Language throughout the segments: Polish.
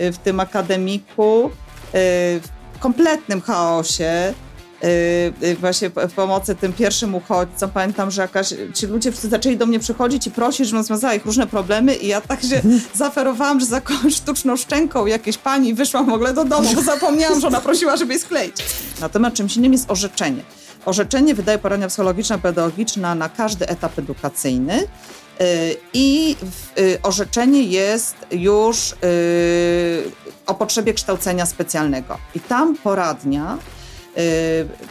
w tym akademiku, w kompletnym chaosie, właśnie w pomocy tym pierwszym uchodźcom. Pamiętam, że jakaś, ci ludzie wszyscy zaczęli do mnie przychodzić i prosić, żebym rozwiązała ich różne problemy i ja tak się zaferowałam, że za sztuczną szczęką jakiejś pani wyszłam w ogóle do domu, bo zapomniałam, że ona prosiła, żeby jej skleić. Natomiast czymś innym jest orzeczenie. Orzeczenie wydaje porania psychologiczna, pedagogiczna na każdy etap edukacyjny. Y, I y, orzeczenie jest już y, o potrzebie kształcenia specjalnego. I tam poradnia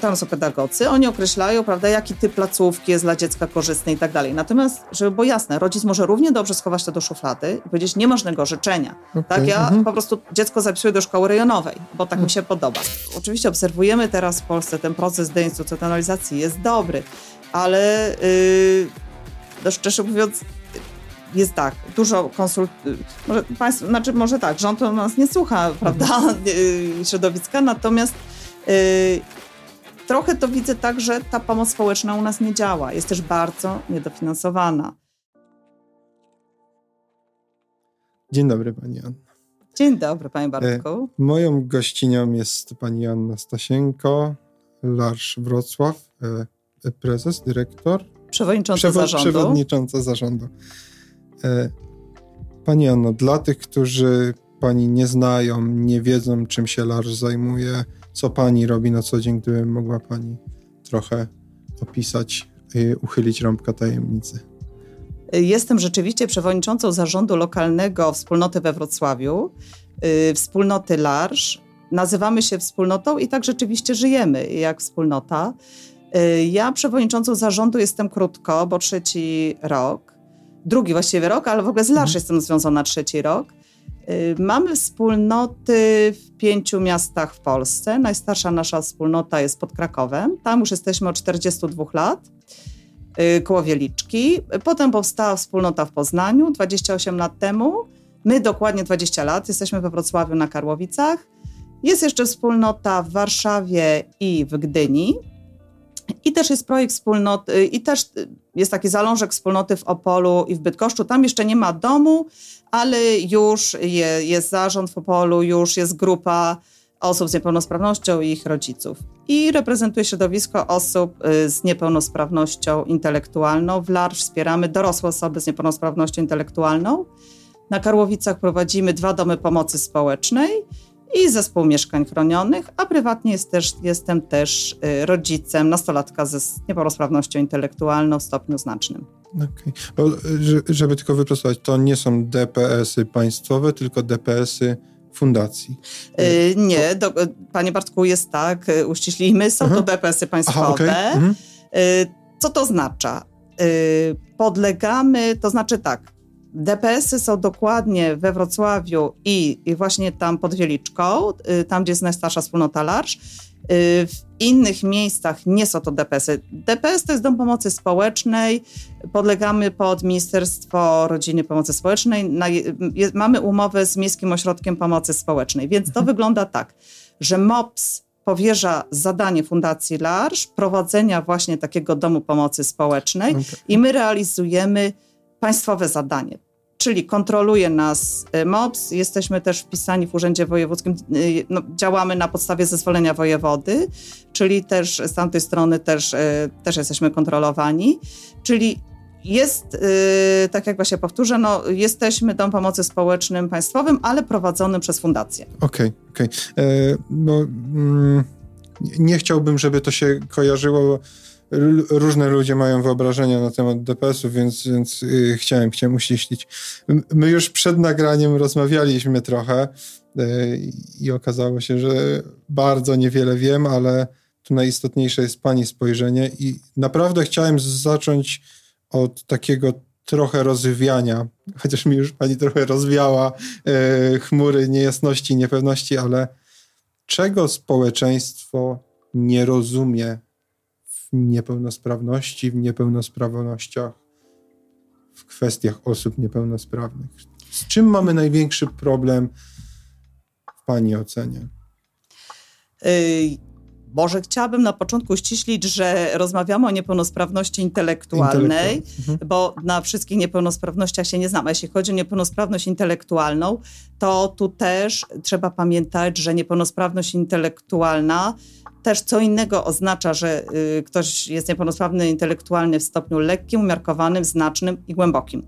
tam są pedagodzy, oni określają, prawda, jaki typ placówki jest dla dziecka korzystny i tak dalej. Natomiast, żeby było jasne, rodzic może równie dobrze schować to do szuflady i powiedzieć, nie możnego życzenia. Okay. Tak, ja mhm. po prostu dziecko zapisuję do szkoły rejonowej, bo tak mi mhm. się podoba. Oczywiście obserwujemy teraz w Polsce ten proces deinstytucjonalizacji, jest dobry, ale yy, szczerze mówiąc, jest tak, dużo konsult... Może znaczy może tak, rząd nas nie słucha, prawda, mhm. środowiska, natomiast Y, trochę to widzę tak, że ta pomoc społeczna u nas nie działa. Jest też bardzo niedofinansowana. Dzień dobry, pani Anna. Dzień dobry, panie Bartku. E, moją gościnią jest pani Anna Stasienko, Larsz Wrocław, e, prezes, dyrektor. Przewodnicząca Przewo zarządu. Przewodnicząca zarządu. E, pani Anno, dla tych, którzy pani nie znają, nie wiedzą, czym się Larsz zajmuje, co pani robi na co dzień, gdyby mogła pani trochę opisać, uchylić rąbka tajemnicy. Jestem rzeczywiście przewodniczącą zarządu lokalnego wspólnoty we Wrocławiu, yy, wspólnoty Larsz. Nazywamy się wspólnotą i tak rzeczywiście żyjemy jak wspólnota. Yy, ja przewodniczącą zarządu jestem krótko, bo trzeci rok. Drugi właściwie rok, ale w ogóle z Larsz mhm. jestem związana trzeci rok. Y, mamy wspólnoty w pięciu miastach w Polsce. Najstarsza nasza wspólnota jest pod Krakowem. Tam już jesteśmy od 42 lat, y, koło Wieliczki. Potem powstała wspólnota w Poznaniu 28 lat temu. My dokładnie 20 lat. Jesteśmy we Wrocławiu na Karłowicach. Jest jeszcze wspólnota w Warszawie i w Gdyni. I też jest projekt wspólnoty, i też jest taki zalążek wspólnoty w Opolu i w Bydgoszczu. Tam jeszcze nie ma domu, ale już je, jest zarząd w Opolu, już jest grupa osób z niepełnosprawnością i ich rodziców. I reprezentuje środowisko osób y, z niepełnosprawnością intelektualną. W LAR wspieramy dorosłe osoby z niepełnosprawnością intelektualną. Na Karłowicach prowadzimy dwa domy pomocy społecznej i zespół mieszkań chronionych, a prywatnie jest też, jestem też y, rodzicem nastolatka ze niepełnosprawnością intelektualną w stopniu znacznym. Okay. żeby tylko wyprostować, to nie są DPS-y państwowe, tylko DPS-y fundacji. Yy, nie, do, panie Bartku, jest tak, uściślimy, są Aha. to DPS-y państwowe. Aha, okay. mhm. yy, co to oznacza? Yy, podlegamy, to znaczy tak, DPS-y są dokładnie we Wrocławiu i, i właśnie tam pod Wieliczką, y, tam gdzie jest najstarsza wspólnota Larsz. Y, w innych miejscach nie są to DPS-y. DPS to jest Dom Pomocy Społecznej, podlegamy pod Ministerstwo Rodziny Pomocy Społecznej, na, je, mamy umowę z Miejskim Ośrodkiem Pomocy Społecznej, więc to mhm. wygląda tak, że MOPS powierza zadanie Fundacji Larsz prowadzenia właśnie takiego domu pomocy społecznej okay. i my realizujemy państwowe zadanie. Czyli kontroluje nas y, MOPS, jesteśmy też wpisani w Urzędzie Wojewódzkim, y, no, działamy na podstawie zezwolenia wojewody, czyli też z tamtej strony też, y, też jesteśmy kontrolowani. Czyli jest, tak jak właśnie powtórzę, no, jesteśmy Dom Pomocy Społecznym Państwowym, ale prowadzonym przez fundację. Okej, okay, okej. Okay. E, no, mm, nie chciałbym, żeby to się kojarzyło różne ludzie mają wyobrażenia na temat DPS-u, więc, więc yy, chciałem, chciałem uściślić. My już przed nagraniem rozmawialiśmy trochę yy, i okazało się, że bardzo niewiele wiem, ale tu najistotniejsze jest Pani spojrzenie i naprawdę chciałem zacząć od takiego trochę rozwiania, chociaż mi już Pani trochę rozwiała yy, chmury niejasności, niepewności, ale czego społeczeństwo nie rozumie niepełnosprawności, w niepełnosprawnościach, w kwestiach osób niepełnosprawnych. Z czym mamy największy problem w Pani ocenie? Y, może chciałabym na początku ściślić, że rozmawiamy o niepełnosprawności intelektualnej, mhm. bo na wszystkich niepełnosprawnościach się nie znam. A jeśli chodzi o niepełnosprawność intelektualną, to tu też trzeba pamiętać, że niepełnosprawność intelektualna też co innego oznacza, że y, ktoś jest niepełnosprawny intelektualnie w stopniu lekkim, umiarkowanym, znacznym i głębokim.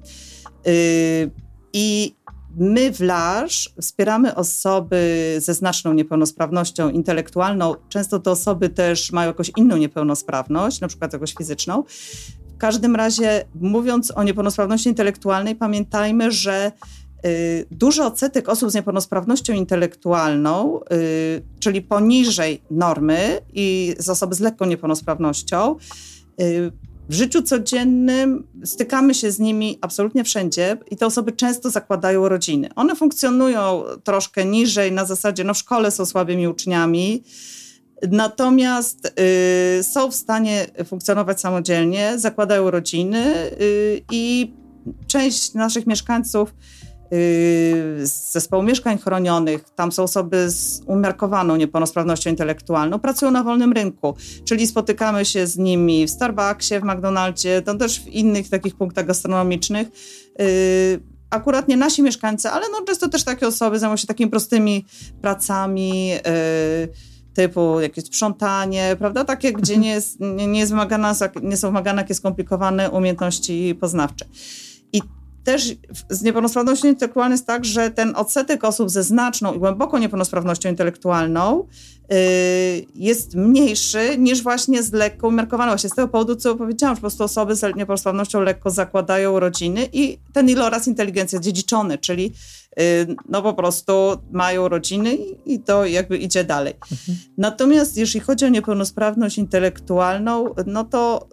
Y, I My w LARZ wspieramy osoby ze znaczną niepełnosprawnością intelektualną. Często te osoby też mają jakąś inną niepełnosprawność, na przykład jakąś fizyczną. W każdym razie, mówiąc o niepełnosprawności intelektualnej, pamiętajmy, że y, duży odsetek osób z niepełnosprawnością intelektualną, y, czyli poniżej normy i z osoby z lekką niepełnosprawnością, y, w życiu codziennym stykamy się z nimi absolutnie wszędzie i te osoby często zakładają rodziny. One funkcjonują troszkę niżej, na zasadzie, no w szkole są słabymi uczniami, natomiast y, są w stanie funkcjonować samodzielnie, zakładają rodziny y, i część naszych mieszkańców z zespołu mieszkań chronionych, tam są osoby z umiarkowaną niepełnosprawnością intelektualną, pracują na wolnym rynku, czyli spotykamy się z nimi w Starbucksie, w McDonaldzie, to też w innych takich punktach gastronomicznych. Y, akurat nie nasi mieszkańcy, ale no często też takie osoby zajmują się takimi prostymi pracami, y, typu jakieś sprzątanie, prawda? Takie, gdzie nie, jest, nie, jest wymagana, nie są wymagane jakieś skomplikowane umiejętności poznawcze. Też z niepełnosprawnością intelektualną jest tak, że ten odsetek osób ze znaczną i głęboką niepełnosprawnością intelektualną jest mniejszy niż właśnie z lekko umiarkowaną. Właśnie z tego powodu, co powiedziałam, że po prostu osoby z niepełnosprawnością lekko zakładają rodziny i ten iloraz inteligencji jest dziedziczony, czyli Y, no po prostu mają rodziny i to jakby idzie dalej. Mhm. Natomiast jeśli chodzi o niepełnosprawność intelektualną, no to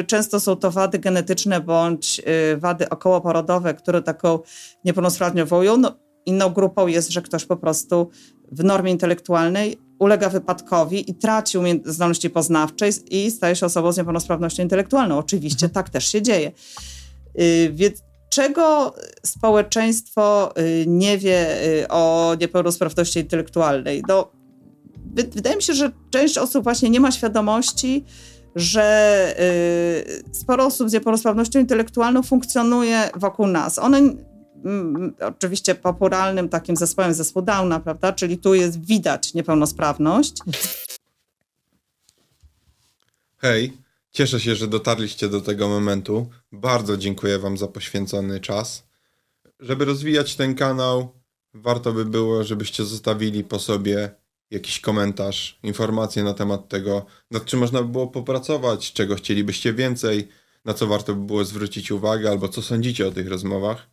y, często są to wady genetyczne bądź y, wady okołoporodowe, które taką niepełnosprawność wywołują. No, inną grupą jest, że ktoś po prostu w normie intelektualnej ulega wypadkowi i traci zdolności poznawcze i staje się osobą z niepełnosprawnością intelektualną. Oczywiście mhm. tak też się dzieje. Yy, więc czego społeczeństwo y, nie wie y, o niepełnosprawności intelektualnej? No, wydaje mi się, że część osób właśnie nie ma świadomości, że y, sporo osób z niepełnosprawnością intelektualną funkcjonuje wokół nas. One oczywiście popularnym takim zespołem zespół Downa, prawda? Czyli tu jest widać niepełnosprawność. Hej, Cieszę się, że dotarliście do tego momentu. Bardzo dziękuję Wam za poświęcony czas. Żeby rozwijać ten kanał, warto by było, żebyście zostawili po sobie jakiś komentarz, informacje na temat tego, nad czym można by było popracować, czego chcielibyście więcej, na co warto by było zwrócić uwagę, albo co sądzicie o tych rozmowach.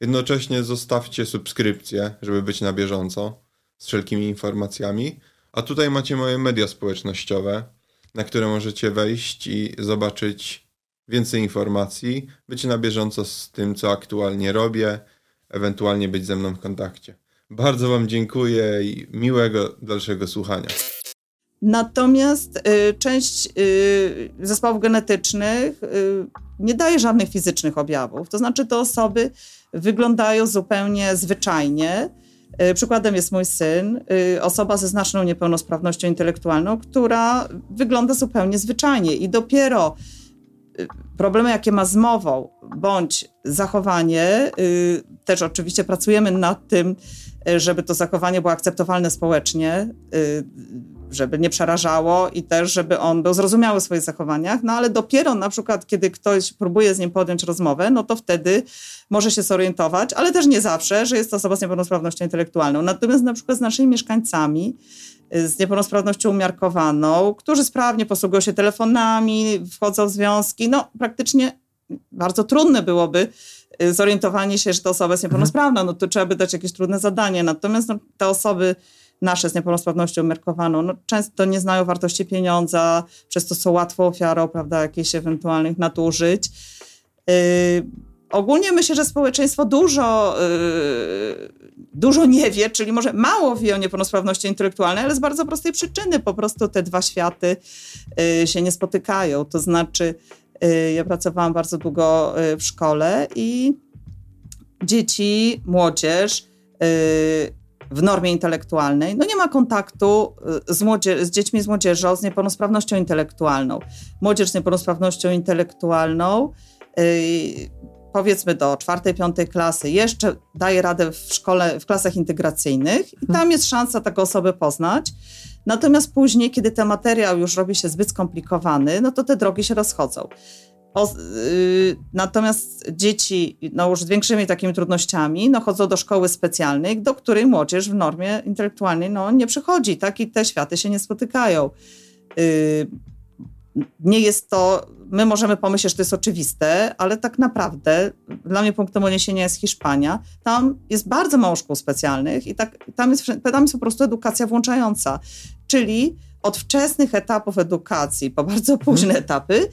Jednocześnie zostawcie subskrypcję, żeby być na bieżąco z wszelkimi informacjami. A tutaj macie moje media społecznościowe na które możecie wejść i zobaczyć więcej informacji, być na bieżąco z tym, co aktualnie robię, ewentualnie być ze mną w kontakcie. Bardzo Wam dziękuję i miłego dalszego słuchania. Natomiast y, część y, zespołów genetycznych y, nie daje żadnych fizycznych objawów. To znaczy, te osoby wyglądają zupełnie zwyczajnie przykładem jest mój syn, osoba ze znaczną niepełnosprawnością intelektualną, która wygląda zupełnie zwyczajnie i dopiero problemy, jakie ma z mową bądź zachowanie, też oczywiście pracujemy nad tym, żeby to zachowanie było akceptowalne społecznie, żeby nie przerażało i też, żeby on był zrozumiały w swoich zachowaniach, no ale dopiero na przykład, kiedy ktoś próbuje z nim podjąć rozmowę, no to wtedy może się zorientować, ale też nie zawsze, że jest to osoba z niepełnosprawnością intelektualną. Natomiast na przykład z naszymi mieszkańcami, z niepełnosprawnością umiarkowaną, którzy sprawnie posługują się telefonami, wchodzą w związki, no praktycznie bardzo trudne byłoby y, zorientowanie się, że ta osoba jest niepełnosprawna, no to trzeba by dać jakieś trudne zadanie. Natomiast no, te osoby nasze z niepełnosprawnością umiarkowaną, no, często nie znają wartości pieniądza, przez to są łatwo ofiarą, prawda, jakichś ewentualnych nadużyć. Yy, ogólnie myślę, że społeczeństwo dużo, yy, dużo nie wie, czyli może mało wie o niepełnosprawności intelektualnej, ale z bardzo prostej przyczyny. Po prostu te dwa światy yy, się nie spotykają. To znaczy, yy, ja pracowałam bardzo długo yy, w szkole i dzieci, młodzież yy, w normie intelektualnej, no nie ma kontaktu y, z, młodzie- z dziećmi z młodzieżą z niepełnosprawnością intelektualną. Młodzież z niepełnosprawnością intelektualną yy, powiedzmy do czwartej, piątej klasy jeszcze daje radę w szkole, w klasach integracyjnych i tam jest szansa taką osobę poznać. Natomiast później, kiedy ten materiał już robi się zbyt skomplikowany, no to te drogi się rozchodzą. O, yy, natomiast dzieci no już z większymi takimi trudnościami no, chodzą do szkoły specjalnej, do której młodzież w normie intelektualnej no, nie przychodzi, tak? I te światy się nie spotykają. Yy, nie jest to, my możemy pomyśleć, że to jest oczywiste, ale tak naprawdę dla mnie punktem odniesienia jest Hiszpania. Tam jest bardzo mało szkół specjalnych i tak, tam, jest, tam jest po prostu edukacja włączająca, czyli od wczesnych etapów edukacji po bardzo późne hmm. etapy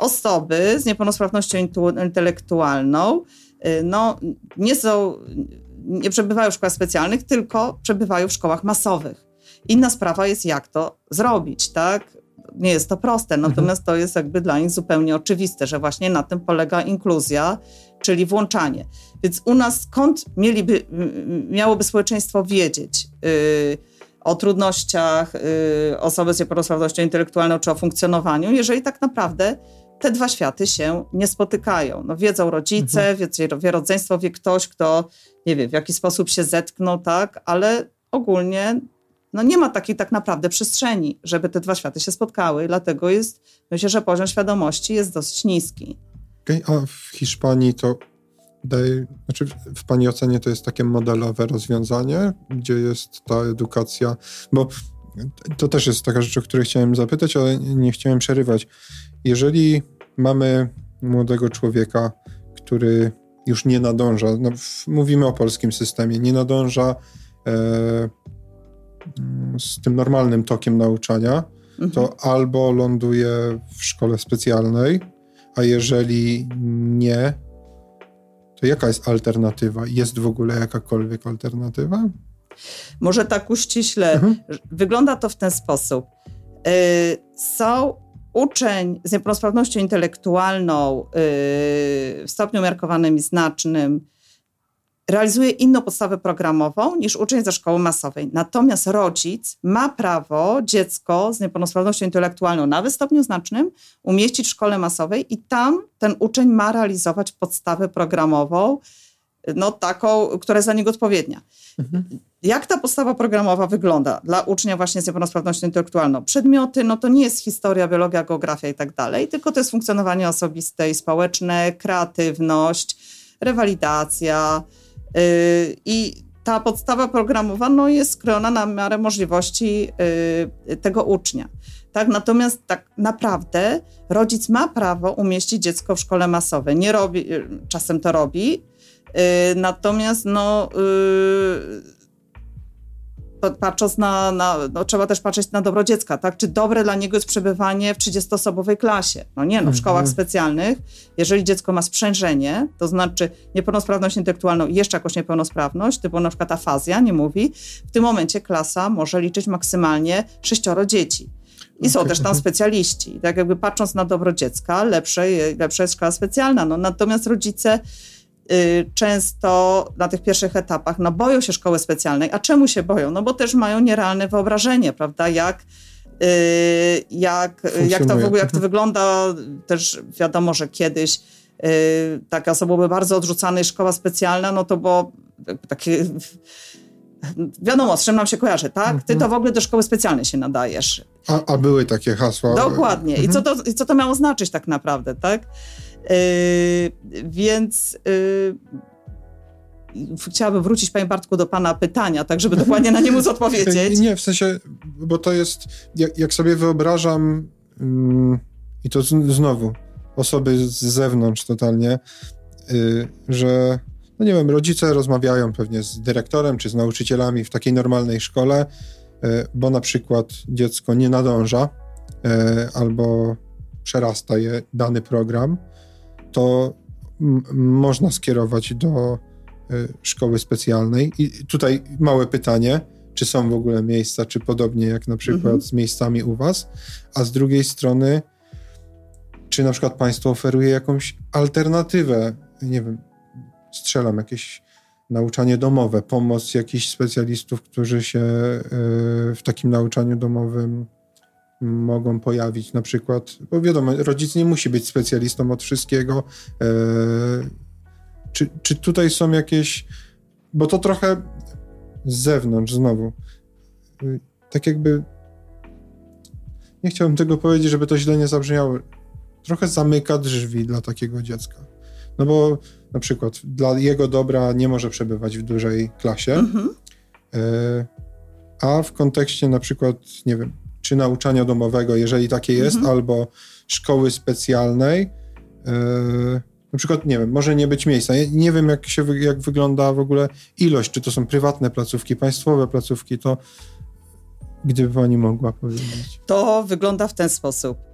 osoby z niepełnosprawnością intelektualną y, no, nie są, nie przebywają w szkołach specjalnych, tylko przebywają w szkołach masowych. Inna sprawa jest, jak to zrobić, tak? Nie jest to proste, mhm. natomiast to jest jakby dla nich zupełnie oczywiste, że właśnie na tym polega inkluzja, czyli włączanie. Więc u nas skąd mieliby, miałoby społeczeństwo wiedzieć yy, o trudnościach yy, osoby z niepełnosprawnością intelektualną czy o funkcjonowaniu, jeżeli tak naprawdę te dwa światy się nie spotykają. No, wiedzą rodzice, mhm. wie, rodzeństwo, wie ktoś, kto nie wie, w jaki sposób się zetknął, tak, ale ogólnie no nie ma takiej tak naprawdę przestrzeni, żeby te dwa światy się spotkały. Dlatego jest, myślę, że poziom świadomości jest dosyć niski. Okay, a w Hiszpanii to daje, znaczy w Pani ocenie to jest takie modelowe rozwiązanie, gdzie jest ta edukacja, bo to też jest taka rzecz, o której chciałem zapytać, ale nie chciałem przerywać. Jeżeli mamy młodego człowieka, który już nie nadąża, no, mówimy o polskim systemie, nie nadąża e, z tym normalnym tokiem nauczania, mhm. to albo ląduje w szkole specjalnej, a jeżeli nie, to jaka jest alternatywa? Jest w ogóle jakakolwiek alternatywa? Może tak uściśle. Mhm. Wygląda to w ten sposób. Yy, są uczeń z niepełnosprawnością intelektualną yy, w stopniu umiarkowanym i znacznym realizuje inną podstawę programową niż uczeń ze szkoły masowej. Natomiast rodzic ma prawo dziecko z niepełnosprawnością intelektualną na stopniu znacznym umieścić w szkole masowej i tam ten uczeń ma realizować podstawę programową, no taką, która jest za niego odpowiednia. Mhm. Jak ta podstawa programowa wygląda dla ucznia właśnie z niepełnosprawnością intelektualną? Przedmioty, no to nie jest historia, biologia, geografia i tak dalej, tylko to jest funkcjonowanie osobiste i społeczne, kreatywność, rewalidacja yy, i ta podstawa programowa no, jest skrojona na miarę możliwości yy, tego ucznia. Tak, natomiast tak naprawdę rodzic ma prawo umieścić dziecko w szkole masowej. Nie robi, czasem to robi, yy, natomiast no, yy, patrząc na, na no, trzeba też patrzeć na dobro dziecka, tak? Czy dobre dla niego jest przebywanie w 30-osobowej klasie? No nie, no w szkołach mhm. specjalnych, jeżeli dziecko ma sprzężenie, to znaczy niepełnosprawność intelektualną i jeszcze jakąś niepełnosprawność, typu na przykład afazja, nie mówi, w tym momencie klasa może liczyć maksymalnie sześcioro dzieci. I są też tam specjaliści. Tak jakby patrząc na dobro dziecka, lepsze, lepsza jest szkoła specjalna. No, natomiast rodzice Y, często na tych pierwszych etapach no, boją się szkoły specjalnej. A czemu się boją? No bo też mają nierealne wyobrażenie, prawda, jak y, jak, jak to w ogóle, jak to wygląda, też wiadomo, że kiedyś y, taka osoba była bardzo odrzucana i szkoła specjalna, no to było takie wiadomo, z czym nam się kojarzy, tak? Ty to mhm. w ogóle do szkoły specjalnej się nadajesz. A, a były takie hasła. Dokładnie. I, co mhm. to, I co to miało znaczyć tak naprawdę, tak? Yy, więc yy, chciałabym wrócić, panie Bartku, do pana pytania, tak żeby dokładnie na nie móc odpowiedzieć. Nie, w sensie, bo to jest, jak, jak sobie wyobrażam yy, i to z, znowu, osoby z zewnątrz totalnie, y, że no nie wiem, rodzice rozmawiają pewnie z dyrektorem czy z nauczycielami w takiej normalnej szkole, y, bo na przykład dziecko nie nadąża y, albo przerasta je dany program to można skierować do y, szkoły specjalnej. I tutaj małe pytanie, czy są w ogóle miejsca, czy podobnie jak na przykład mhm. z miejscami u Was, a z drugiej strony, czy na przykład państwo oferuje jakąś alternatywę, nie wiem, strzelam jakieś nauczanie domowe, pomoc jakichś specjalistów, którzy się e, w takim nauczaniu domowym mogą pojawić na przykład, bo wiadomo, rodzic nie musi być specjalistą od wszystkiego. E, czy, czy tutaj są jakieś, bo to trochę z zewnątrz znowu, tak jakby nie chciałbym tego powiedzieć, żeby to źle nie zabrzmiało, trochę zamyka drzwi dla takiego dziecka. No bo na przykład dla jego dobra nie może przebywać w dużej klasie, mhm. E, a w kontekście na przykład, nie wiem, czy nauczania domowego, jeżeli takie jest, mhm. albo szkoły specjalnej, e, na przykład, nie wiem, może nie być miejsca. Ja nie wiem, jak, się, jak wygląda w ogóle ilość, czy to są prywatne placówki, państwowe placówki, to gdyby pani mogła powiedzieć. To wygląda w ten sposób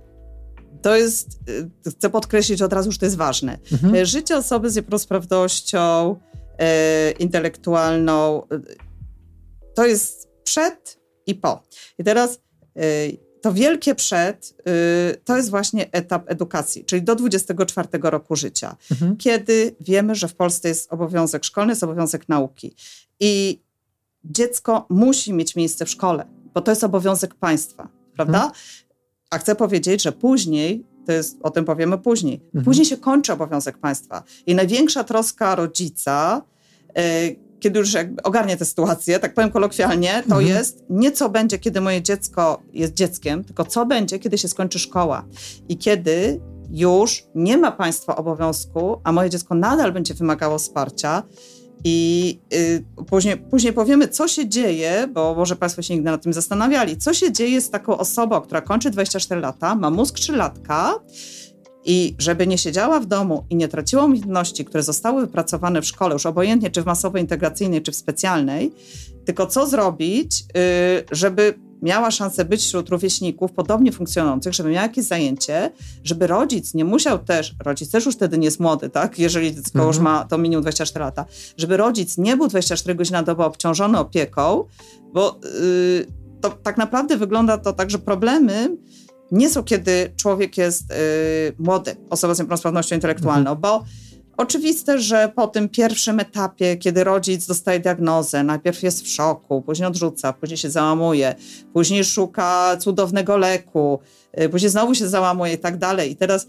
to jest, y, chcę podkreślić od razu, że to jest ważne. Mhm. E, życie osoby z niepełnosprawnością e, intelektualną e, to jest przed i po. I teraz e, to wielkie przed y, to jest właśnie etap edukacji, czyli do 24 roku życia, mhm. kiedy wiemy, że w Polsce jest obowiązek szkolny, jest obowiązek nauki. I dziecko musi mieć miejsce w szkole, bo to jest obowiązek państwa, prawda? Mhm. A chcę powiedzieć, że później, to jest, o tym powiemy później, mhm. później się kończy obowiązek państwa. I największa troska rodzica, yy, kiedy już jakby ogarnie tę sytuację, tak powiem kolokwialnie, to mhm. jest nie co będzie, kiedy moje dziecko jest dzieckiem, tylko co będzie, kiedy się skończy szkoła. I kiedy już nie ma państwa obowiązku, a moje dziecko nadal będzie wymagało wsparcia, i y, później, później powiemy, co się dzieje, bo może Państwo się nigdy nad tym zastanawiali, co się dzieje z taką osobą, która kończy 24 lata, ma mózg 3 latka i żeby nie siedziała w domu i nie traciła umiejętności, które zostały wypracowane w szkole, już obojętnie czy w masowej integracyjnej, czy w specjalnej, tylko co zrobić, y, żeby miała szansę być wśród rówieśników podobnie funkcjonujących, żeby miała jakieś zajęcie, żeby rodzic nie musiał też, rodzic też już wtedy nie jest młody, tak, jeżeli dziecko mhm. już ma to minimum 24 lata, żeby rodzic nie był 24 godziny na dobę obciążony opieką, bo yy, to tak naprawdę wygląda to tak, że problemy nie są, kiedy człowiek jest yy, młody, osoba z niepełnosprawnością intelektualną, mhm. bo Oczywiste, że po tym pierwszym etapie, kiedy rodzic dostaje diagnozę, najpierw jest w szoku, później odrzuca, później się załamuje, później szuka cudownego leku, y, później znowu się załamuje i tak dalej. I teraz y,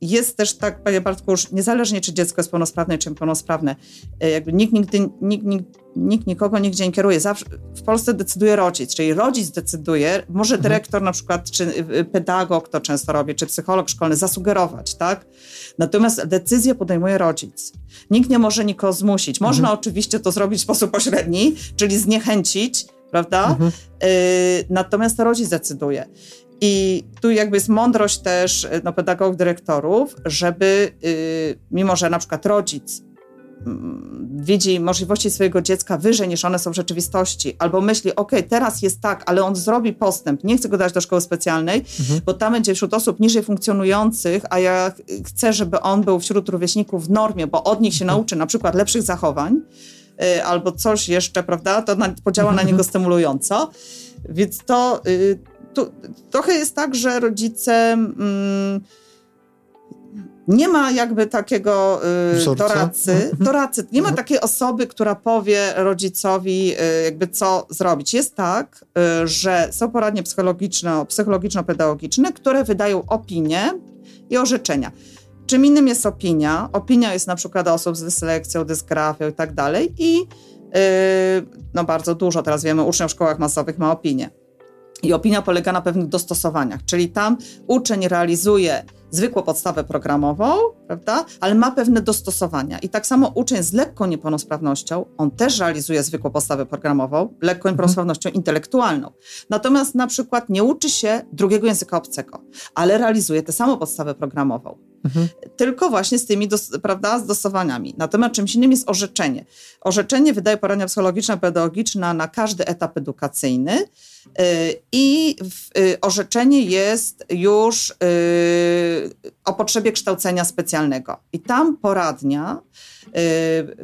jest też tak, panie Bartku, już niezależnie czy dziecko jest pełnosprawne czy niepełnosprawne, y, jakby nikt nigdy, nikt, nikt, nikt nikogo nigdzie nie kieruje. Zawsze w Polsce decyduje rodzic, czyli rodzic decyduje, może mhm. dyrektor na przykład, czy pedagog to często robi, czy psycholog szkolny zasugerować, tak? Natomiast decyzję podejmuje rodzic. Nikt nie może nikogo zmusić. Można mhm. oczywiście to zrobić w sposób pośredni, czyli zniechęcić, prawda? Mhm. Y, natomiast to rodzic decyduje. I tu jakby jest mądrość też no, pedagogów, dyrektorów, żeby y, mimo, że na przykład rodzic Mm, widzi możliwości swojego dziecka wyżej niż one są w rzeczywistości, albo myśli, ok, teraz jest tak, ale on zrobi postęp, nie chcę go dać do szkoły specjalnej, mhm. bo tam będzie wśród osób niżej funkcjonujących, a ja chcę, żeby on był wśród rówieśników w normie, bo od nich się mhm. nauczy na przykład lepszych zachowań, y, albo coś jeszcze, prawda, to na, podziała mhm. na niego stymulująco. Więc to, to trochę jest tak, że rodzice... Mm, nie ma jakby takiego y, doradcy, doradcy, nie ma takiej osoby, która powie rodzicowi y, jakby co zrobić. Jest tak, y, że są poradnie psychologiczno, psychologiczno-pedagogiczne, które wydają opinie i orzeczenia. Czym innym jest opinia? Opinia jest na przykład osób z dyslekcją, dysgrafią i tak dalej i y, no bardzo dużo teraz wiemy, uczniów w szkołach masowych ma opinię. I opinia polega na pewnych dostosowaniach, czyli tam uczeń realizuje zwykłą podstawę programową, prawda? Ale ma pewne dostosowania. I tak samo uczeń z lekką niepełnosprawnością, on też realizuje zwykłą podstawę programową, lekką mhm. niepełnosprawnością intelektualną. Natomiast na przykład nie uczy się drugiego języka obcego, ale realizuje tę samą podstawę programową. Mhm. Tylko właśnie z tymi, dos, prawda, dostosowaniami. Natomiast czymś innym jest orzeczenie. Orzeczenie wydaje poradnia psychologiczna, pedagogiczna na każdy etap edukacyjny i y, orzeczenie jest już y, o potrzebie kształcenia specjalnego. I tam poradnia,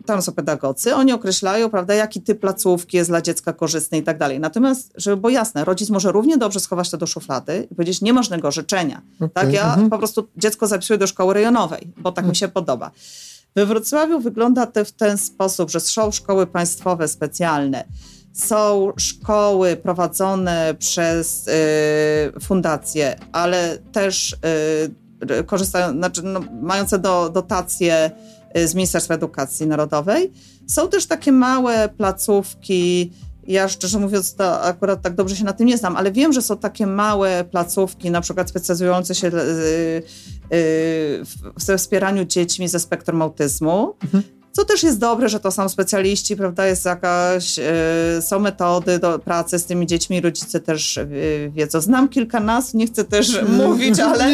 tam są pedagodzy, oni określają, prawda, jaki typ placówki jest dla dziecka korzystny i tak dalej. Natomiast, żeby było jasne, rodzic może równie dobrze schować to do szuflady i powiedzieć, nie możnego orzeczenia. Okay. Tak, ja mhm. po prostu dziecko zapisuję do szkoły rejonowej, bo tak mi się podoba. We Wrocławiu wygląda to w ten sposób, że są szkoły państwowe specjalne, są szkoły prowadzone przez y, fundacje, ale też y, korzystają, znaczy no, mające do, dotacje y, z Ministerstwa Edukacji Narodowej. Są też takie małe placówki, ja szczerze mówiąc, to akurat tak dobrze się na tym nie znam, ale wiem, że są takie małe placówki, na przykład specjalizujące się we wspieraniu dziećmi ze spektrum autyzmu. Mhm. Co też jest dobre, że to są specjaliści, prawda? Jest jakaś, y, są metody do pracy z tymi dziećmi, rodzice też y, wiedzą. Znam kilka nas, nie chcę też mówić, ale,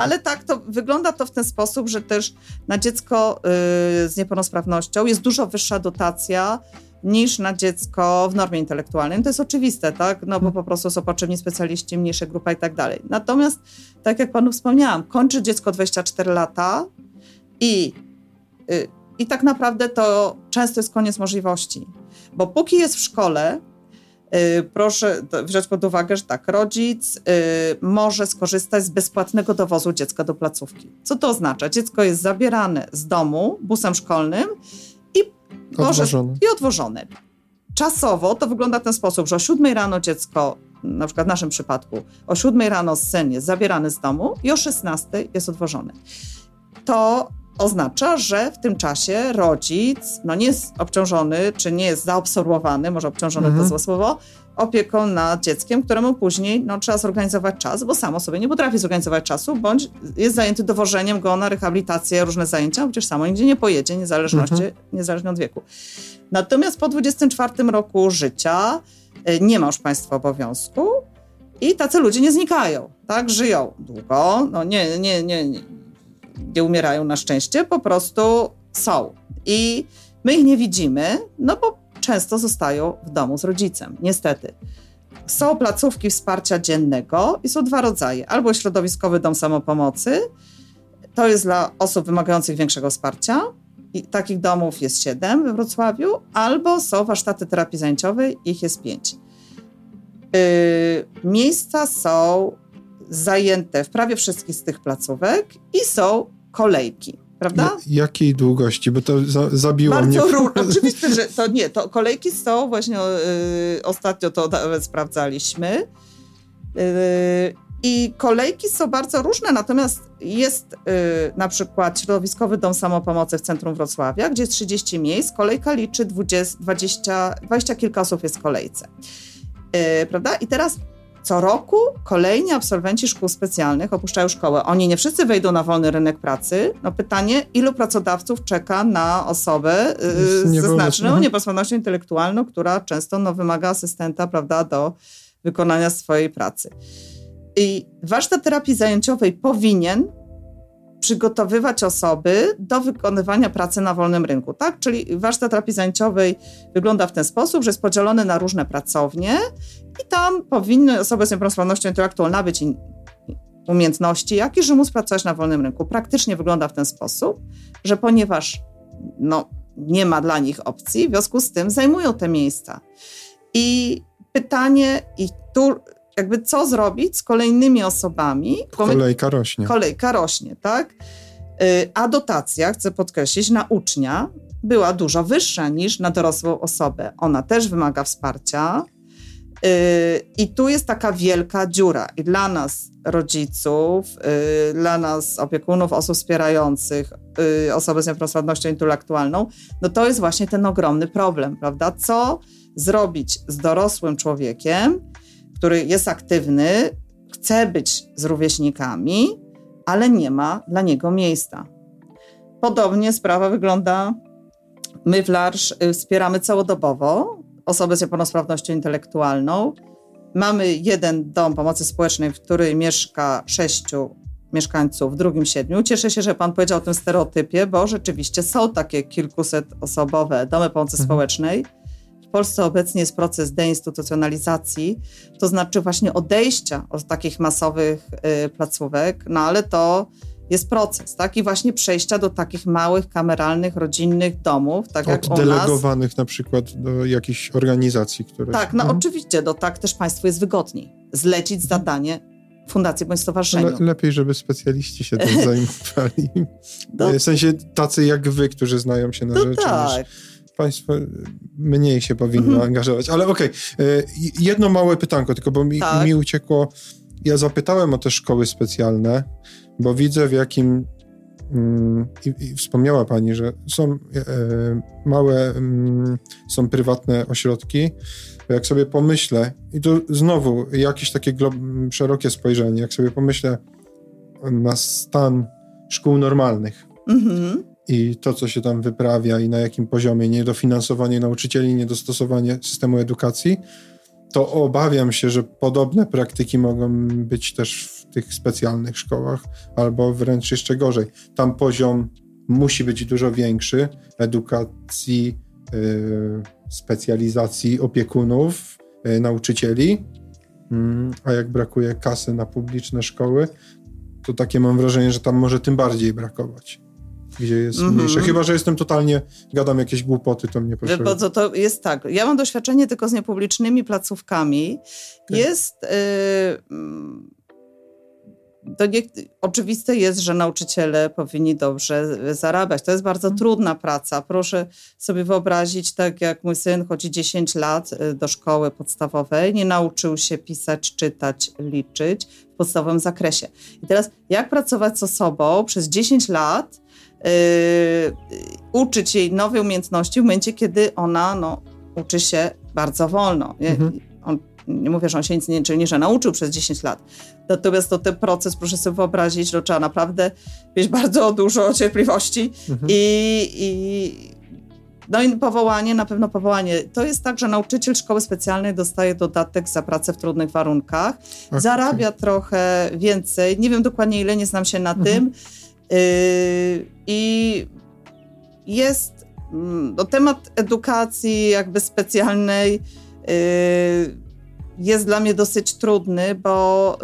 ale tak, to wygląda to w ten sposób, że też na dziecko y, z niepełnosprawnością jest dużo wyższa dotacja niż na dziecko w normie intelektualnej. To jest oczywiste, tak? No bo po prostu są potrzebni specjaliści, mniejsza grupa i tak dalej. Natomiast, tak jak panu wspomniałam, kończy dziecko 24 lata i i tak naprawdę to często jest koniec możliwości. Bo póki jest w szkole, yy, proszę wziąć pod uwagę, że tak, rodzic yy, może skorzystać z bezpłatnego dowozu dziecka do placówki. Co to oznacza? Dziecko jest zabierane z domu busem szkolnym i, odwożone. Może, i odwożone. Czasowo to wygląda w ten sposób, że o 7 rano dziecko, na przykład w naszym przypadku, o 7 rano syn jest zabierany z domu i o 16 jest odwożony. To oznacza, że w tym czasie rodzic no nie jest obciążony, czy nie jest zaabsorbowany, może obciążony mhm. to złe słowo, opieką nad dzieckiem, któremu później no, trzeba zorganizować czas, bo samo sobie nie potrafi zorganizować czasu, bądź jest zajęty dowożeniem go na rehabilitację, różne zajęcia, przecież samo nigdzie nie pojedzie, niezależności, mhm. niezależnie od wieku. Natomiast po 24 roku życia y, nie ma już państwa obowiązku i tacy ludzie nie znikają, tak? Żyją długo, no nie, nie, nie, nie nie umierają na szczęście, po prostu są. I my ich nie widzimy, no bo często zostają w domu z rodzicem, niestety. Są placówki wsparcia dziennego i są dwa rodzaje. Albo środowiskowy dom samopomocy, to jest dla osób wymagających większego wsparcia. I takich domów jest siedem we Wrocławiu, albo są warsztaty terapii zajęciowej, ich jest pięć. Yy, miejsca są zajęte w prawie wszystkich z tych placówek i są kolejki. Prawda? Jakiej długości? Bo to za, zabiło Bardzo mnie. Bardzo Oczywiście, że to nie. To kolejki są właśnie, yy, ostatnio to nawet sprawdzaliśmy. Yy, I kolejki są bardzo różne, natomiast jest yy, na przykład Środowiskowy Dom Samopomocy w centrum Wrocławia, gdzie jest 30 miejsc, kolejka liczy 20, 20, 20 kilka osób jest w kolejce. Yy, prawda? I teraz co roku kolejni absolwenci szkół specjalnych opuszczają szkołę. Oni nie wszyscy wejdą na wolny rynek pracy. No pytanie, ilu pracodawców czeka na osobę yy, ze znaczną niepełnosprawnością intelektualną, która często no, wymaga asystenta prawda, do wykonania swojej pracy. I warsztat terapii zajęciowej powinien przygotowywać osoby do wykonywania pracy na wolnym rynku, tak? Czyli warsztat terapii zajęciowej wygląda w ten sposób, że jest podzielony na różne pracownie i tam powinny osoby z niepełnosprawnością intelektualną nabyć umiejętności, jak i że móc pracować na wolnym rynku. Praktycznie wygląda w ten sposób, że ponieważ no, nie ma dla nich opcji, w związku z tym zajmują te miejsca. I pytanie, i tu jakby co zrobić z kolejnymi osobami. Kolejka rośnie. Kolejka rośnie, tak? Y, a dotacja, chcę podkreślić, na ucznia była dużo wyższa niż na dorosłą osobę. Ona też wymaga wsparcia. Y, I tu jest taka wielka dziura. I dla nas, rodziców, y, dla nas, opiekunów, osób wspierających osoby z niepełnosprawnością intelektualną, no to jest właśnie ten ogromny problem, prawda? Co zrobić z dorosłym człowiekiem, który jest aktywny, chce być z rówieśnikami, ale nie ma dla niego miejsca. Podobnie sprawa wygląda. My w LARSZ y, wspieramy całodobowo osoby z niepełnosprawnością intelektualną. Mamy jeden dom pomocy społecznej, w którym mieszka sześciu mieszkańców, w drugim siedmiu. Cieszę się, że Pan powiedział o tym stereotypie, bo rzeczywiście są takie kilkuset osobowe domy pomocy mhm. społecznej Polsce obecnie jest proces deinstytucjonalizacji, to znaczy właśnie odejścia od takich masowych y, placówek, no ale to jest proces, tak? I właśnie przejścia do takich małych, kameralnych, rodzinnych domów, tak jak u delegowanych na przykład do jakichś organizacji, które... Tak, no mhm. oczywiście, do tak też państwu jest wygodniej. Zlecić zadanie fundacji bądź stowarzyszeniu. Le, lepiej, żeby specjaliści się tym zajmowali. W sensie tacy jak wy, którzy znają się na no rzeczy. Tak. Państwo mniej się powinno mhm. angażować. Ale okej, okay. jedno małe pytanko, tylko bo mi, tak. mi uciekło. Ja zapytałem o te szkoły specjalne, bo widzę w jakim mm, i, i, wspomniała Pani, że są e, małe, mm, są prywatne ośrodki. Jak sobie pomyślę, i to znowu jakieś takie szerokie spojrzenie, jak sobie pomyślę na stan szkół normalnych mhm. I to, co się tam wyprawia i na jakim poziomie, niedofinansowanie nauczycieli, niedostosowanie systemu edukacji, to obawiam się, że podobne praktyki mogą być też w tych specjalnych szkołach, albo wręcz jeszcze gorzej. Tam poziom musi być dużo większy edukacji, yy, specjalizacji opiekunów, yy, nauczycieli, yy, a jak brakuje kasy na publiczne szkoły, to takie mam wrażenie, że tam może tym bardziej brakować gdzie jest mm -hmm. mniejsze. Chyba, że jestem totalnie, gadam jakieś głupoty, to mnie proszę. Bo to, jest tak, ja mam doświadczenie tylko z niepublicznymi placówkami. Okay. Jest... Yy, to nie, oczywiste jest, że nauczyciele powinni dobrze zarabiać. To jest bardzo mhm. trudna praca. Proszę sobie wyobrazić, tak jak mój syn chodzi 10 lat y, do szkoły podstawowej, nie nauczył się pisać, czytać, liczyć w podstawowym zakresie. I teraz jak pracować z osobą przez 10 lat, uczyć jej nowe umiejętności w momencie, kiedy ona no, uczy się bardzo wolno. Mhm. On nie mówię, że on się nic nie, czyli nie, że nauczył przez 10 lat. Natomiast to ten proces, proszę sobie wyobrazić, że trzeba naprawdę mieć bardzo dużo cierpliwości mhm. i, i no i powołanie, na pewno powołanie. To jest tak, że nauczyciel szkoły specjalnej dostaje dodatek za pracę w trudnych warunkach, okay. zarabia trochę więcej, nie wiem dokładnie ile, nie znam się na mhm. tym. Yy, I jest no, temat edukacji jakby specjalnej. Yy, jest dla mnie dosyć trudny, bo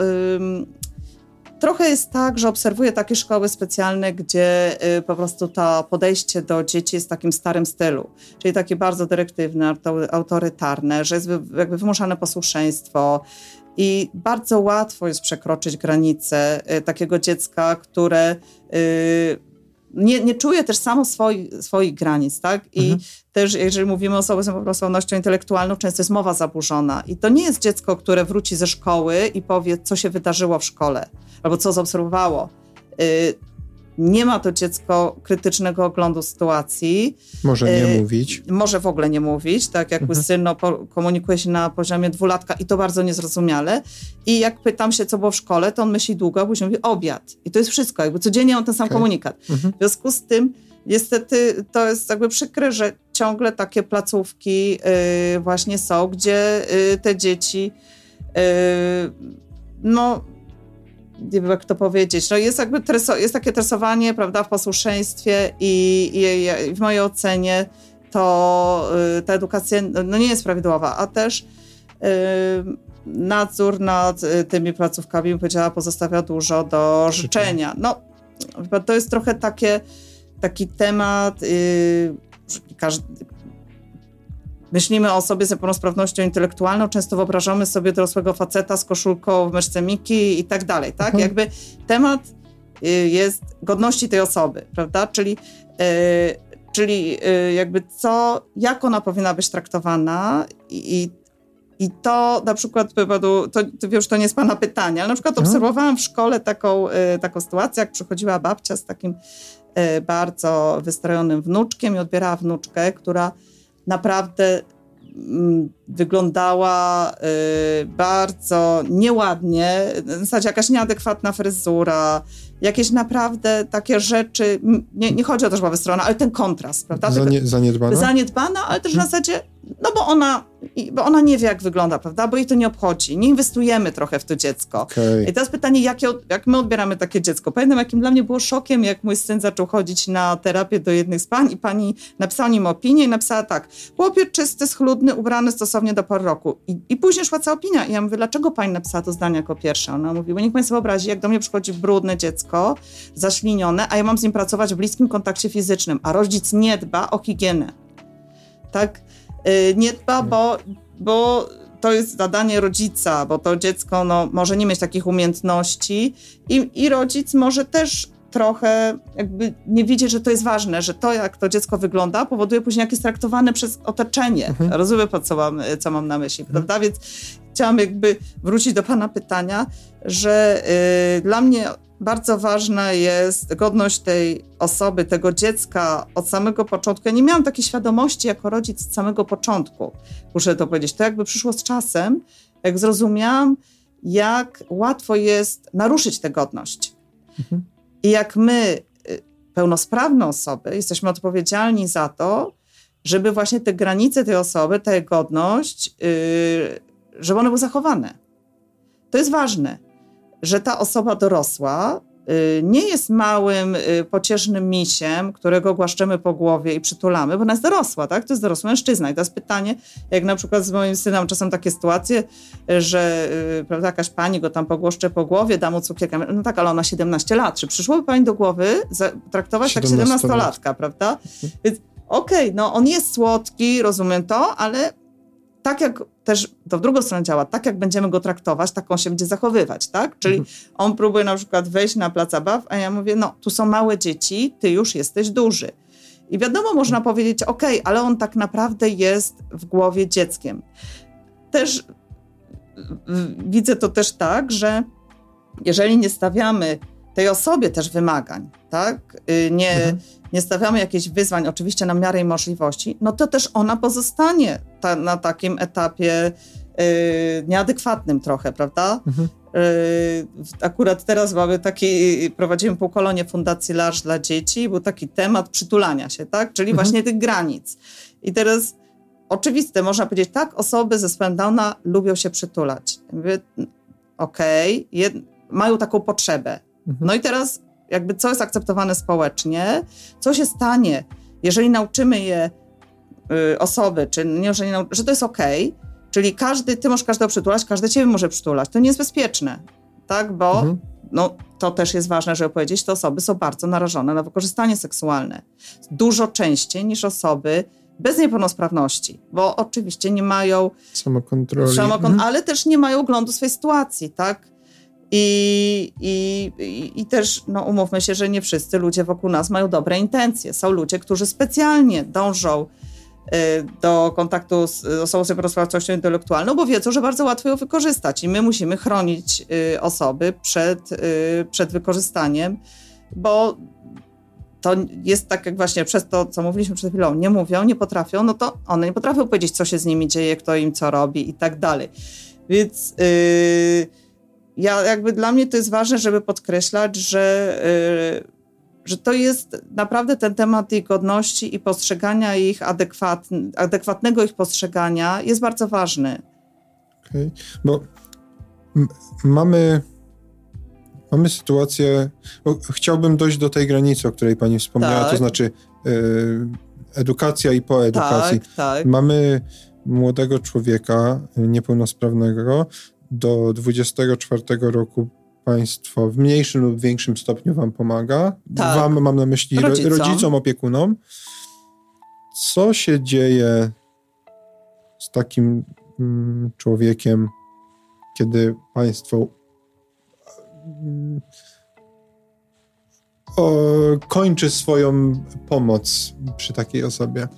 trochę jest tak, że obserwuję takie szkoły specjalne, gdzie y, po prostu to podejście do dzieci jest w takim starym stylu, czyli takie bardzo dyrektywne, autorytarne, że jest jakby wymuszane posłuszeństwo, i bardzo łatwo jest przekroczyć granice y, takiego dziecka, które y, nie, nie czuje też samo swoi, swoich granic, tak? I mhm. też, jeżeli mówimy o osobie z niepełnosprawnością intelektualną, często jest mowa zaburzona. I to nie jest dziecko, które wróci ze szkoły i powie, co się wydarzyło w szkole, albo co zaobserwowało. Y, nie ma to dziecko krytycznego oglądu sytuacji. Może nie y, mówić. Może w ogóle nie mówić, tak jak mhm. syn no, komunikuje się na poziomie dwulatka i to bardzo niezrozumiale. I jak pytam się, co było w szkole, to on myśli długo, później mówi obiad. I to jest wszystko, jakby codziennie on ten sam okay. komunikat. Mhm. W związku z tym niestety to jest jakby przykre, że ciągle takie placówki yy, właśnie są, gdzie yy, te dzieci yy, no nie jak to powiedzieć, no jest jakby treso, jest takie tresowanie, prawda, w posłuszeństwie i, i, i w mojej ocenie to y, ta edukacja no, nie jest prawidłowa, a też y, nadzór nad y, tymi placówkami, bym powiedziała, pozostawia dużo do życzenia. No, to jest trochę takie, taki temat, yy, każdy, myślimy o osobie z niepełnosprawnością intelektualną, często wyobrażamy sobie dorosłego faceta z koszulką w myszce Miki i tak dalej, tak? Mhm. Jakby temat y, jest godności tej osoby, prawda? Czyli, yy, czyli yy, jakby co, jak ona powinna być traktowana i, i to na przykład wywodu, to, to już to nie jest pana pytanie, ale na przykład mhm. obserwowałam w szkole taką, yy, taką sytuację, jak przychodziła babcia z takim bardzo wystrojonym wnuczkiem i odbierała wnuczkę, która naprawdę mm, wyglądała y, bardzo nieładnie, w zasadzie jakaś nieadekwatna fryzura, jakieś naprawdę takie rzeczy, nie, nie chodzi o to, że była ale ten kontrast, prawda? Zanie, zaniedbana? Zaniedbana, ale też hmm. na zasadzie, no bo ona, bo ona nie wie, jak wygląda, prawda? Bo jej to nie obchodzi. Nie inwestujemy trochę w to dziecko. Okay. I teraz pytanie, jakie, jak my odbieramy takie dziecko? Pamiętam, jakim dla mnie było szokiem, jak mój syn zaczął chodzić na terapię do jednych z pań i pani napisała nim opinię i napisała tak, chłopiec czysty, schludny, ubrany stosownie do pory roku. I, I później szła cała opinia i ja mówię, dlaczego pani napisała to zdanie jako pierwsze? Ona mówi, bo niech pani sobie wyobrazi, jak do mnie przychodzi brudne dziecko, zaślinione, a ja mam z nim pracować w bliskim kontakcie fizycznym, a rodzic nie dba o higienę. Tak? Y, nie dba, bo, bo to jest zadanie rodzica, bo to dziecko no, może nie mieć takich umiejętności i, i rodzic może też trochę jakby nie widzieć, że to jest ważne, że to, jak to dziecko wygląda, powoduje później, jak jest traktowane przez otoczenie. Mhm. Rozumiem, co mam, co mam na myśli, mhm. prawda? Więc chciałam jakby wrócić do pana pytania, że y, dla mnie bardzo ważna jest godność tej osoby, tego dziecka od samego początku. Ja nie miałam takiej świadomości jako rodzic od samego początku, muszę to powiedzieć. To jakby przyszło z czasem, jak zrozumiałam, jak łatwo jest naruszyć tę godność. Mhm. I jak my, y, pełnosprawne osoby, jesteśmy odpowiedzialni za to, żeby właśnie te granice tej osoby, tę godność, yy, żeby one były zachowane. To jest ważne że ta osoba dorosła y, nie jest małym, y, pociesznym misiem, którego głaszczemy po głowie i przytulamy, bo ona jest dorosła, tak? To jest dorosły mężczyzna. I teraz pytanie, jak na przykład z moim synem czasem takie sytuacje, że y, prawda, jakaś pani go tam pogłoszcze po głowie, da mu cukierka. No tak, ale ona 17 lat. Czy przyszłoby pani do głowy traktować 17 tak 17-latka, prawda? Mhm. Więc okej, okay, no on jest słodki, rozumiem to, ale tak jak też to w drugą stronę działa, tak jak będziemy go traktować, tak on się będzie zachowywać, tak? Czyli mhm. on próbuje na przykład wejść na plac zabaw, a ja mówię, no tu są małe dzieci, ty już jesteś duży. I wiadomo, można powiedzieć, ok, ale on tak naprawdę jest w głowie dzieckiem. Też widzę to też tak, że jeżeli nie stawiamy tej osobie też wymagań, tak? Y, nie, mhm. nie stawiamy jakichś wyzwań, oczywiście na miarę jej możliwości, no to też ona pozostanie ta, na takim etapie yy, nieadekwatnym trochę, prawda? Mhm. Yy, akurat teraz mamy taki, prowadzimy półkolonie Fundacji Larz dla dzieci, był taki temat przytulania się, tak? Czyli mhm. właśnie tych granic. I teraz oczywiste, można powiedzieć, tak, osoby ze Downa lubią się przytulać. Okej, okay, mają taką potrzebę. Mhm. No i teraz jakby co jest akceptowane społecznie, co się stanie, jeżeli nauczymy je y, osoby, czy nie, że, nie, że to jest okej, okay, czyli każdy, ty możesz każdego przytulać, każdy ciebie może przytulać. To nie jest bezpieczne, tak, bo mhm. no, to też jest ważne, żeby powiedzieć, te osoby są bardzo narażone na wykorzystanie seksualne. Dużo częściej niż osoby bez niepełnosprawności, bo oczywiście nie mają samokontroli, samokon mhm. ale też nie mają oglądu swojej sytuacji, tak? I, i, I też, no umówmy się, że nie wszyscy ludzie wokół nas mają dobre intencje. Są ludzie, którzy specjalnie dążą y, do kontaktu z osobą z niepełnosprawnością intelektualną, bo wiedzą, że bardzo łatwo ją wykorzystać i my musimy chronić y, osoby przed, y, przed wykorzystaniem, bo to jest tak jak właśnie przez to, co mówiliśmy przed chwilą, nie mówią, nie potrafią, no to one nie potrafią powiedzieć, co się z nimi dzieje, kto im co robi i tak dalej. Więc... Yy, ja jakby dla mnie to jest ważne, żeby podkreślać, że, yy, że to jest naprawdę ten temat ich godności i postrzegania ich adekwatn, adekwatnego ich postrzegania jest bardzo ważny. Okay. Bo mamy mamy sytuację, chciałbym dojść do tej granicy, o której pani wspomniała, tak. to znaczy yy, edukacja i po edukacji. Tak, tak. Mamy młodego człowieka niepełnosprawnego, do 24 roku państwo w mniejszym lub większym stopniu wam pomaga. Tak. Wam mam na myśli rodzicom. rodzicom, opiekunom. Co się dzieje z takim mm, człowiekiem, kiedy państwo mm, o, kończy swoją pomoc przy takiej osobie?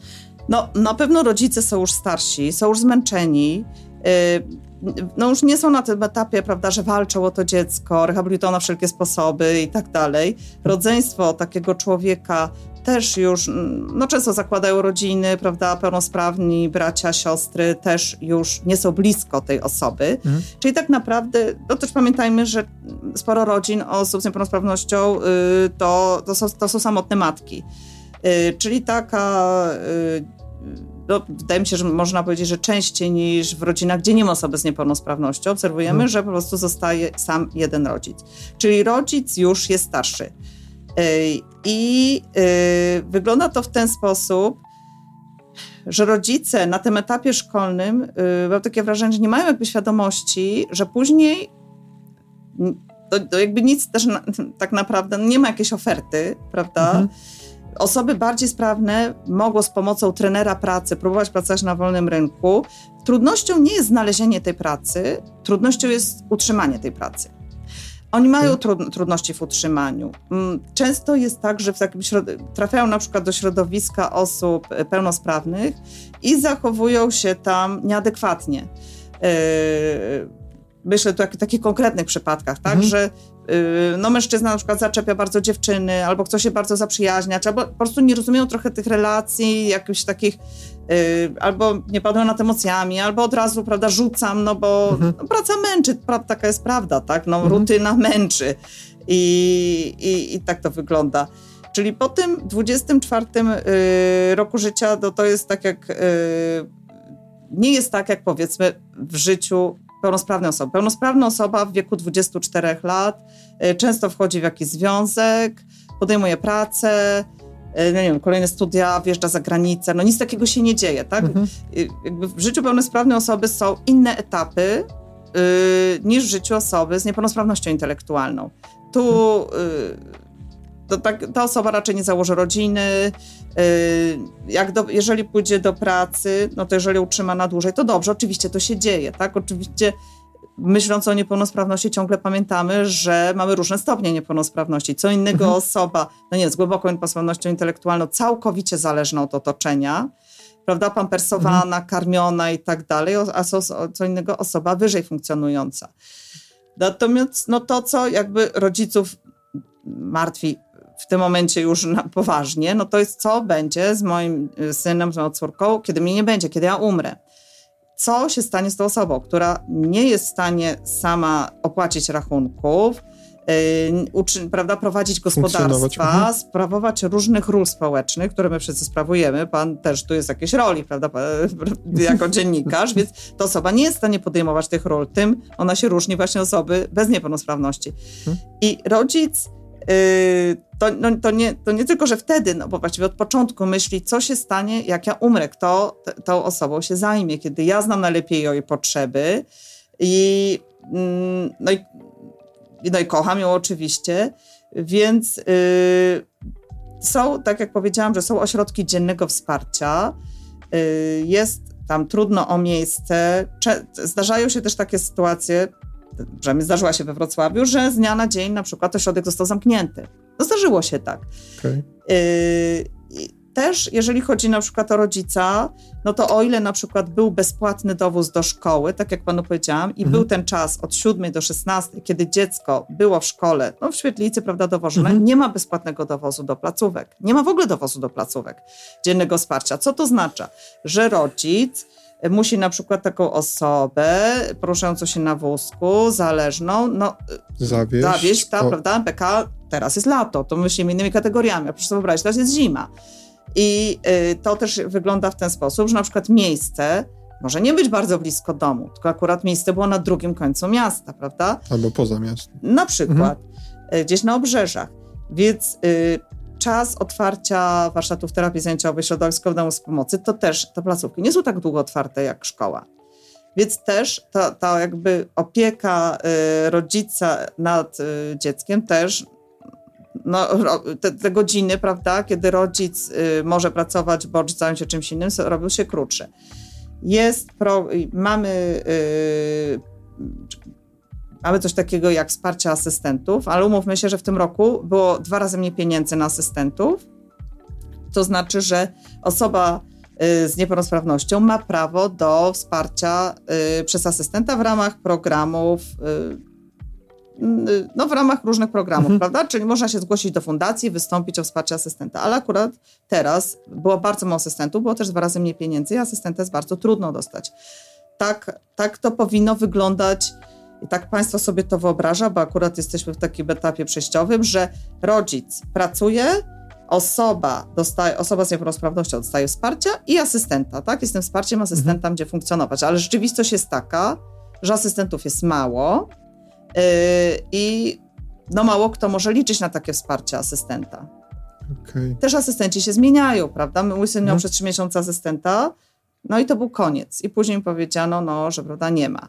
No, na pewno rodzice są już starsi, są już zmęczeni. Y, no już nie są na tym etapie, prawda, że walczą o to dziecko, rehabilitują na wszelkie sposoby i tak dalej. Rodzeństwo takiego człowieka też już, no często zakładają rodziny, prawda, pełnosprawni bracia, siostry też już nie są blisko tej osoby. Mhm. Czyli tak naprawdę, no też pamiętajmy, że sporo rodzin osób z niepełnosprawnością y, to, to, są, to są samotne matki. Y, czyli taka y, no, wydaje mi się, że można powiedzieć, że częściej niż w rodzinach, gdzie nie ma osoby z niepełnosprawnością, obserwujemy, hmm. że po prostu zostaje sam jeden rodzic. Czyli rodzic już jest starszy. Y, I y, wygląda to w ten sposób, że rodzice na tym etapie szkolnym, y, mam takie wrażenie, że nie mają jakby świadomości, że później to, to jakby nic też na, tak naprawdę, nie ma jakiejś oferty, prawda? Mhm Osoby bardziej sprawne mogą z pomocą trenera pracy próbować pracować na wolnym rynku. Trudnością nie jest znalezienie tej pracy, trudnością jest utrzymanie tej pracy. Oni mają mhm. trudności w utrzymaniu. Mm, często jest tak, że w takim trafiają na przykład do środowiska osób e, pełnosprawnych i zachowują się tam nieadekwatnie. E, myślę tu o takich konkretnych przypadkach, tak, mhm. że no, mężczyzna na przykład zaczepia bardzo dziewczyny, albo chce się bardzo zaprzyjaźniać, albo po prostu nie rozumieją trochę tych relacji, jakichś takich, y, albo nie padną nad emocjami, albo od razu, prawda, rzucam, no bo mhm. no, praca męczy, pra, taka jest prawda, tak, no mhm. rutyna męczy I, i, i tak to wygląda. Czyli po tym 24 y, roku życia to, to jest tak jak, nie jest tak jak powiedzmy w życiu pełnosprawnej osoby. Pełnosprawna osoba w wieku 24 lat y, często wchodzi w jakiś związek, podejmuje pracę, y, no nie wiem, kolejne studia, wjeżdża za granicę, no nic takiego się nie dzieje, tak? Mhm. Y, w życiu pełnosprawnej osoby są inne etapy yy, niż w życiu osoby z niepełnosprawnością intelektualną. Tu yy, to tak, ta osoba raczej nie założy rodziny. Y, jak do, jeżeli pójdzie do pracy, no to jeżeli utrzyma na dłużej, to dobrze, oczywiście to się dzieje, tak? Oczywiście myśląc o niepełnosprawności, ciągle pamiętamy, że mamy różne stopnie niepełnosprawności. Co innego mhm. osoba, no nie, z głęboką niepełnosprawnością intelektualną, całkowicie zależna od otoczenia, prawda, pampersowana, mhm. karmiona i tak dalej, a co, co innego osoba wyżej funkcjonująca. Natomiast no to, co jakby rodziców martwi w tym momencie już na poważnie, no to jest co będzie z moim y, synem, z moją córką, kiedy mnie nie będzie, kiedy ja umrę. Co się stanie z tą osobą, która nie jest w stanie sama opłacić rachunków, Yy, prawda, prowadzić gospodarstwa, mhm. sprawować różnych ról społecznych, które my wszyscy sprawujemy. Pan też tu jest jakieś roli, prawda, jako dziennikarz, więc ta osoba nie jest w stanie podejmować tych ról. Tym ona się różni właśnie osoby bez niepełnosprawności. Mhm. I rodzic to, no, to, nie, to nie tylko, że wtedy, no bo właściwie od początku myśli, co się stanie, jak ja umrę, kto t, tą osobą się zajmie, kiedy ja znam najlepiej jej potrzeby i, mm, no, i, no i kocham ją oczywiście, więc yy, są, tak jak powiedziałam, że są ośrodki dziennego wsparcia, yy, jest tam trudno o miejsce, zdarzają się też takie sytuacje, przynajmniej zdarzyła się we Wrocławiu, że z dnia na dzień na przykład ośrodek został zamknięty. No zdarzyło się tak. Okay. też jeżeli chodzi na przykład o rodzica, no to o ile na przykład był bezpłatny dowóz do szkoły, tak jak panu powiedziałam, i mhm. był ten czas od 7 do 16, kiedy dziecko było w szkole, no w świetlicy, prawda, dowożone, mhm. nie ma bezpłatnego dowozu do placówek. Nie ma w ogóle dowozu do placówek dziennego wsparcia. Co to oznacza? Że rodzic musi na przykład taką osobę poruszającą się na wózku, zależną, no, zawieźć, zawieźć ta, o... prawda, PK, teraz jest lato, to myślimy innymi kategoriami, a proszę sobie wyobrazić, teraz jest zima. I y, to też wygląda w ten sposób, że na przykład miejsce może nie być bardzo blisko domu, tylko akurat miejsce było na drugim końcu miasta, prawda? Albo poza miastem. Na przykład, mhm. gdzieś na obrzeżach. Więc y, czas otwarcia warsztatów terapii zajęciowej środowiskowej domu z pomocy, to też te placówki nie są tak długo otwarte jak szkoła. Więc też ta, ta jakby opieka y, rodzica nad y, dzieckiem też no, te, te, godziny, prawda, kiedy rodzic y, może pracować, bo zająć się czymś innym, robią się krótsze. Jest, pro, mamy y, Mamy coś takiego jak wsparcie asystentów, ale umówmy się, że w tym roku było dwa razy mniej pieniędzy na asystentów. To znaczy, że osoba y, z niepełnosprawnością ma prawo do wsparcia y, przez asystenta w ramach programów, y, no w ramach różnych programów, mhm. prawda? Czyli można się zgłosić do fundacji, wystąpić o wsparcie asystenta, ale akurat teraz było bardzo mało asystentów, było też dwa razy mniej pieniędzy i asystenta jest bardzo trudno dostać. Tak, tak to powinno wyglądać i tak Państwo sobie to wyobraża, bo akurat jesteśmy w takim etapie przejściowym, że rodzic pracuje, osoba, dostaje, osoba z niepełnosprawnością dostaje wsparcia i asystenta, tak? Jest tym wsparciem asystenta, mhm. gdzie funkcjonować. Ale rzeczywistość jest taka, że asystentów jest mało yy, i no mało kto może liczyć na takie wsparcie asystenta. Okay. Też asystenci się zmieniają, prawda? Mój syn miał mhm. przez trzy miesiące asystenta, no i to był koniec. I później powiedziano, no, że prawda, nie ma.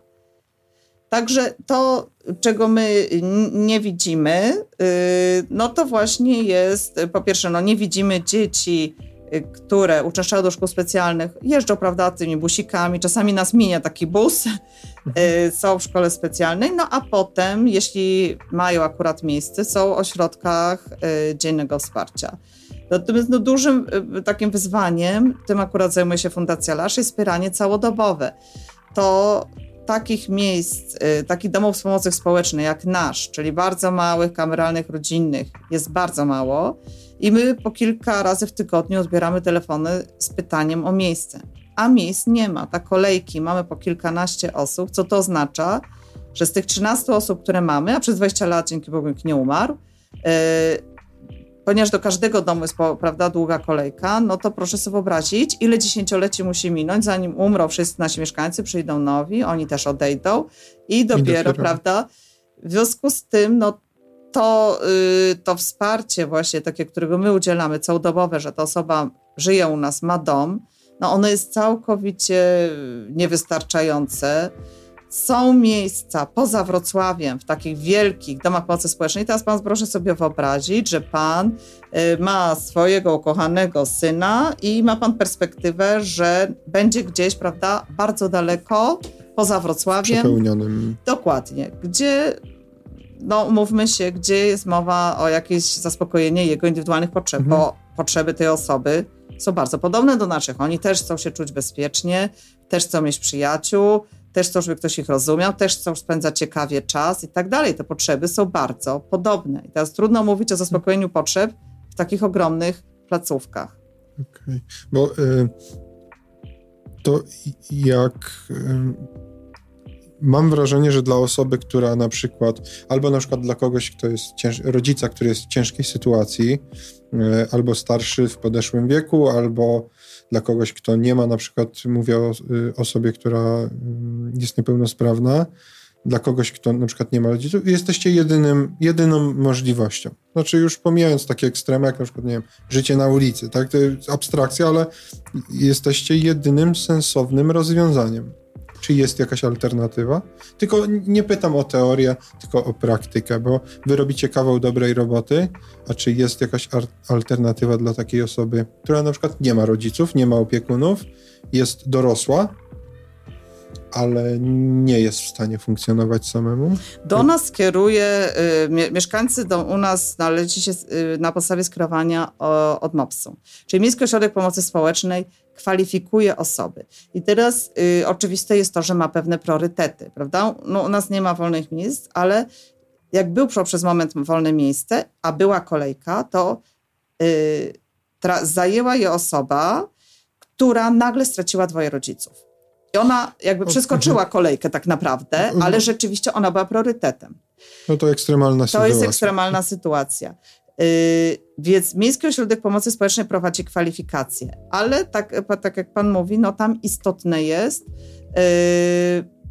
Także to, czego my nie widzimy, y, no to właśnie jest, po pierwsze, no nie widzimy dzieci, y, które uczęszczają do szkół specjalnych, jeżdżą, prawda, tymi busikami, czasami nas minie taki bus, y, są w szkole specjalnej, no a potem, jeśli mają akurat miejsce, są w ośrodkach dziennego wsparcia. Natomiast no, dużym takim wyzwaniem, tym akurat zajmuje się Fundacja Lasz, jest wspieranie całodobowe. To takich miejsc, y, takich domów pomocy społecznej jak nasz, czyli bardzo małych, kameralnych, rodzinnych, jest bardzo mało. I my po kilka razy w tygodniu odbieramy telefony z pytaniem o miejsce. A miejsc nie ma. Ta kolejki mamy po kilkanaście osób, co to oznacza, że z tych 13 osób, które mamy, a przez 20 lat dzięki Bogu nikt nie umarł, yy, ponieważ do każdego domu jest prawda, długa kolejka, no to proszę sobie wyobrazić, ile dziesięcioleci musi minąć, zanim umrą wszyscy nasi mieszkańcy, przyjdą nowi, oni też odejdą i dopiero, I dopiero. prawda, w związku z tym, no to, yy, to wsparcie właśnie takie, którego my udzielamy, całodobowe, że ta osoba żyje u nas, ma dom, no ono jest całkowicie niewystarczające. Są miejsca poza Wrocławiem, w takich wielkich domach pomocy społecznej. Teraz pan proszę sobie wyobrazić, że pan y, ma swojego ukochanego syna i ma pan perspektywę, że będzie gdzieś, prawda, bardzo daleko poza Wrocławiem. Przepełnionym. Dokładnie. Gdzie no mówmy się, gdzie jest mowa o jakieś zaspokojenie jego indywidualnych potrzeb, mhm. bo potrzeby tej osoby są bardzo podobne do naszych. Oni też chcą się czuć bezpiecznie, też chcą mieć przyjaciół, też chcą, żeby ktoś ich rozumiał, też chcą spędzać ciekawie czas i tak dalej. Te potrzeby są bardzo podobne. I teraz trudno mówić o zaspokojeniu potrzeb w takich ogromnych placówkach. Okej, okay. bo y, to jak y, mam wrażenie, że dla osoby, która na przykład, albo na przykład dla kogoś, kto jest cięż, rodzica, który jest w ciężkiej sytuacji, y, albo starszy w podeszłym wieku, albo dla kogoś, kto nie ma, na przykład mówię o y, osobie, która mm, jest niepełnosprawna, dla kogoś, kto na przykład nie ma rodziców, jesteście jedynym, jedyną możliwością. Znaczy już pomijając takie ekstremy, jak na przykład, nie wiem, życie na ulicy, tak, to jest abstrakcja, ale jesteście jedynym sensownym rozwiązaniem. Czy jest jakaś alternatywa? Tylko nie pytam o teorię, tylko o praktykę, bo wy robicie kawał dobrej roboty, a czy jest jakaś alternatywa dla takiej osoby, która na przykład nie ma rodziców, nie ma opiekunów, jest dorosła, ale nie jest w stanie funkcjonować samemu? Do nas kieruje, y, mieszkańcy do, u nas należy się y, na podstawie skierowania od MOPS-u. Czyli Miejski Ośrodek Pomocy Społecznej kwalifikuje osoby. I teraz y, oczywiste jest to, że ma pewne priorytety, prawda? No, u nas nie ma wolnych miejsc, ale jak był przez moment wolne miejsce, a była kolejka, to y, zajęła je osoba, która nagle straciła dwoje rodziców. I ona jakby przeskoczyła kolejkę tak naprawdę, mhm. ale rzeczywiście ona była priorytetem. No to ekstremalna sytuacja. To jest ekstremalna sytuacja. Yy, więc Miejski Ośrodek Pomocy Społecznej prowadzi kwalifikacje, ale tak, tak jak pan mówi, no tam istotne jest yy,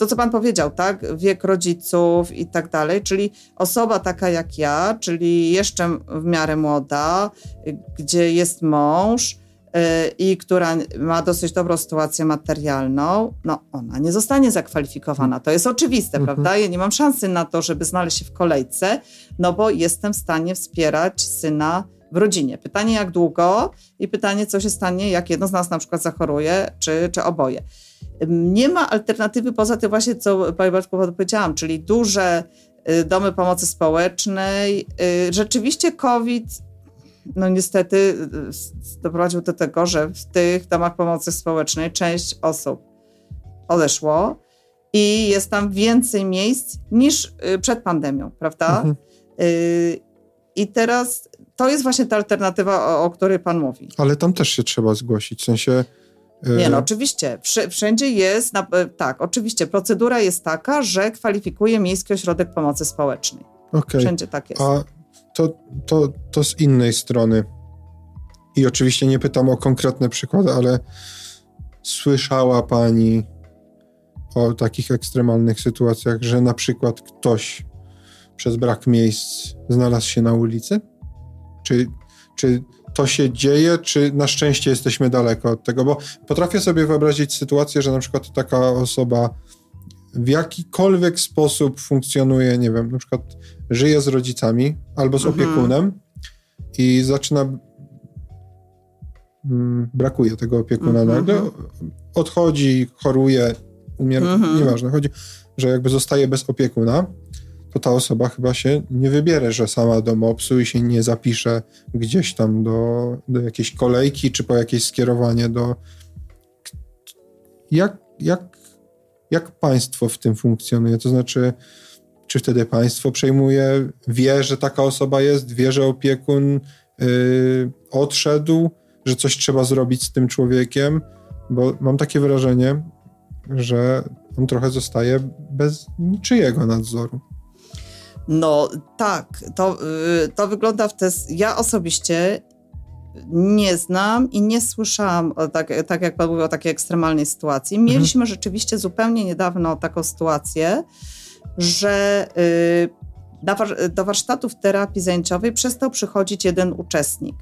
to, co pan powiedział, tak? Wiek rodziców i tak dalej, czyli osoba taka jak ja, czyli jeszcze w miarę młoda, gdzie jest mąż, i która ma dosyć dobrą sytuację materialną, no ona nie zostanie zakwalifikowana. To jest oczywiste, mhm. prawda? Ja nie mam szansy na to, żeby znaleźć się w kolejce, no bo jestem w stanie wspierać syna w rodzinie. Pytanie jak długo i pytanie co się stanie, jak jedno z nas na przykład zachoruje, czy, czy oboje. Nie ma alternatywy poza tym właśnie, co Pani Bartku powiedziałam, czyli duże y, domy pomocy społecznej. Y, rzeczywiście COVID no niestety y, doprowadził do tego, że w tych domach pomocy społecznej część osób odeszło i jest tam więcej miejsc niż y, przed pandemią, prawda? Mhm. Y, I teraz to jest właśnie ta alternatywa, o, o, której Pan mówi. Ale tam też się trzeba zgłosić, w sensie. Nie, no oczywiście. Wszędzie jest, tak, oczywiście. Procedura jest taka, że kwalifikuje Miejski Ośrodek Pomocy Społecznej. Okay. Wszędzie tak jest. A to, to, to z innej strony. I oczywiście nie pytam o konkretne przykłady, ale słyszała Pani o takich ekstremalnych sytuacjach, że na przykład ktoś przez brak miejsc znalazł się na ulicy? Czy, czy to się dzieje, czy na szczęście jesteśmy daleko od tego? Bo potrafię sobie wyobrazić sytuację, że na przykład taka osoba w jakikolwiek sposób funkcjonuje, nie wiem, na przykład żyje z rodzicami albo z mhm. opiekunem i zaczyna mm, brakuje tego opiekuna mhm. nagle, odchodzi, choruje, umiera, mhm. nieważne, chodzi, że jakby zostaje bez opiekuna, to ta osoba chyba się nie wybierze, że sama do MOPS-u i się nie zapisze gdzieś tam do, do jakiejś kolejki, czy po jakieś skierowanie do... Jak, jak, jak państwo w tym funkcjonuje? To znaczy, czy wtedy państwo przejmuje, wie, że taka osoba jest, wie, że opiekun yy, odszedł, że coś trzeba zrobić z tym człowiekiem? Bo mam takie wrażenie, że on trochę zostaje bez niczyjego nadzoru. No tak, to, y, to wygląda w ten... Ja osobiście nie znam i nie słyszałam, tak, tak jak pan mówił, o takiej ekstremalnej sytuacji. Mhm. Mieliśmy mhm. rzeczywiście zupełnie niedawno taką sytuację, że y, do warsztatów terapii zajęciowej przestał przychodzić jeden uczestnik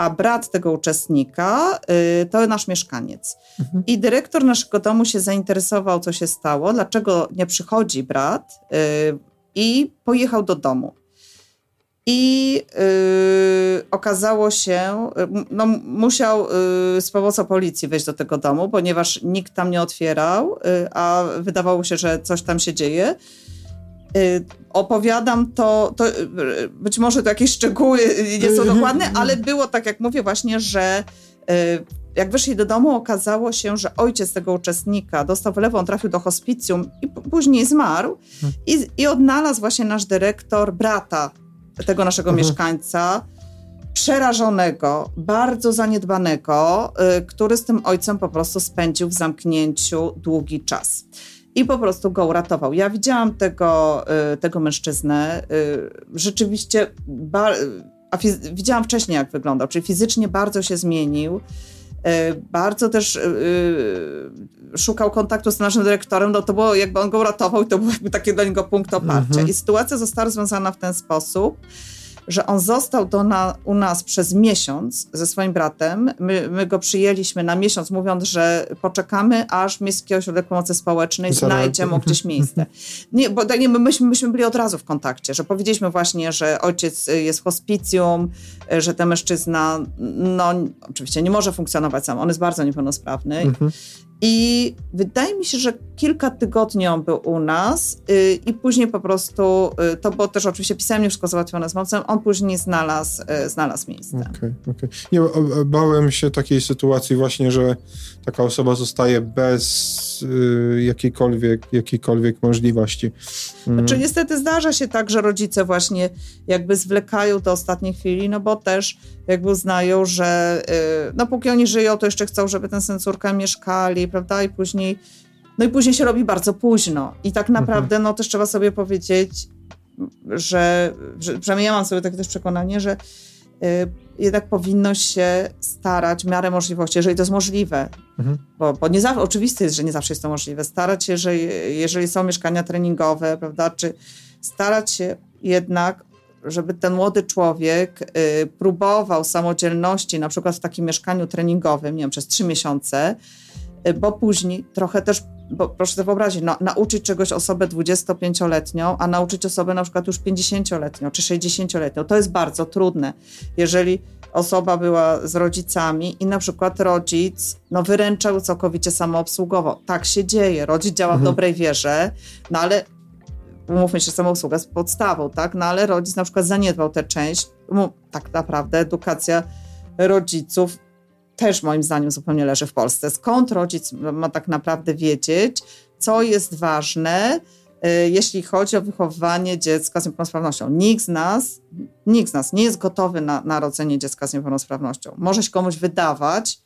a brat tego uczestnika y, to nasz mieszkaniec. Mhm. I dyrektor naszego domu się zainteresował, co się stało, dlaczego nie przychodzi brat y, i pojechał do domu. I yy, okazało się, no, musiał yy, z pomocą policji wejść do tego domu, ponieważ nikt tam nie otwierał, yy, a wydawało się, że coś tam się dzieje. Y, opowiadam to, to, y, być może to jakieś szczegóły nie są dokładne, ale było tak, jak mówię, właśnie, że y, jak wyszli do domu, okazało się, że ojciec tego uczestnika dostał wylewą, on trafił do hospicjum i później zmarł. I, I odnalazł właśnie nasz dyrektor brata tego naszego mhm. mieszkańca, przerażonego, bardzo zaniedbanego, który z tym ojcem po prostu spędził w zamknięciu długi czas i po prostu go uratował. Ja widziałam tego, y, tego mężczyznę, y, rzeczywiście, a widziałam wcześniej, jak wyglądał, czyli fizycznie bardzo się zmienił. Y, bardzo też szukał kontaktu z naszym dyrektorem, no to było jakby on go uratował i to był jakby taki dla niego punkt oparcia. Mhm. I sytuacja została rozwiązana w ten sposób, że on został do na, u nas przez miesiąc ze swoim bratem. My, my, go przyjęliśmy na miesiąc, mówiąc, że poczekamy, aż Miejski Ośrodek Pomocy Społecznej znajdzie mu gdzieś miejsce. Nie, bo nie, myśmy, myśmy byli od razu w kontakcie, że powiedzieliśmy właśnie, że ojciec jest w hospicjum, że ten mężczyzna, no oczywiście nie może funkcjonować sam, on jest bardzo niepełnosprawny mhm. I wydaje mi się, że kilka tygodni on był u nas yy, i później po prostu, yy, to było też oczywiście pisemnie wszystko załatwione z mocem, on później znalazł, yy, znalazł miejsce. Okej, okay, okay. Nie, bałem się takiej sytuacji właśnie, że taka osoba zostaje bez y, jakiejkolwiek, jakiejkolwiek możliwości. Mm. Znaczy niestety zdarza się tak, że rodzice właśnie jakby zwlekają do ostatniej chwili, no bo też jakby uznają, że y, no póki oni żyją, to jeszcze chcą, żeby ten syn córka mieszkali, prawda, i później no i później się robi bardzo późno. I tak mhm. naprawdę, mhm. no też trzeba sobie powiedzieć, że, że przynajmniej ja mam sobie takie też przekonanie, że jednak powinno się starać w miarę możliwości, jeżeli to jest możliwe, mhm. bo, bo nie zawsze, oczywiste jest, że nie zawsze jest to możliwe, starać się, że jeżeli są mieszkania treningowe, prawda, czy starać się jednak żeby ten młody człowiek y, próbował samodzielności, na przykład w takim mieszkaniu treningowym, nie wiem, przez trzy miesiące, y, bo później trochę też, bo proszę sobie wyobrazić, no, nauczyć czegoś osobę 25-letnią, a nauczyć osobę na przykład już 50-letnią czy 60-letnią, to jest bardzo trudne. Jeżeli osoba była z rodzicami i na przykład rodzic no, wyręczał całkowicie samoobsługowo. Tak się dzieje. Rodzic działa mhm. w dobrej wierze, no ale umówmy się, samoobsługa jest podstawą, tak? No ale rodzic na przykład zaniedbał tę część. Tak naprawdę edukacja rodziców też moim zdaniem zupełnie leży w Polsce. Skąd rodzic ma tak naprawdę wiedzieć, co jest ważne, y, jeśli chodzi o wychowywanie dziecka z niepełnosprawnością. Nikt z nas, nikt z nas nie jest gotowy na narodzenie dziecka z niepełnosprawnością. Może się komuś wydawać,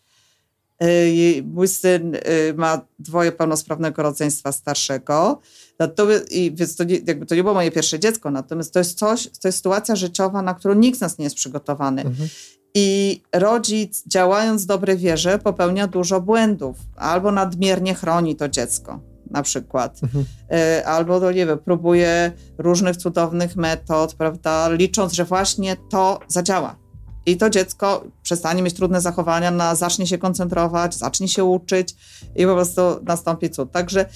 y, Mój syn y, ma dwoje pełnosprawnego rodzeństwa starszego. Natomiast, i, więc to nie, jakby to nie było moje pierwsze dziecko, natomiast to jest coś, to jest sytuacja życiowa, na którą nikt z nas nie jest przygotowany. Mhm. I rodzic, działając w dobrej wierze, popełnia dużo błędów, albo nadmiernie chroni to dziecko, na przykład, mhm. Y, albo, to nie wiem, próbuje różnych cudownych metod, prawda, licząc, że właśnie to zadziała. I to dziecko przestanie mieć trudne zachowania, na, zacznie się koncentrować, zacznie się uczyć i po prostu nastąpi cud. Także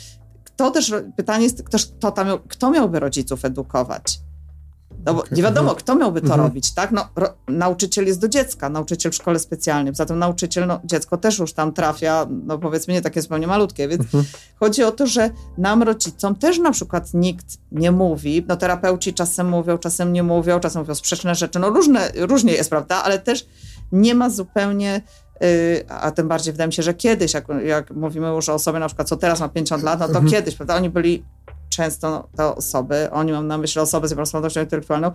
to też pytanie jest kto, tam, kto miałby rodziców edukować? No bo Okay. nie wiadomo, Mhm. kto miałby to Mhm. robić, tak? No, ro, nauczyciel jest do dziecka, nauczyciel w szkole specjalnej, zatem nauczyciel, no, dziecko też już tam trafia, no powiedzmy nie takie zupełnie malutkie, więc Mhm. chodzi o to, że nam rodzicom też na przykład nikt nie mówi, no terapeuci czasem mówią, czasem nie mówią, czasem mówią sprzeczne rzeczy, no różne, różnie jest, prawda, ale też nie ma zupełnie y, a tym bardziej wydaje mi się, że kiedyś, jak, jak mówimy już o osobie na przykład, co teraz ma 50 lat, no to Mhm. kiedyś, prawda, oni byli często te osoby, oni mam na myśli osoby z niepełnosprawnością intelektualną,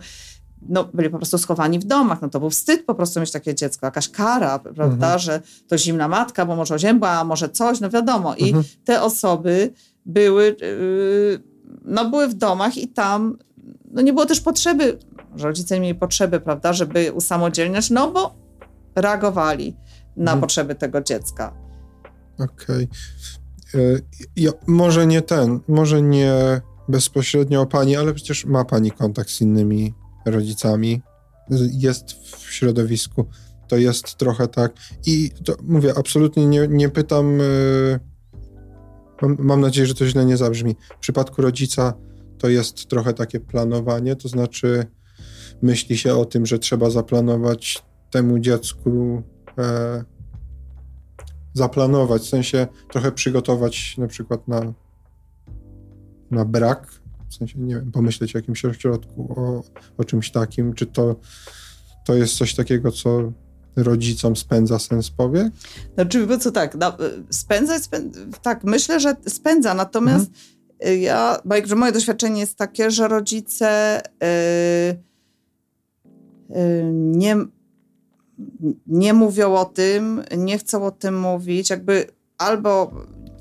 no, byli po prostu schowani w domach. No to był wstyd po prostu mieć takie dziecko, jakaś kara, prawda, Mhm. że to zimna matka, bo może oziębła, a może coś, no wiadomo. I Mhm. te osoby były, yy, no, były w domach i tam no, nie było też potrzeby, że rodzice nie mieli potrzeby, prawda, żeby usamodzielniać, no bo reagowali na Mhm. potrzeby tego dziecka. Okej. E, Ja, może nie ten, może nie bezpośrednio o pani, ale przecież ma pani kontakt z innymi rodzicami. Jest w środowisku. To jest trochę tak. I to mówię, absolutnie nie, nie pytam. e, Mam, mam nadzieję, że to źle nie zabrzmi. W przypadku rodzica to jest trochę takie planowanie, to znaczy myśli się o tym, że trzeba zaplanować temu dziecku e, zaplanować, w sensie trochę przygotować na przykład na, na brak, w sensie, nie wiem, pomyśleć o jakimś ośrodku, o, o czymś takim, czy to, to jest coś takiego, co rodzicom spędza sens powie? Znaczy, bo co tak, no, spędza, spędza, tak, myślę, że spędza, natomiast Mhm. y, ja, bo jakże moje doświadczenie jest takie, że rodzice y, y, nie, nie mówią o tym, nie chcą o tym mówić, jakby albo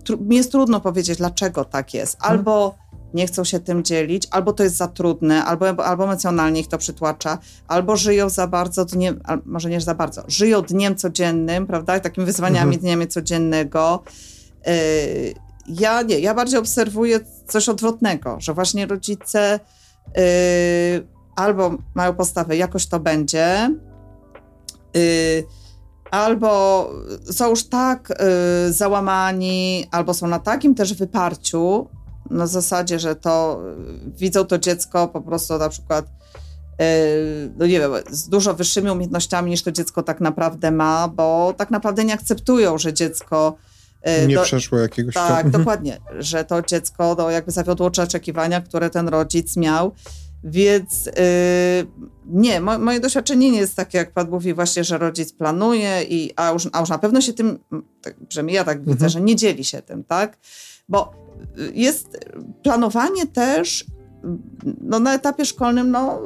tru, mi jest trudno powiedzieć, dlaczego tak jest, Mhm. albo nie chcą się tym dzielić, albo to jest za trudne, albo, albo emocjonalnie ich to przytłacza, albo żyją za bardzo dniem, może nie za bardzo, żyją dniem codziennym, prawda, takimi wyzwaniami Mhm. dniami codziennego. Yy, ja nie, ja bardziej obserwuję coś odwrotnego, że właśnie rodzice yy, albo mają postawę, jakoś to będzie, yy, albo są już tak yy, załamani, albo są na takim też wyparciu, na zasadzie, że to yy, widzą to dziecko po prostu na przykład no nie wiem, z dużo wyższymi umiejętnościami niż to dziecko tak naprawdę ma, bo tak naprawdę nie akceptują, że dziecko Nie do- przeszło jakiegoś tak, tam- dokładnie, że to dziecko no, jakby zawiodło oczekiwania, które ten rodzic miał. Więc yy, nie, mo, moje doświadczenie nie jest takie, jak pan mówi, właśnie, że rodzic planuje, i, a, już, a już na pewno się tym, tak, przynajmniej ja tak widzę, Mhm. że nie dzieli się tym, tak? Bo y, jest planowanie też no, na etapie szkolnym, no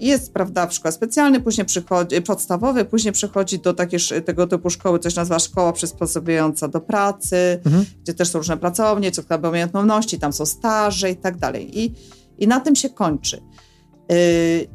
jest, prawda, w szkole specjalnej, później przychodzi, podstawowej, później przychodzi do takiej, tego typu szkoły, coś nazywa szkoła przysposobiająca do pracy, Mhm. gdzie też są różne pracownie, co ma umiejętności, tam są staże i tak dalej. I, i na tym się kończy. Yy,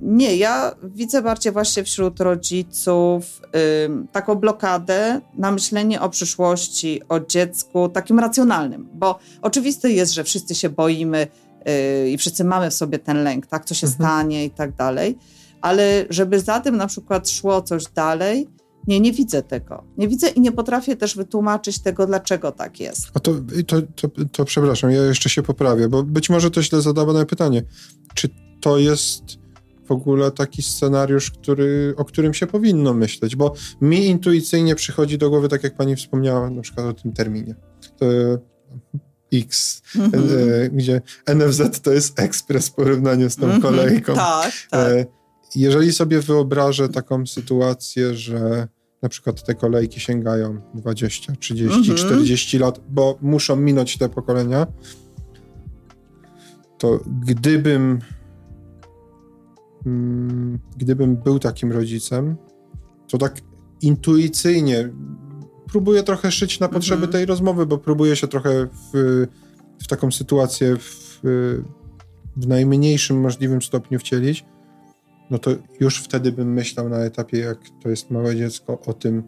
nie, ja widzę bardziej właśnie wśród rodziców yy, taką blokadę na myślenie o przyszłości, o dziecku, takim racjonalnym, bo oczywiste jest, że wszyscy się boimy yy, i wszyscy mamy w sobie ten lęk, tak, co się Mhm. stanie i tak dalej, ale żeby za tym na przykład szło coś dalej, nie, nie widzę tego. Nie widzę i nie potrafię też wytłumaczyć tego, dlaczego tak jest. A to, to, to, to przepraszam, ja jeszcze się poprawię, bo być może to źle zadawane pytanie. Czy to jest w ogóle taki scenariusz, który, o którym się powinno myśleć? Bo mi intuicyjnie przychodzi do głowy, tak jak pani wspomniała, na przykład o tym terminie. To X, Mhm. e, gdzie NFZ to jest ekspres w porównaniu z tą Mhm. kolejką. Tak, tak. E, Jeżeli sobie wyobrażę taką sytuację, że na przykład te kolejki sięgają 20, 30, Mhm. 40 lat, bo muszą minąć te pokolenia, to gdybym mm, gdybym był takim rodzicem, to tak intuicyjnie próbuję trochę szyć na potrzeby Mhm. tej rozmowy, bo próbuję się trochę w, w taką sytuację w, w najmniejszym możliwym stopniu wcielić, no to już wtedy bym myślał na etapie, jak to jest małe dziecko, o tym,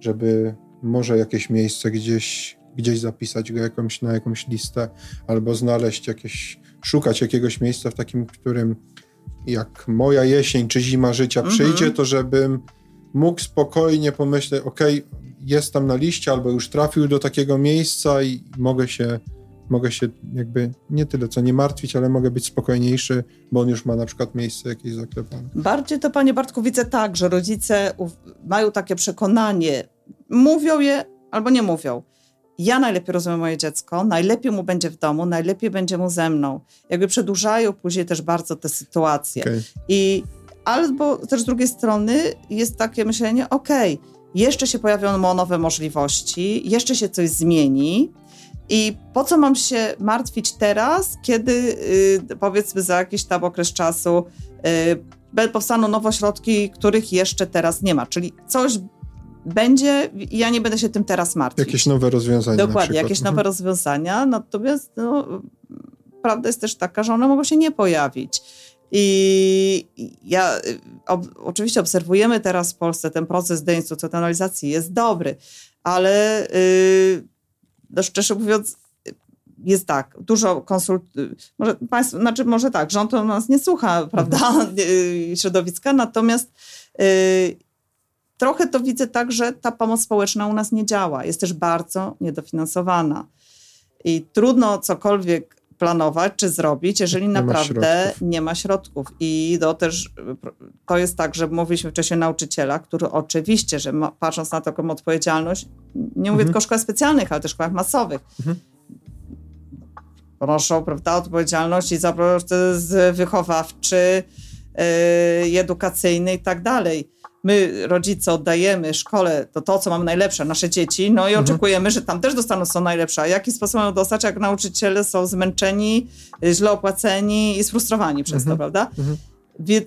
żeby może jakieś miejsce gdzieś, gdzieś zapisać go jakąś, na jakąś listę, albo znaleźć jakieś, szukać jakiegoś miejsca w takim, którym jak moja jesień czy zima życia Mhm. przyjdzie, to żebym mógł spokojnie pomyśleć, ok, jest tam na liście, albo już trafił do takiego miejsca i mogę się mogę się jakby nie tyle co nie martwić, ale mogę być spokojniejszy, bo on już ma na przykład miejsce jakieś zaklepane. Bardziej to, panie Bartku, widzę tak, że rodzice mają takie przekonanie, mówią je albo nie mówią. Ja najlepiej rozumiem moje dziecko, najlepiej mu będzie w domu, najlepiej będzie mu ze mną. Jakby przedłużają później też bardzo te sytuacje. Okay. I albo też z drugiej strony jest takie myślenie, okej, okay, jeszcze się pojawią nowe możliwości, jeszcze się coś zmieni, i po co mam się martwić teraz, kiedy y, powiedzmy za jakiś tam okres czasu y, powstaną nowe środki, których jeszcze teraz nie ma. Czyli coś będzie i ja nie będę się tym teraz martwić. Jakieś nowe rozwiązania. Dokładnie, jakieś nowe mhm. rozwiązania. Natomiast no, prawda jest też taka, że one mogą się nie pojawić. I ja ob, oczywiście obserwujemy teraz w Polsce ten proces deinstytucjonalizacji jest dobry, ale yy, szczerze mówiąc, jest tak, dużo konsult... Może państwo, znaczy może tak, rząd to nas nie słucha, prawda, mhm. środowiska, natomiast y, trochę to widzę tak, że ta pomoc społeczna u nas nie działa. Jest też bardzo niedofinansowana. I trudno cokolwiek planować czy zrobić, jeżeli nie naprawdę ma nie ma środków. I to też to jest tak, że mówiliśmy wcześniej nauczyciela, który oczywiście, że ma, patrząc na taką odpowiedzialność, nie mówię mhm. tylko o szkołach specjalnych, ale też szkołach masowych, mhm. ponoszą prawda, odpowiedzialność i za wychowawczy, yy, edukacyjny i tak dalej my rodzice oddajemy szkole to, to co mamy najlepsze, nasze dzieci, no i mhm. oczekujemy, że tam też dostaną co najlepsze. A jaki sposób mają dostać, jak nauczyciele są zmęczeni, źle opłaceni i sfrustrowani przez mhm. to, prawda? Mhm. Więc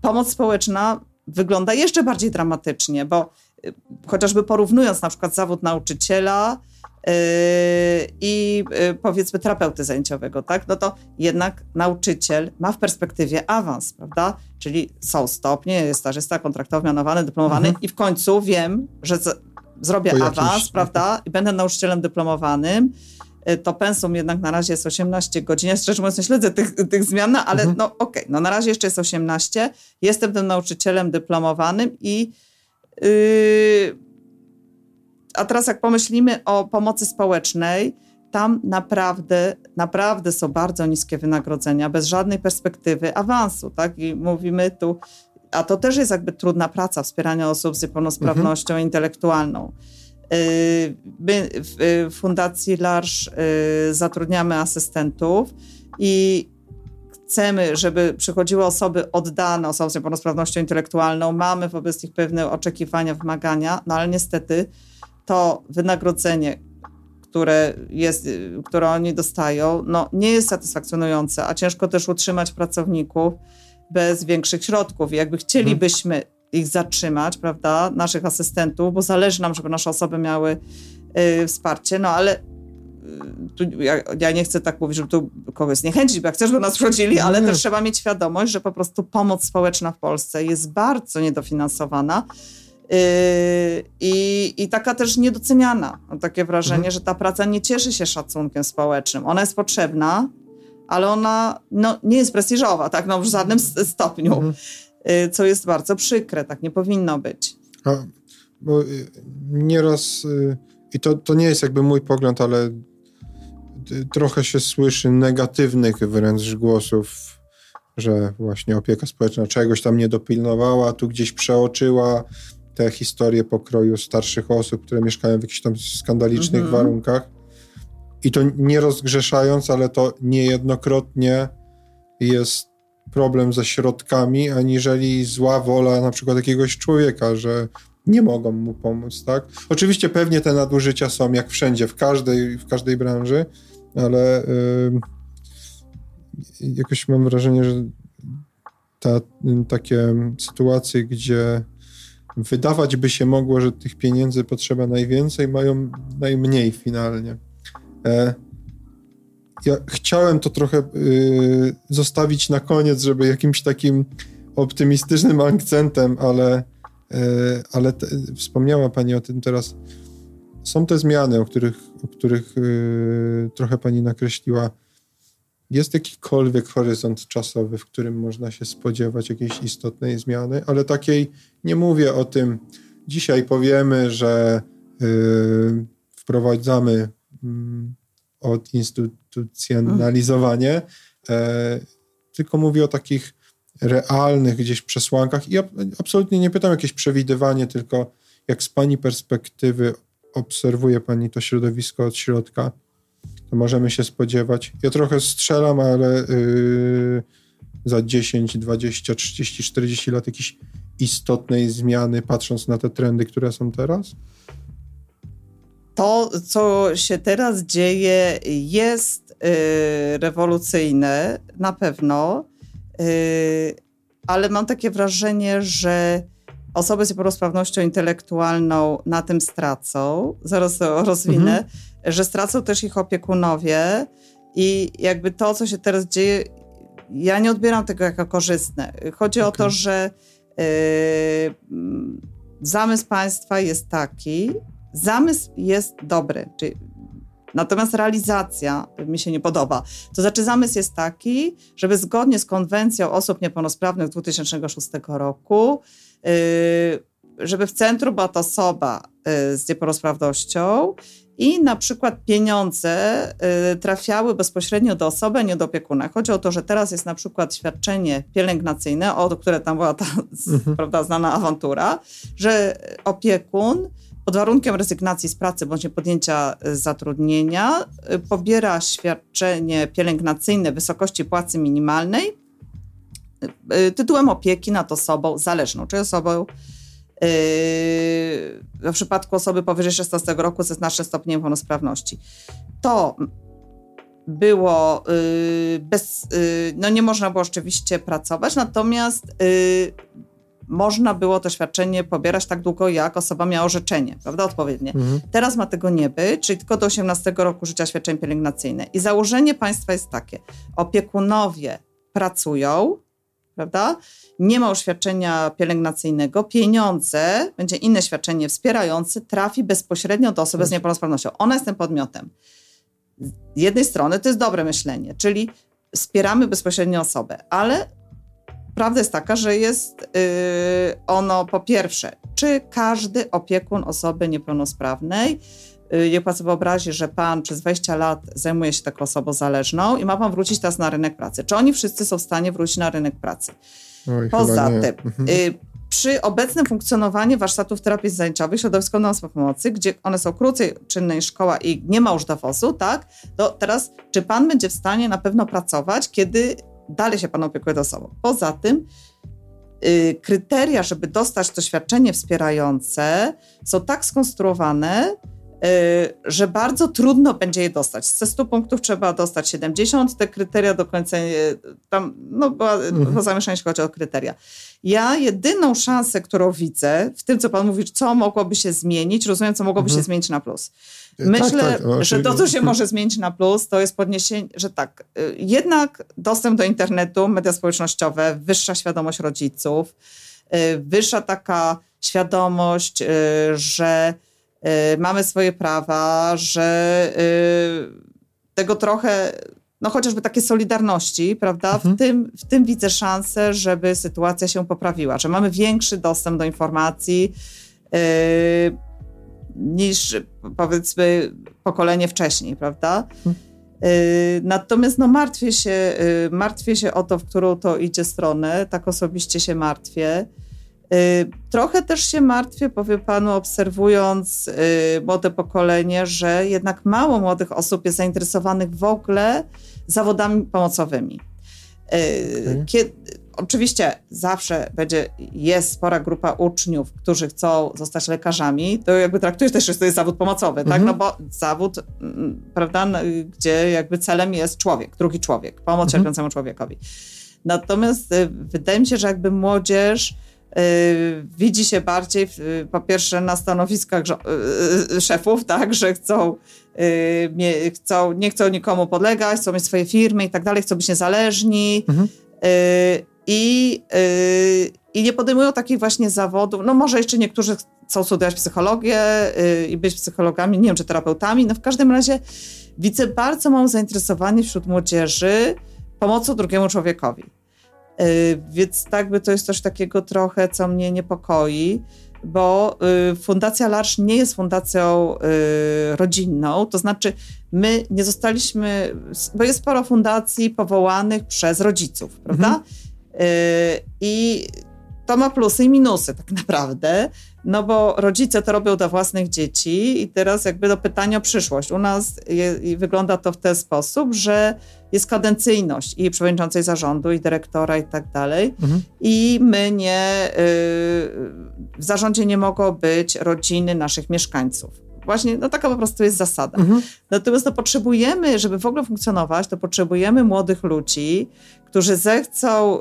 pomoc społeczna wygląda jeszcze bardziej dramatycznie, bo y, chociażby porównując na przykład zawód nauczyciela, i y, powiedzmy terapeuty zajęciowego, tak? No to jednak nauczyciel ma w perspektywie awans, prawda? Czyli są stopnie, jest stażysta, kontraktowy, mianowany, dyplomowany mhm. i w końcu wiem, że z, zrobię po awans, jakimś... prawda? I będę nauczycielem dyplomowanym y, to pensum jednak na razie jest 18 godzin. Ja szczerze mówiąc nie śledzę tych, tych zmian, no, ale mhm. no okej, okay, no na razie jeszcze jest 18. Jestem tym nauczycielem dyplomowanym i yy, a teraz jak pomyślimy o pomocy społecznej, tam naprawdę, naprawdę są bardzo niskie wynagrodzenia, bez żadnej perspektywy awansu, tak? I mówimy tu, a to też jest jakby trudna praca, wspierania osób z niepełnosprawnością mhm. intelektualną. Y, my w Fundacji LARSZ y, zatrudniamy asystentów i chcemy, żeby przychodziły osoby oddane osobom z niepełnosprawnością intelektualną, mamy wobec nich pewne oczekiwania, wymagania, no ale niestety to wynagrodzenie, które, jest, które oni dostają, no, nie jest satysfakcjonujące, a ciężko też utrzymać pracowników bez większych środków. I jakby chcielibyśmy hmm. ich zatrzymać, prawda, naszych asystentów, bo zależy nam, żeby nasze osoby miały y, wsparcie, no ale y, tu, ja, ja, nie chcę tak mówić, żeby tu kogoś zniechęcić, bo ja chcę, żeby nas wchodzili, ale też trzeba mieć świadomość, że po prostu pomoc społeczna w Polsce jest bardzo niedofinansowana I, I taka też niedoceniana. Mam takie wrażenie, mhm. że ta praca nie cieszy się szacunkiem społecznym. Ona jest potrzebna, ale ona no, nie jest prestiżowa, tak, no, w żadnym stopniu, mhm. Yy, co jest bardzo przykre, tak nie powinno być. A, bo y, nieraz, y, i to, to nie jest jakby mój pogląd, ale trochę się słyszy negatywnych wręcz głosów, że właśnie opieka społeczna czegoś tam nie dopilnowała, tu gdzieś przeoczyła, te historie pokroju starszych osób, które mieszkają w jakichś tam skandalicznych mhm. warunkach. I to nie rozgrzeszając, ale to niejednokrotnie jest problem ze środkami, aniżeli zła wola na przykład jakiegoś człowieka, że nie mogą mu pomóc, tak? Oczywiście pewnie te nadużycia są jak wszędzie, w każdej, w każdej branży, ale yy, jakoś mam wrażenie, że ta, takie sytuacje, gdzie wydawać by się mogło, że tych pieniędzy potrzeba najwięcej, mają najmniej finalnie. E, ja chciałem to trochę y, zostawić na koniec, żeby jakimś takim optymistycznym akcentem, ale, y, ale te, wspomniała Pani o tym teraz. Są te zmiany, o których, o których y, trochę Pani nakreśliła jest jakikolwiek horyzont czasowy, w którym można się spodziewać jakiejś istotnej zmiany, ale takiej nie mówię o tym. Dzisiaj powiemy, że yy, wprowadzamy yy, odinstytucjonalizowanie, e, tylko mówię o takich realnych gdzieś przesłankach i absolutnie nie pytam jakieś przewidywanie, tylko jak z Pani perspektywy obserwuje Pani to środowisko od środka, to możemy się spodziewać. Ja trochę strzelam, ale yy, za 10, 20, 30, 40 lat jakiejś istotnej zmiany, patrząc na te trendy, które są teraz? To, co się teraz dzieje, jest yy, rewolucyjne, na pewno, yy, ale mam takie wrażenie, że osoby z niepełnosprawnością intelektualną na tym stracą. Zaraz to rozwinę, mhm. że stracą też ich opiekunowie i jakby to, co się teraz dzieje, ja nie odbieram tego jako korzystne. Chodzi okay. o to, że yy, zamysł państwa jest taki, zamysł jest dobry, czyli Natomiast realizacja mi się nie podoba. To znaczy, zamysł jest taki, żeby zgodnie z konwencją osób niepełnosprawnych z 2006 roku żeby w centrum była to osoba y, z niepełnosprawnością i na przykład pieniądze y, trafiały bezpośrednio do osoby, a nie do opiekuna. Chodzi o to, że teraz jest na przykład świadczenie pielęgnacyjne, o które tam była ta mhm. prawda, znana awantura, że opiekun pod warunkiem rezygnacji z pracy bądź podjęcia zatrudnienia pobiera świadczenie pielęgnacyjne w wysokości płacy minimalnej Y, tytułem opieki nad osobą zależną, czyli osobą yy, w przypadku osoby powyżej 16 roku ze znacznym stopniem niepełnosprawności. To było bez, no nie można było oczywiście pracować, natomiast można było to świadczenie pobierać tak długo, jak osoba miała orzeczenie, prawda, odpowiednie. Mhm. Teraz ma tego nie być, czyli tylko do 18 roku życia świadczenie pielęgnacyjne. I założenie państwa jest takie, opiekunowie pracują, prawda? Nie ma świadczenia pielęgnacyjnego, pieniądze, będzie inne świadczenie wspierające, trafi bezpośrednio do osoby z niepełnosprawnością. Ona jest tym podmiotem. Z jednej strony to jest dobre myślenie, czyli wspieramy bezpośrednio osobę, ale prawda jest taka, że jest yy, ono po pierwsze, czy każdy opiekun osoby niepełnosprawnej Y, niech pan sobie wyobrazi, że pan przez 20 lat zajmuje się taką osobą zależną i ma pan wrócić teraz na rynek pracy. Czy oni wszyscy są w stanie wrócić na rynek pracy? Oj, Poza tym, mhm. y, przy obecnym funkcjonowaniu warsztatów terapii zajęciowych środowiskowej pomocy, gdzie one są krócej czynnej szkoła i nie ma już dowozu, tak, to teraz czy pan będzie w stanie na pewno pracować, kiedy dalej się pan opiekuje osobą? Poza tym y, kryteria, żeby dostać to świadczenie wspierające są tak skonstruowane, że bardzo trudno będzie je dostać. Ze 100 punktów trzeba dostać 70, te kryteria do końca, tam no, była mhm. zamieszanie, jeśli chodzi o kryteria. Ja jedyną szansę, którą widzę w tym, co pan mówi, co mogłoby się zmienić, rozumiem, co mogłoby mhm. się zmienić na plus. Tak, Myślę, tak, tak. że to, co się może zmienić na plus, to jest podniesienie, że tak, y, jednak dostęp do internetu, media społecznościowe, wyższa świadomość rodziców, y, wyższa taka świadomość, że Y, mamy swoje prawa, że y, tego trochę, no chociażby takie solidarności, prawda? Mhm. W, tym, w tym widzę szansę, żeby sytuacja się poprawiła, że mamy większy dostęp do informacji y, niż powiedzmy pokolenie wcześniej, prawda? Mhm. Natomiast no, martwię, się, martwię się o to, w którą to idzie stronę, tak osobiście się martwię. Y, trochę też się martwię, powiem panu, obserwując y, młode pokolenie, że jednak mało młodych osób jest zainteresowanych w ogóle zawodami pomocowymi. Y, okay. Kiedy, oczywiście zawsze będzie, jest spora grupa uczniów, którzy chcą zostać lekarzami, to jakby traktujesz też, że to jest zawód pomocowy, mm -hmm. tak? Mhm. No bo zawód, mm, prawda, gdzie jakby celem jest człowiek, drugi człowiek, pomoc mm -hmm. cierpiącemu człowiekowi. Natomiast wydaje mi się, że jakby młodzież Y, widzi się bardziej po pierwsze na stanowiskach y, y, szefów, tak, że chcą, chcą, nie chcą nikomu podlegać, chcą mieć swoje firmy i tak dalej, chcą być niezależni mhm. i, i nie podejmują takich właśnie zawodów. No może jeszcze niektórzy chcą studiować psychologię i być psychologami, nie wiem, czy terapeutami, no w każdym razie widzę bardzo małe zainteresowanie wśród młodzieży pomocą drugiemu człowiekowi. Y, więc tak by to jest coś takiego trochę, co mnie niepokoi, bo y, Fundacja Larsz nie jest fundacją y, rodzinną, to znaczy my nie zostaliśmy, bo jest sporo fundacji powołanych przez rodziców, prawda? Mhm. I to ma plusy i minusy tak naprawdę, no bo rodzice to robią dla własnych dzieci i teraz jakby do pytania o przyszłość. U nas je, wygląda to w ten sposób, że jest kadencyjność i przewodniczącej zarządu, i dyrektora, i tak dalej. Mhm. I my nie, y, w zarządzie nie mogą być rodziny naszych mieszkańców. Właśnie, no taka po prostu jest zasada. Mhm. Natomiast no, potrzebujemy, żeby w ogóle funkcjonować, to potrzebujemy młodych ludzi, którzy zechcą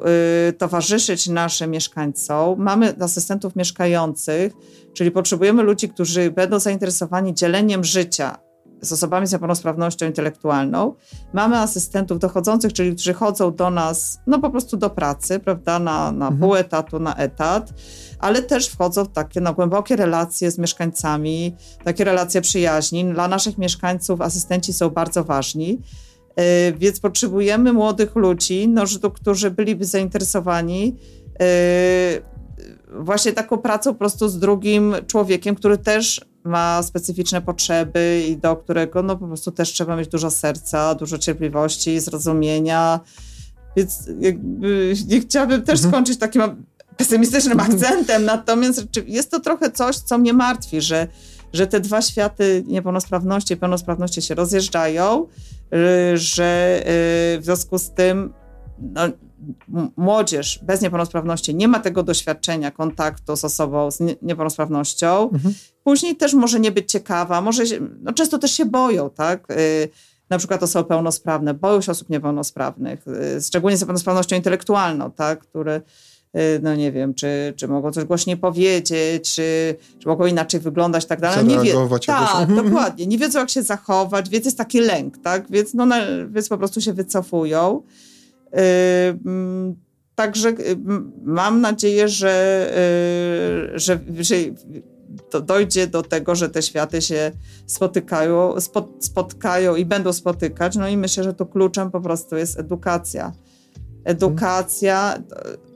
y, towarzyszyć naszym mieszkańcom. Mamy asystentów mieszkających, czyli potrzebujemy ludzi, którzy będą zainteresowani dzieleniem życia z osobami z niepełnosprawnością intelektualną. Mamy asystentów dochodzących, czyli którzy chodzą do nas, no po prostu do pracy, prawda, na, na mhm. pół etatu, na etat, ale też wchodzą w takie no, głębokie relacje z mieszkańcami, takie relacje przyjaźni. Dla naszych mieszkańców asystenci są bardzo ważni. Yy, więc potrzebujemy młodych ludzi, no, którzy byliby zainteresowani yy, właśnie taką pracą po prostu z drugim człowiekiem, który też ma specyficzne potrzeby i do którego no po prostu też trzeba mieć dużo serca, dużo cierpliwości, zrozumienia. Więc jakby nie chciałabym też mhm. skończyć takim pesymistycznym mhm. akcentem, natomiast jest to trochę coś, co mnie martwi, że, że te dwa światy niepełnosprawności i pełnosprawności się rozjeżdżają, y, że y, w związku z tym no, młodzież bez niepełnosprawności nie ma tego doświadczenia kontaktu z osobą z niepełnosprawnością, mhm. później też może nie być ciekawa, może się, no często też się boją, tak? Y, na przykład osoby pełnosprawne, boją się osób niepełnosprawnych, y, szczególnie z niepełnosprawnością intelektualną, tak? Które y, no nie wiem, czy, czy mogą coś głośniej powiedzieć, czy, czy mogą inaczej wyglądać, tak dalej. Nie wie, tak, mhm. dokładnie. Nie wiedzą, jak się zachować, więc jest taki lęk, tak? Więc, no, więc po prostu się wycofują. Także mam nadzieję, że, y, że, że dojdzie do tego, że te światy się spotykają, spotkają i będą spotykać. No i myślę, że tu kluczem po prostu jest edukacja. Edukacja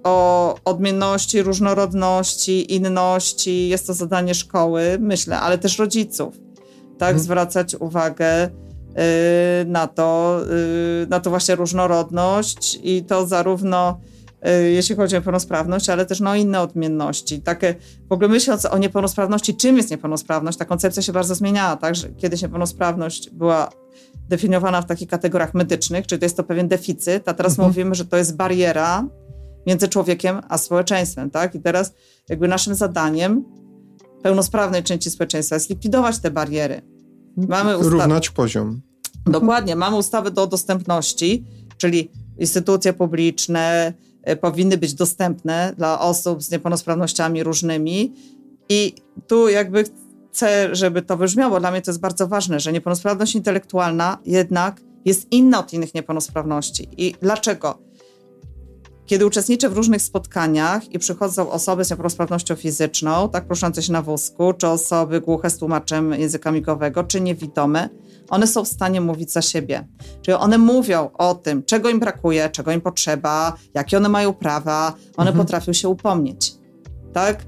o odmienności, różnorodności, inności. Jest to zadanie szkoły, myślę, ale też rodziców. Tak, hmm. zwracać uwagę Y, na to, y, na to właśnie różnorodność i to zarówno y, jeśli chodzi o niepełnosprawność, ale też no, inne odmienności. Takie, w ogóle myśląc o niepełnosprawności, czym jest niepełnosprawność, ta koncepcja się bardzo zmieniała, tak, że kiedyś niepełnosprawność była definiowana w takich kategoriach medycznych, czyli to jest to pewien deficyt, a teraz mhm. mówimy, że to jest bariera między człowiekiem a społeczeństwem, tak? I teraz jakby naszym zadaniem pełnosprawnej części społeczeństwa jest likwidować te bariery. Mamy Równać poziom. Dokładnie, mamy ustawę do dostępności, czyli instytucje publiczne e, powinny być dostępne dla osób z niepełnosprawnościami różnymi i tu jakby chcę, żeby to wybrzmiało, dla mnie to jest bardzo ważne, że niepełnosprawność intelektualna jednak jest inna od innych niepełnosprawności. I dlaczego? Kiedy uczestniczę w różnych spotkaniach i przychodzą osoby z niepełnosprawnością fizyczną, tak proszące się na wózku, czy osoby głuche z tłumaczem języka migowego, czy niewidome, one są w stanie mówić za siebie. Czyli one mówią o tym, czego im brakuje, czego im potrzeba, jakie one mają prawa, one mhm. potrafią się upomnieć. Tak?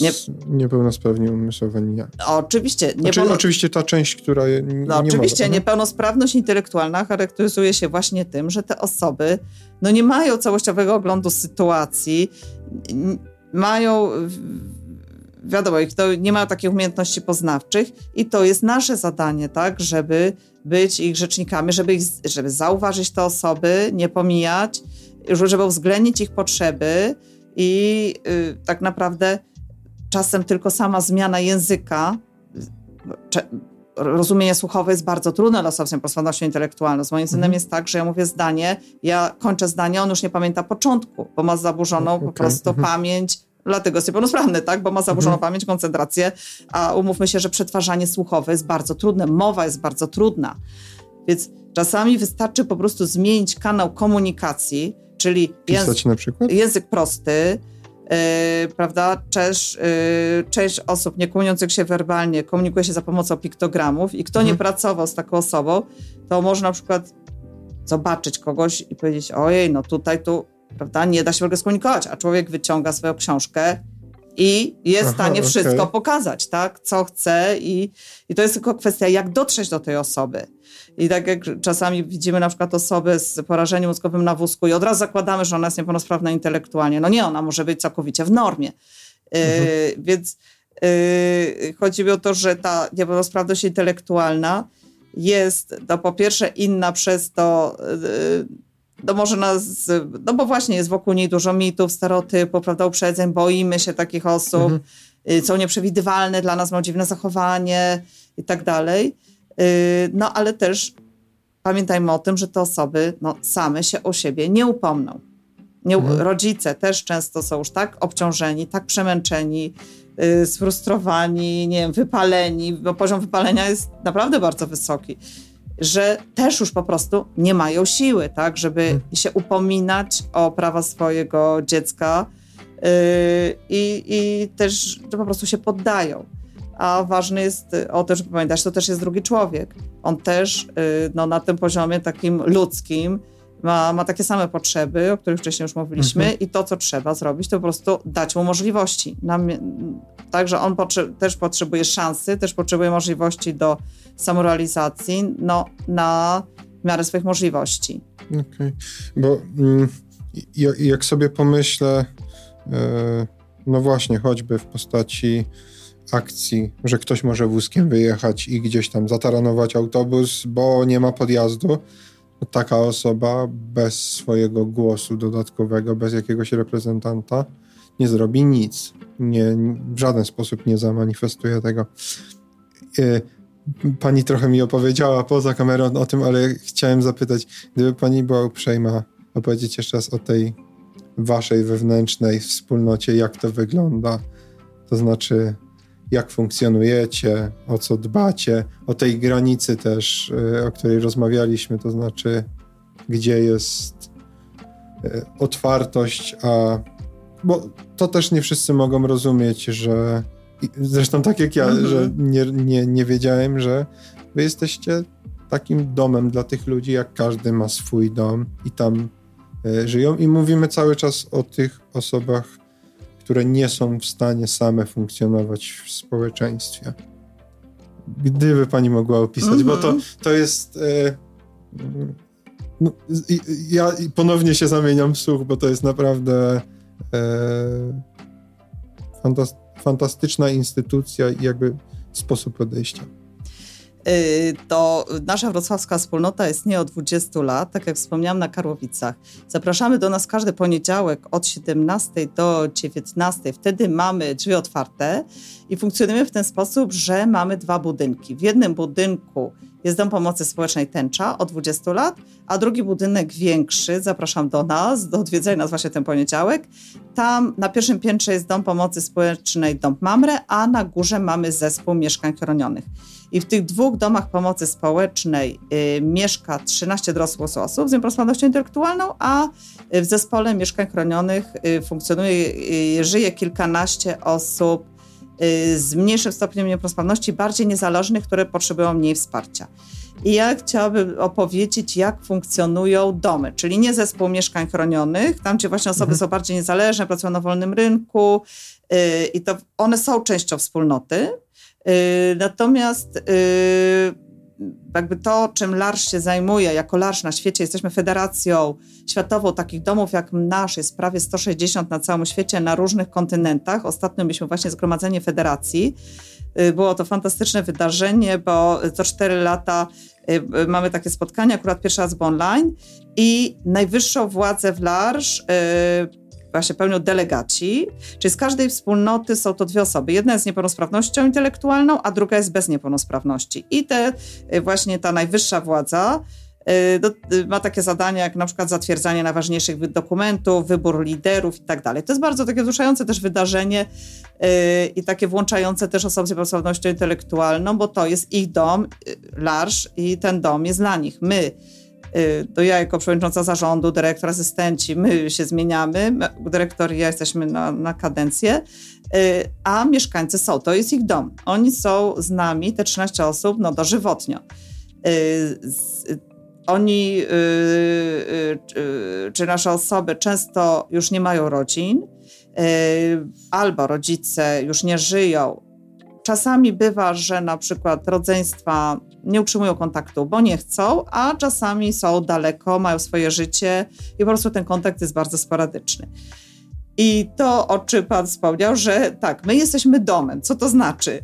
Nie... Niepełnosprawni umysłowi nie. Oczywiście. Znaczy, niepełno... oczywiście ta część, która nie no, Oczywiście, może, niepełnosprawność intelektualna charakteryzuje się właśnie tym, że te osoby no, nie mają całościowego oglądu sytuacji, mają wiadomo, ich to nie ma takich umiejętności poznawczych i to jest nasze zadanie, tak, żeby być ich rzecznikami, żeby, ich, żeby zauważyć te osoby, nie pomijać, żeby uwzględnić ich potrzeby i y, tak naprawdę czasem tylko sama zmiana języka, rozumienie słuchowe jest bardzo trudne dla osób z niepełnosprawnością intelektualną. Z moim synem mhm. jest tak, że ja mówię zdanie, ja kończę zdanie, on już nie pamięta początku, bo ma zaburzoną okay. po prostu mhm. pamięć dlatego jest niepełnosprawny, tak? Bo ma zaburzoną mhm. pamięć, koncentrację, a umówmy się, że przetwarzanie słuchowe jest bardzo trudne, mowa jest bardzo trudna. Więc czasami wystarczy po prostu zmienić kanał komunikacji, czyli język, język prosty, prawda? Część, yy, część osób nie komunikujących się werbalnie komunikuje się za pomocą piktogramów i kto mhm. nie pracował z taką osobą, to może na przykład zobaczyć kogoś i powiedzieć, ojej, no tutaj tu, prawda, nie da się w ogóle skomunikować, a człowiek wyciąga swoją książkę i jest w stanie wszystko pokazać, tak, co chce i, i to jest tylko kwestia, jak dotrzeć do tej osoby. I tak jak czasami widzimy na przykład osobę z porażeniem mózgowym na wózku i od razu zakładamy, że ona jest niepełnosprawna intelektualnie. No nie, ona może być całkowicie w normie. Mhm. Yy, więc yy, chodzi mi o to, że ta niepełnosprawność intelektualna jest no, po pierwsze inna przez to, yy, no może nas, no bo właśnie jest wokół niej dużo mitów, stereotypów, prawda, uprzedzeń, boimy się takich osób, mhm. Y, są nieprzewidywalne, dla nas ma dziwne zachowanie i tak dalej. Y, no ale też pamiętajmy o tym, że te osoby no, same się o siebie nie upomną. Nie, mhm. Rodzice też często są już tak obciążeni, tak przemęczeni, yy, sfrustrowani, nie wiem, wypaleni, bo poziom wypalenia jest naprawdę bardzo wysoki, że też już po prostu nie mają siły, tak, żeby mhm. się upominać o prawa swojego dziecka yy, i też że po prostu się poddają a ważne jest y, o to, żeby pamiętać, to też jest drugi człowiek. On też y, no, na tym poziomie takim ludzkim ma, ma takie same potrzeby, o których wcześniej już mówiliśmy mhm. i to, co trzeba zrobić, to po prostu dać mu możliwości. także on potrze też potrzebuje szansy, też potrzebuje możliwości do samorealizacji no, na miarę swoich możliwości. Okej, okay. bo mm, jak sobie pomyślę, yy, no właśnie, choćby w postaci akcji, że ktoś może wózkiem wyjechać i gdzieś tam zataranować autobus, bo nie ma podjazdu, taka osoba bez swojego głosu dodatkowego, bez jakiegoś reprezentanta nie zrobi nic. Nie, w żaden sposób nie zamanifestuje tego. E, pani trochę mi opowiedziała poza kamerą o tym, ale chciałem zapytać, gdyby pani była uprzejma opowiedzieć jeszcze raz o tej waszej wewnętrznej wspólnocie, jak to wygląda. To znaczy, jak funkcjonujecie, o co dbacie, o tej granicy też, y, o której rozmawialiśmy, to znaczy, gdzie jest y, otwartość, a bo to też nie wszyscy mogą rozumieć, że zresztą tak jak ja, -hmm. że nie, nie, nie wiedziałem, że wy jesteście takim domem dla tych ludzi, jak każdy ma swój dom i tam y, żyją. I mówimy cały czas o tych osobach które nie są w stanie same funkcjonować w społeczeństwie. Gdyby pani mogła opisać, -hmm. bo to, mhm. to jest. E, no, ja ponownie się zamieniam w słuch, bo to jest naprawdę e, fantastyczna instytucja i jakby sposób podejścia. Y, to nasza wrocławska wspólnota istnieje od 20 lat, tak jak wspomniałam, na Karłowicach. Zapraszamy do nas każdy poniedziałek od 17 do 19. Wtedy mamy drzwi otwarte i funkcjonujemy w ten sposób, że mamy dwa budynki. W jednym budynku jest Dom Pomocy Społecznej Tęcza od 20 lat, a drugi budynek większy, zapraszam do nas, do odwiedzenia nas właśnie ten poniedziałek. Tam na pierwszym piętrze jest Dom Pomocy Społecznej Dom Mamre, a na górze mamy zespół mieszkań chronionych. I w tych dwóch domach pomocy społecznej y, mieszka 13 dorosłych osób z niepełnosprawnością intelektualną, a w zespole mieszkań chronionych y, funkcjonuje, y, żyje kilkanaście osób y, z mniejszym stopniem niepełnosprawności, bardziej niezależnych, które potrzebują mniej wsparcia. I ja chciałabym opowiedzieć, jak funkcjonują domy, czyli nie zespół mieszkań chronionych, tam gdzie właśnie osoby mhm. są bardziej niezależne, pracują na wolnym rynku yy, i to one są częścią wspólnoty, natomiast y, jakby to, czym LARSZ się zajmuje, jako LARSZ na świecie, jesteśmy federacją światową takich domów jak nasz, jest prawie 160 na całym świecie, na różnych kontynentach. Ostatnio mieliśmy właśnie zgromadzenie federacji. Y, było to fantastyczne wydarzenie, bo co 4 lata mamy takie spotkania, akurat pierwszy raz online i najwyższą władzę w LARSZ właśnie pełnią delegaci, czyli z każdej wspólnoty są to dwie osoby. Jedna jest z niepełnosprawnością intelektualną, a druga jest bez niepełnosprawności. I te y, właśnie ta najwyższa władza y, y, ma takie zadania jak na przykład zatwierdzanie najważniejszych dokumentów, wybór liderów i tak dalej. To jest bardzo takie wzruszające też wydarzenie i takie włączające też osoby z niepełnosprawnością intelektualną, bo to jest ich dom, larsz i ten dom jest dla nich. My to ja jako przewodnicząca zarządu, dyrektor, asystenci, my się zmieniamy, dyrektor i ja jesteśmy na, na kadencję, y, a mieszkańcy są, to jest ich dom. Oni są z nami, te 13 osób, no dożywotnio. Y, oni, czy nasze osoby często już nie mają rodzin albo rodzice już nie żyją. Czasami bywa, że na przykład rodzeństwa nie utrzymują kontaktu, bo nie chcą, a czasami są daleko, mają swoje życie i po prostu ten kontakt jest bardzo sporadyczny. I to, o czym Pan wspomniał, że tak, my jesteśmy domem. Co to znaczy?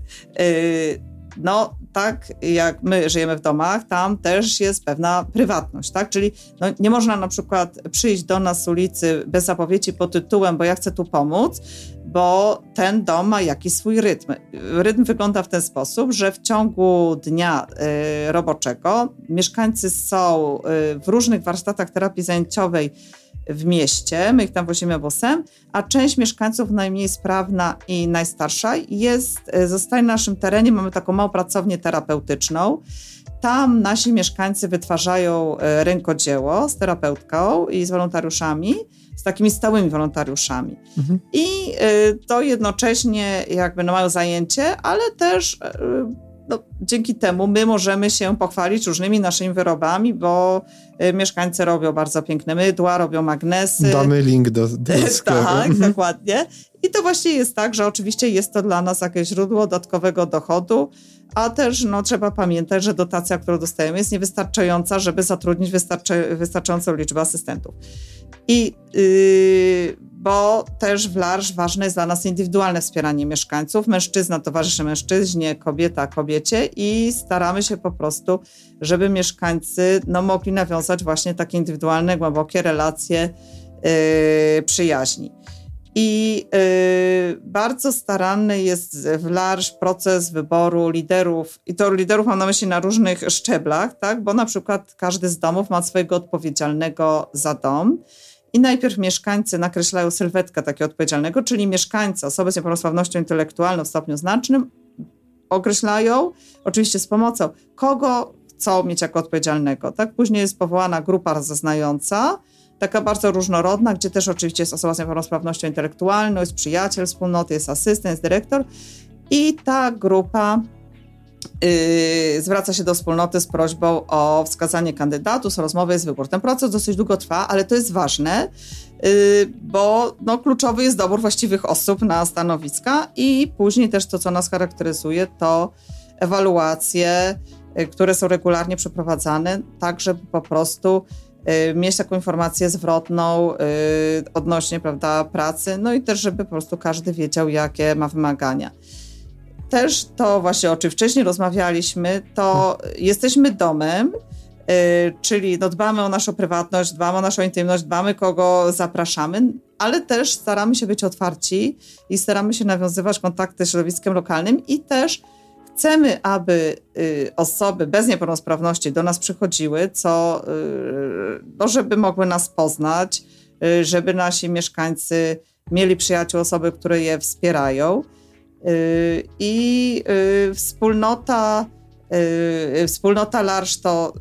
no tak jak my żyjemy w domach, tam też jest pewna prywatność, tak? Czyli no, nie można na przykład przyjść do nas z ulicy bez zapowiedzi pod tytułem, bo ja chcę tu pomóc, bo ten dom ma jakiś swój rytm. Rytm wygląda w ten sposób, że w ciągu dnia y, roboczego mieszkańcy są y, w różnych warsztatach terapii zajęciowej w mieście, my ich tam wozimy busem, a część mieszkańców najmniej sprawna i najstarsza jest, e, zostaje na naszym terenie, mamy taką małą pracownię terapeutyczną. Tam nasi mieszkańcy wytwarzają e, rękodzieło z terapeutką i z wolontariuszami, z takimi stałymi wolontariuszami. Mhm. I e, to jednocześnie jakby no mają zajęcie, ale też no, dzięki temu my możemy się pochwalić różnymi naszymi wyrobami, bo y, mieszkańcy robią bardzo piękne mydła, robią magnesy. Damy link do, do sklepu. tak, dokładnie. I to właśnie jest tak, że oczywiście jest to dla nas jakieś źródło dodatkowego dochodu, a też no, trzeba pamiętać, że dotacja, którą dostajemy jest niewystarczająca, żeby zatrudnić wystarczy, wystarczającą liczbę asystentów. I yy, bo też w LARSZ ważne jest dla nas indywidualne wspieranie mieszkańców. Mężczyzna towarzyszy mężczyźnie, kobieta kobiecie i staramy się po prostu, żeby mieszkańcy no, mogli nawiązać właśnie takie indywidualne, głębokie relacje yy, przyjaźni. I yy, bardzo staranny jest w LARSZ proces wyboru liderów, i to liderów mam na myśli na różnych szczeblach, tak? bo na przykład każdy z domów ma swojego odpowiedzialnego za dom. I najpierw mieszkańcy nakreślają sylwetkę takiego odpowiedzialnego, czyli mieszkańcy, osoby z niepełnosprawnością intelektualną w stopniu znacznym, określają, oczywiście z pomocą, kogo chcą mieć jako odpowiedzialnego. Tak? Później jest powołana grupa rozeznająca, taka bardzo różnorodna, gdzie też oczywiście jest osoba z niepełnosprawnością intelektualną, jest przyjaciel wspólnoty, jest asystent, jest dyrektor. I ta grupa Yy, zwraca się do wspólnoty z prośbą o wskazanie kandydatu, z rozmowy, jest wybór. Ten proces dosyć długo trwa, ale to jest ważne, yy, bo no, kluczowy jest dobór właściwych osób na stanowiska i później też to, co nas charakteryzuje, to ewaluacje, yy, które są regularnie przeprowadzane, tak żeby po prostu mieć taką informację zwrotną odnośnie prawda, pracy, no i też, żeby po prostu każdy wiedział, jakie ma wymagania też to właśnie, o czym wcześniej rozmawialiśmy, to jesteśmy domem, yy, czyli no dbamy o naszą prywatność, dbamy o naszą intymność, dbamy kogo zapraszamy, ale też staramy się być otwarci i staramy się nawiązywać kontakty z środowiskiem lokalnym i też chcemy, aby y, osoby bez niepełnosprawności do nas przychodziły, co, y, no, żeby mogły nas poznać, y, żeby nasi mieszkańcy mieli przyjaciół, osoby, które je wspierają. Y, I y, wspólnota, y, wspólnota LARSZ to,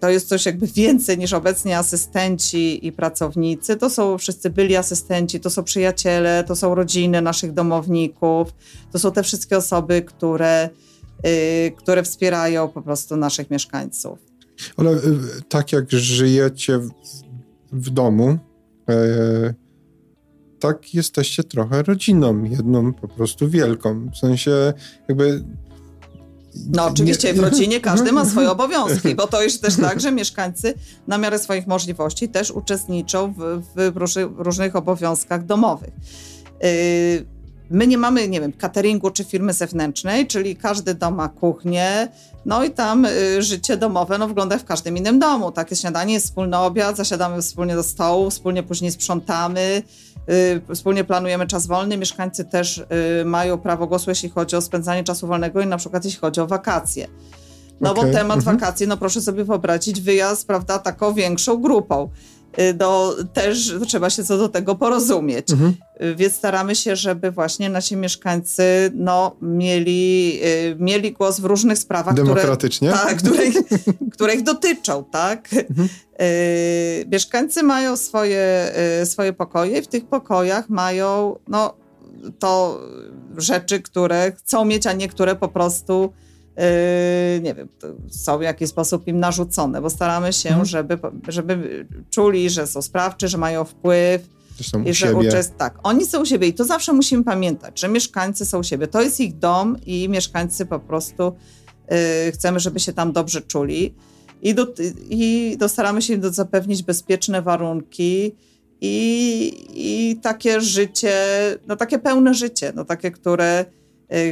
to jest coś jakby więcej niż obecnie asystenci i pracownicy. To są wszyscy byli asystenci, to są przyjaciele, to są rodziny naszych domowników, to są te wszystkie osoby, które, które wspierają po prostu naszych mieszkańców. Ale tak jak żyjecie w, w domu, e, tak jesteście trochę rodziną, jedną po prostu wielką. W sensie jakby no oczywiście w rodzinie każdy ma swoje obowiązki, bo to jest też tak, że mieszkańcy na miarę swoich możliwości też uczestniczą w, w różnych obowiązkach domowych. Yy, my nie mamy, nie wiem, cateringu czy firmy zewnętrznej, czyli każdy dom ma kuchnię, no i tam y, życie domowe no, wygląda w każdym innym domu. Takie śniadanie jest wspólny obiad, zasiadamy wspólnie do stołu, wspólnie później sprzątamy, Y, wspólnie planujemy czas wolny. Mieszkańcy też y, mają prawo głosu, jeśli chodzi o spędzanie czasu wolnego i na przykład jeśli chodzi o wakacje. No okay. bo temat mhm. wakacji, no proszę sobie wyobrazić wyjazd, prawda, taką większą grupą. Y, no, też trzeba się co do tego porozumieć. Mhm. Więc staramy się, żeby właśnie nasi mieszkańcy no, mieli, mieli głos w różnych sprawach, Demokratycznie. Które, tak, które, które ich dotyczą, tak? Mhm. Mieszkańcy mają swoje, swoje pokoje i w tych pokojach mają no, to rzeczy, które chcą mieć, a niektóre po prostu nie wiem, są w jakiś sposób im narzucone, bo staramy się, mhm. żeby, żeby czuli, że są sprawczy, że mają wpływ, Są I że uczest... tak, oni są u siebie i to zawsze musimy pamiętać, że mieszkańcy są u siebie. To jest ich dom i mieszkańcy po prostu yy, chcemy, żeby się tam dobrze czuli i, do, i staramy się im zapewnić bezpieczne warunki i, i takie życie, no takie pełne życie, no takie, które,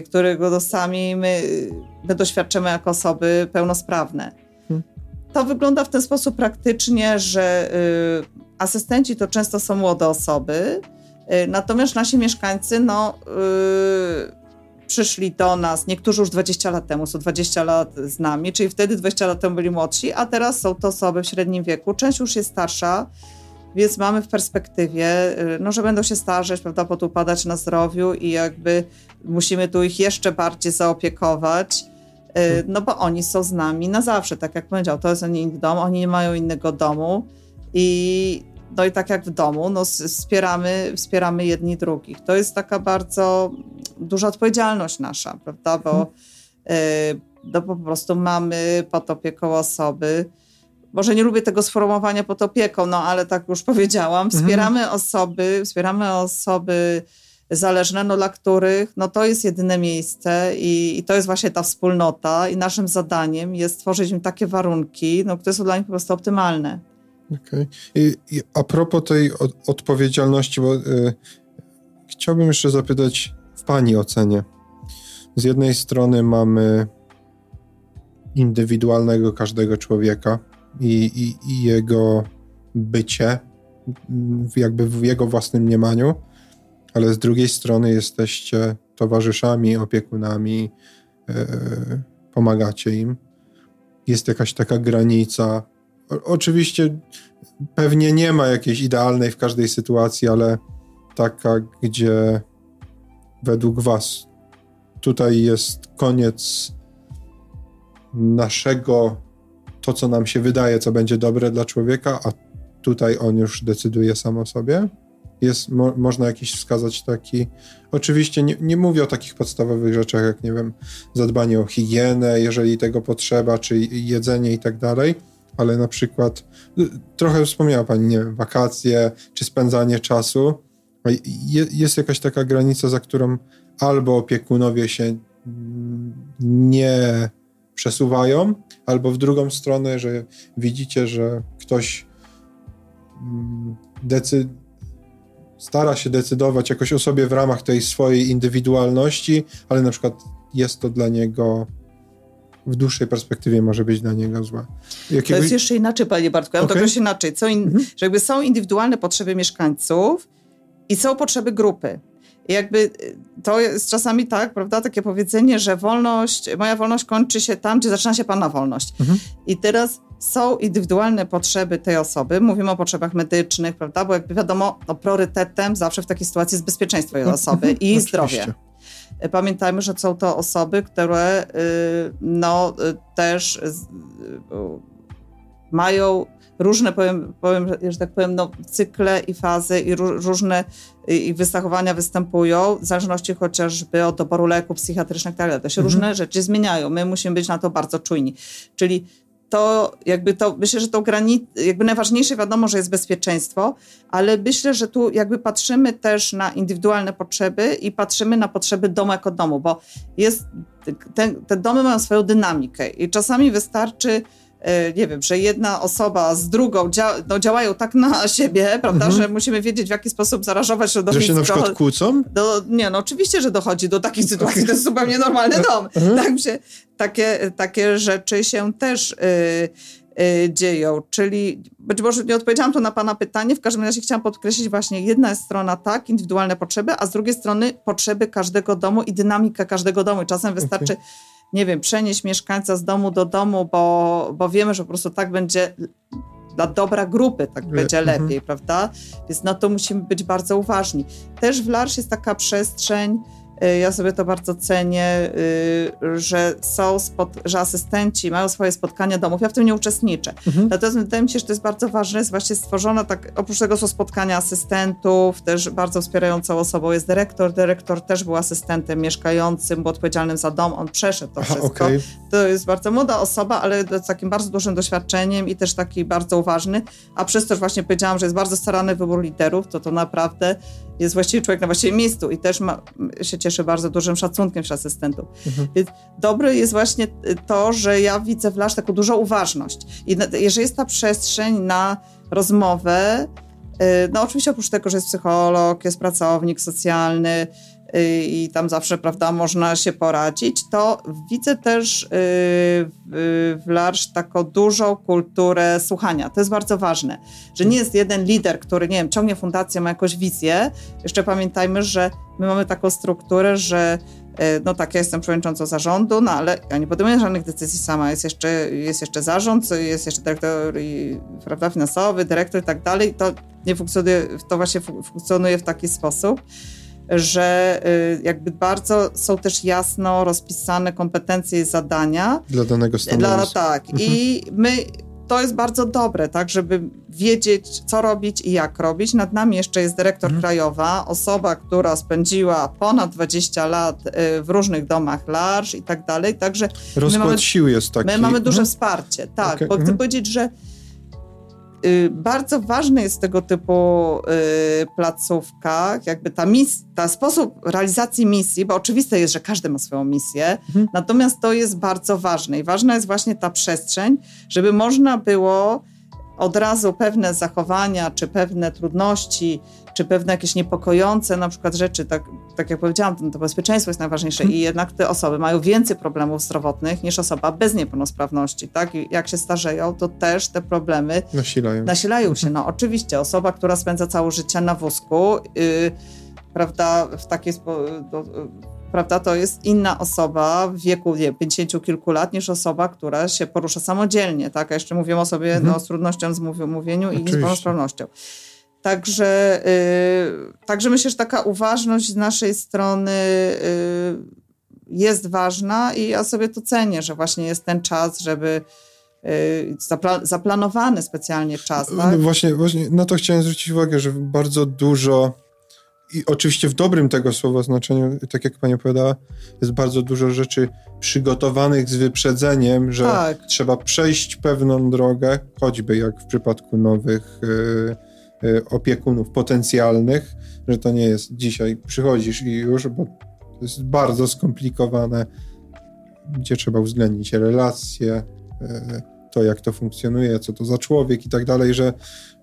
którego no sami my, my doświadczymy jako osoby pełnosprawne. Hmm. To wygląda w ten sposób praktycznie, że y, asystenci to często są młode osoby, y, natomiast nasi mieszkańcy, no y, przyszli do nas, niektórzy już 20 lat temu, są 20 lat z nami, czyli wtedy 20 lat temu byli młodsi, a teraz są to osoby w średnim wieku. Część już jest starsza, więc mamy w perspektywie, y, no, że będą się starzeć, prawda, podupadać na zdrowiu i jakby musimy tu ich jeszcze bardziej zaopiekować, y, no bo oni są z nami na zawsze, tak jak powiedział, to jest ich dom, oni nie mają innego domu i no i tak jak w domu, no wspieramy, wspieramy jedni drugich. To jest taka bardzo duża odpowiedzialność nasza, prawda, bo, hmm. no po prostu mamy pod opieką osoby, może nie lubię tego sformułowania pod opieką, no ale tak już powiedziałam, mhm. wspieramy mhm. osoby, wspieramy osoby zależne, no dla których no to jest jedyne miejsce i, i, to jest właśnie ta wspólnota i naszym zadaniem jest stworzyć im takie warunki, no, które są dla nich po prostu optymalne. Okej. Okay. I, a propos tej od, odpowiedzialności, bo y, chciałbym jeszcze zapytać w Pani ocenie. Z jednej strony mamy indywidualnego każdego człowieka i, i, i jego bycie, jakby w jego własnym mniemaniu, ale z drugiej strony jesteście towarzyszami, opiekunami, yy, pomagacie im. Jest jakaś taka granica oczywiście pewnie nie ma jakiejś idealnej w każdej sytuacji, ale taka, gdzie według Was tutaj jest koniec naszego, to co nam się wydaje, co będzie dobre dla człowieka, a tutaj on już decyduje sam o sobie. Jest, mo, można jakiś wskazać taki. Oczywiście nie, nie mówię o takich podstawowych rzeczach, jak nie wiem, zadbanie o higienę, jeżeli tego potrzeba, czy jedzenie i tak dalej ale na przykład y, trochę wspomniała Pani, nie wiem, wakacje czy spędzanie czasu. Jest jakaś taka granica, za którą albo opiekunowie się nie przesuwają, albo w drugą stronę, że widzicie, że ktoś mm, decyd stara się decydować jakoś o sobie w ramach tej swojej indywidualności, ale na przykład jest to dla niego w dłuższej perspektywie może być dla niego złe. Jakiegoś... To jest jeszcze inaczej, panie Bartku. Ja okay. to inaczej. Co in... mhm. Że jakby są indywidualne potrzeby mieszkańców i są potrzeby grupy. I jakby y, to jest czasami tak, prawda, takie powiedzenie, że wolność, moja wolność kończy się tam, gdzie zaczyna się pana wolność. Mhm. I teraz są indywidualne potrzeby tej osoby, mówimy o potrzebach medycznych, prawda, bo jakby wiadomo, no, priorytetem zawsze w takiej sytuacji jest bezpieczeństwo tej mhm. osoby i Oczywiście. zdrowie. Pamiętajmy, że są to osoby, które y, no, y, też mają różne, powiem, powiem, że tak powiem, no, cykle i fazy i różne i wystachowania występują, w zależności chociażby od doboru leków psychiatrycznych, tak To się mhm. różne rzeczy zmieniają. My musimy być na to bardzo czujni. Czyli to jakby to, myślę, że to granic, jakby najważniejsze wiadomo, że jest bezpieczeństwo, ale myślę, że tu jakby patrzymy też na indywidualne potrzeby i patrzymy na potrzeby domu jako domu, bo jest, te, te domy mają swoją dynamikę i czasami wystarczy nie wiem, że jedna osoba z drugą dzia no, działają tak na siebie, prawda, mhm. że musimy wiedzieć, w jaki sposób zarażować środowisko. Że się na przykład kłócą? Do, nie, no oczywiście, że dochodzi do takich sytuacji, to jest zupełnie normalny dom. Mhm. Tak takie, takie rzeczy się też... Yy, yy, dzieją, czyli być może nie odpowiedziałam tu na Pana pytanie, w każdym razie chciałam podkreślić właśnie jedna strona tak, indywidualne potrzeby, a z drugiej strony potrzeby każdego domu i dynamika każdego domu. czasem wystarczy okay nie wiem, przenieść mieszkańca z domu do domu, bo, bo wiemy, że po prostu tak będzie dla dobra grupy, tak będzie mhm. lepiej, prawda? Więc na to musimy być bardzo uważni. Też w Larsz jest taka przestrzeń, Y, ja sobie to bardzo cenię, y, że są, że asystenci mają swoje spotkania domów. Ja w tym nie uczestniczę. Mhm. Natomiast wydaje mi się, że to jest bardzo ważne. Jest właśnie stworzona tak, oprócz tego są spotkania asystentów, też bardzo wspierającą osobą jest dyrektor. Dyrektor też był asystentem mieszkającym, był odpowiedzialnym za dom. On przeszedł to Aha, wszystko. Okay. To jest bardzo młoda osoba, ale z takim bardzo dużym doświadczeniem i też taki bardzo uważny. A przez to, że właśnie powiedziałam, że jest bardzo starany wybór liderów, to to naprawdę jest właściwie człowiek na właściwym miejscu i też ma, się cieszy bardzo dużym szacunkiem wśród asystentów. Mhm. Więc dobre jest właśnie to, że ja widzę w Lasz taką dużą uważność. I jeżeli jest ta przestrzeń na rozmowę, y, no oczywiście oprócz tego, że jest psycholog, jest pracownik socjalny, i tam zawsze, prawda, można się poradzić, to widzę też y, w Larsz taką dużą kulturę słuchania. To jest bardzo ważne, że nie jest jeden lider, który, nie wiem, ciągnie fundację, ma jakąś wizję. Jeszcze pamiętajmy, że my mamy taką strukturę, że y, no tak, ja jestem przewodniczącą zarządu, no ale ja nie podejmuję żadnych decyzji sama. Jest jeszcze, jest jeszcze zarząd, jest jeszcze dyrektor prawda, finansowy, dyrektor i tak dalej. To nie funkcjonuje, to właśnie funkcjonuje w taki sposób że y, jakby bardzo są też jasno rozpisane kompetencje i zadania. Dla danego stanowiska. Dla, tak. Mhm. I my to jest bardzo dobre, tak, żeby wiedzieć, co robić i jak robić. Nad nami jeszcze jest dyrektor mhm. krajowa, osoba, która spędziła ponad 20 lat y, w różnych domach large i tak dalej. Także Rozkład mamy, sił jest taki. My mamy duże mhm. wsparcie, tak, okay. bo chcę mhm. powiedzieć, że bardzo ważny jest tego typu y, placówkach, jakby ta, mis, ta sposób realizacji misji, bo oczywiste jest, że każdy ma swoją misję, mhm. natomiast to jest bardzo ważne i ważna jest właśnie ta przestrzeń, żeby można było od razu pewne zachowania czy pewne trudności czy pewne jakieś niepokojące na przykład rzeczy, tak, tak jak powiedziałam, to bezpieczeństwo jest najważniejsze i jednak te osoby mają więcej problemów zdrowotnych niż osoba bez niepełnosprawności, tak? I jak się starzeją, to też te problemy nasilają, nasilają się. No oczywiście, osoba, która spędza całe życie na wózku, yy, prawda, w takiej prawda, to jest inna osoba w wieku nie, 50 kilku lat niż osoba, która się porusza samodzielnie, tak? A jeszcze mówię o sobie mhm. no, z trudnością w mówieniu i z niepełnosprawnością. Także, y, także myślę, że taka uważność z naszej strony y, jest ważna i ja sobie to cenię, że właśnie jest ten czas, żeby y, zapla zaplanowany specjalnie czas. Tak? No właśnie, właśnie na to chciałem zwrócić uwagę, że bardzo dużo i oczywiście w dobrym tego słowa znaczeniu, tak jak pani powiedziała, jest bardzo dużo rzeczy przygotowanych z wyprzedzeniem, że tak. trzeba przejść pewną drogę, choćby jak w przypadku nowych y, y, opiekunów potencjalnych, że to nie jest dzisiaj przychodzisz i już, bo to jest bardzo skomplikowane, gdzie trzeba uwzględnić relacje, y, to jak to funkcjonuje, co to za człowiek i tak dalej, że,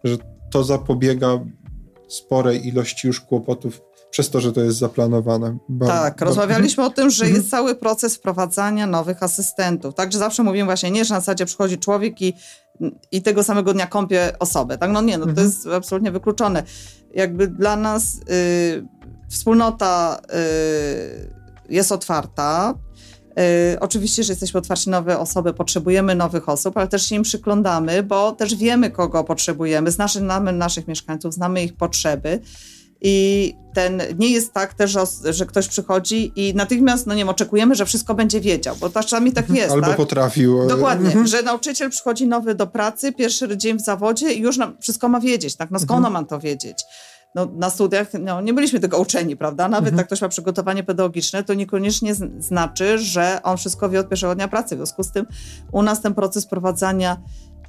że to zapobiega sporej ilości już kłopotów przez to, że to jest zaplanowane. tak, rozmawialiśmy o tym, że mhm. jest cały proces wprowadzania nowych asystentów. Także zawsze mówimy właśnie nie, że na zasadzie przychodzi człowiek i, i tego samego dnia kąpie osobę. Tak, no nie, no to mhm. jest absolutnie wykluczone. Jakby dla nas y, wspólnota y, jest otwarta, oczywiście, że jesteśmy otwarci na nowe osoby, potrzebujemy nowych osób, ale też się im przyglądamy, bo też wiemy, kogo potrzebujemy, znamy naszych mieszkańców, znamy ich potrzeby. I ten nie jest tak też, że ktoś przychodzi i natychmiast, no nie wiem, oczekujemy, że wszystko będzie wiedział, bo czasami tak jest. Albo tak? potrafił. E, Dokładnie, mhm. że nauczyciel przychodzi nowy do pracy, pierwszy dzień w zawodzie i już wszystko ma wiedzieć, tak? No skąd mhm. ma to wiedzieć? No, na studiach no, nie byliśmy tego uczeni, prawda? Nawet mhm. jak ktoś ma przygotowanie pedagogiczne, to niekoniecznie znaczy, że on wszystko wie od pierwszego dnia pracy. W związku z tym u nas ten proces prowadzenia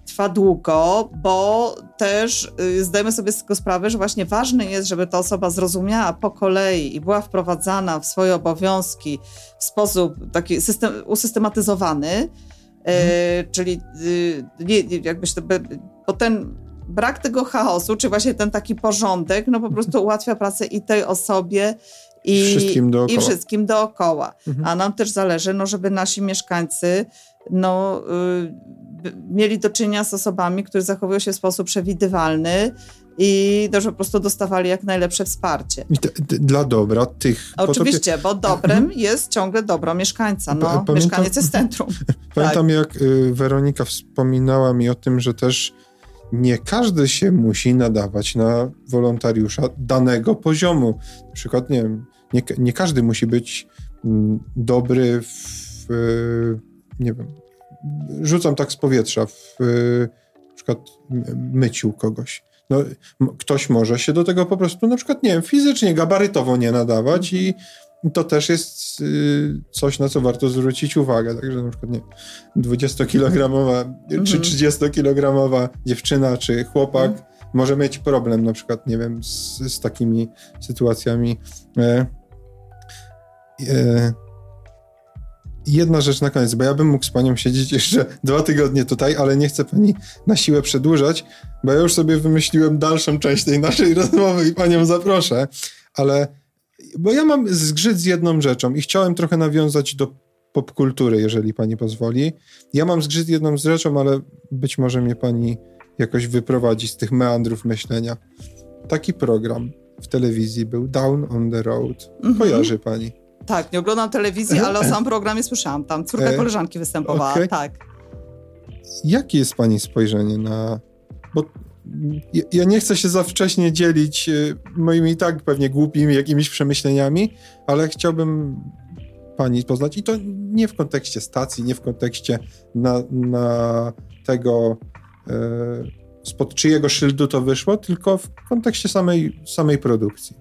trwa długo, bo też y, zdajemy sobie z tego sprawę, że właśnie ważne jest, żeby ta osoba zrozumiała po kolei i była wprowadzana w swoje obowiązki w sposób taki system, usystematyzowany, y, mhm. czyli y, nie, jakbyś to, bo ten brak tego chaosu, czy właśnie ten taki porządek, no po prostu ułatwia pracę i tej osobie, i wszystkim dookoła. I wszystkim dookoła. Mhm. A nam też zależy, no, żeby nasi mieszkańcy no, y, mieli do czynienia z osobami, które zachowują się w sposób przewidywalny i to, że po prostu dostawali jak najlepsze wsparcie. dla dobra tych... Oczywiście, bo dobrem mhm. jest ciągle dobro mieszkańca. No, Pamiętam, mieszkaniec jest centrum. Pamiętam, tak. jak y, Weronika wspominała mi o tym, że też nie każdy się musi nadawać na wolontariusza danego poziomu. Na przykład, nie wiem, nie, nie każdy musi być mm, dobry w, nie wiem, rzucam tak z powietrza, w na przykład myciu kogoś. No, ktoś może się do tego po prostu, na przykład, nie wiem, fizycznie, gabarytowo nie nadawać i to też jest y, coś, na co warto zwrócić uwagę. Także na przykład nie 20-kilogramowa czy 30-kilogramowa mhm. dziewczyna czy chłopak mhm. może mieć problem na przykład, nie wiem, z, z takimi sytuacjami. E, e, jedna rzecz na koniec, bo ja bym mógł z panią siedzieć jeszcze dwa tygodnie tutaj, ale nie chcę pani na siłę przedłużać, bo ja już sobie wymyśliłem dalszą część tej naszej rozmowy i panią zaproszę, ale bo ja mam zgrzyt z jedną rzeczą i chciałem trochę nawiązać do popkultury, jeżeli pani pozwoli. Ja mam zgrzyt z jedną rzeczą, ale być może mnie pani jakoś wyprowadzi z tych meandrów myślenia. Taki program w telewizji był Down on the Road. Mhm. Kojarzy pani? Tak, nie oglądam telewizji, ale o sam programie słyszałam. Tam córka e, koleżanki występowała, okay. tak. Jakie jest pani spojrzenie na... Bo ja nie chcę się za wcześnie dzielić e, moimi tak pewnie głupimi jakimiś przemyśleniami, ale chciałbym pani poznać i to nie w kontekście stacji, nie w kontekście na, na tego e, spod czyjego szyldu to wyszło, tylko w kontekście samej, samej produkcji.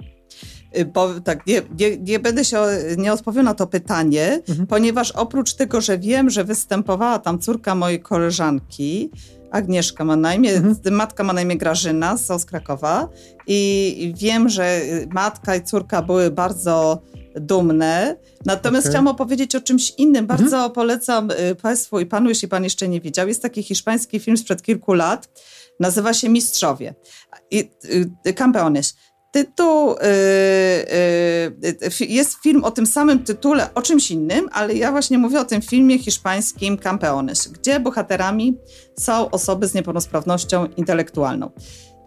Y, bo, tak, nie, nie, nie, będę się, nie odpowiem na to pytanie, mhm. ponieważ oprócz tego, że wiem, że występowała tam córka mojej koleżanki, Agnieszka ma na imię, mhm. matka ma na imię Grażyna z Krakowa i wiem, że matka i córka były bardzo dumne. Natomiast okay. chciałam opowiedzieć o czymś innym. Mhm. Bardzo mhm. polecam y, Państwu i Panu, jeśli Pan jeszcze nie widział. Jest taki hiszpański film sprzed kilku lat. Nazywa się Mistrzowie. I, y, Campeones tytuł, yy, yy, jest film o tym samym tytule, o czymś innym, ale ja właśnie mówię o tym filmie hiszpańskim Campeones, gdzie bohaterami są osoby z niepełnosprawnością intelektualną.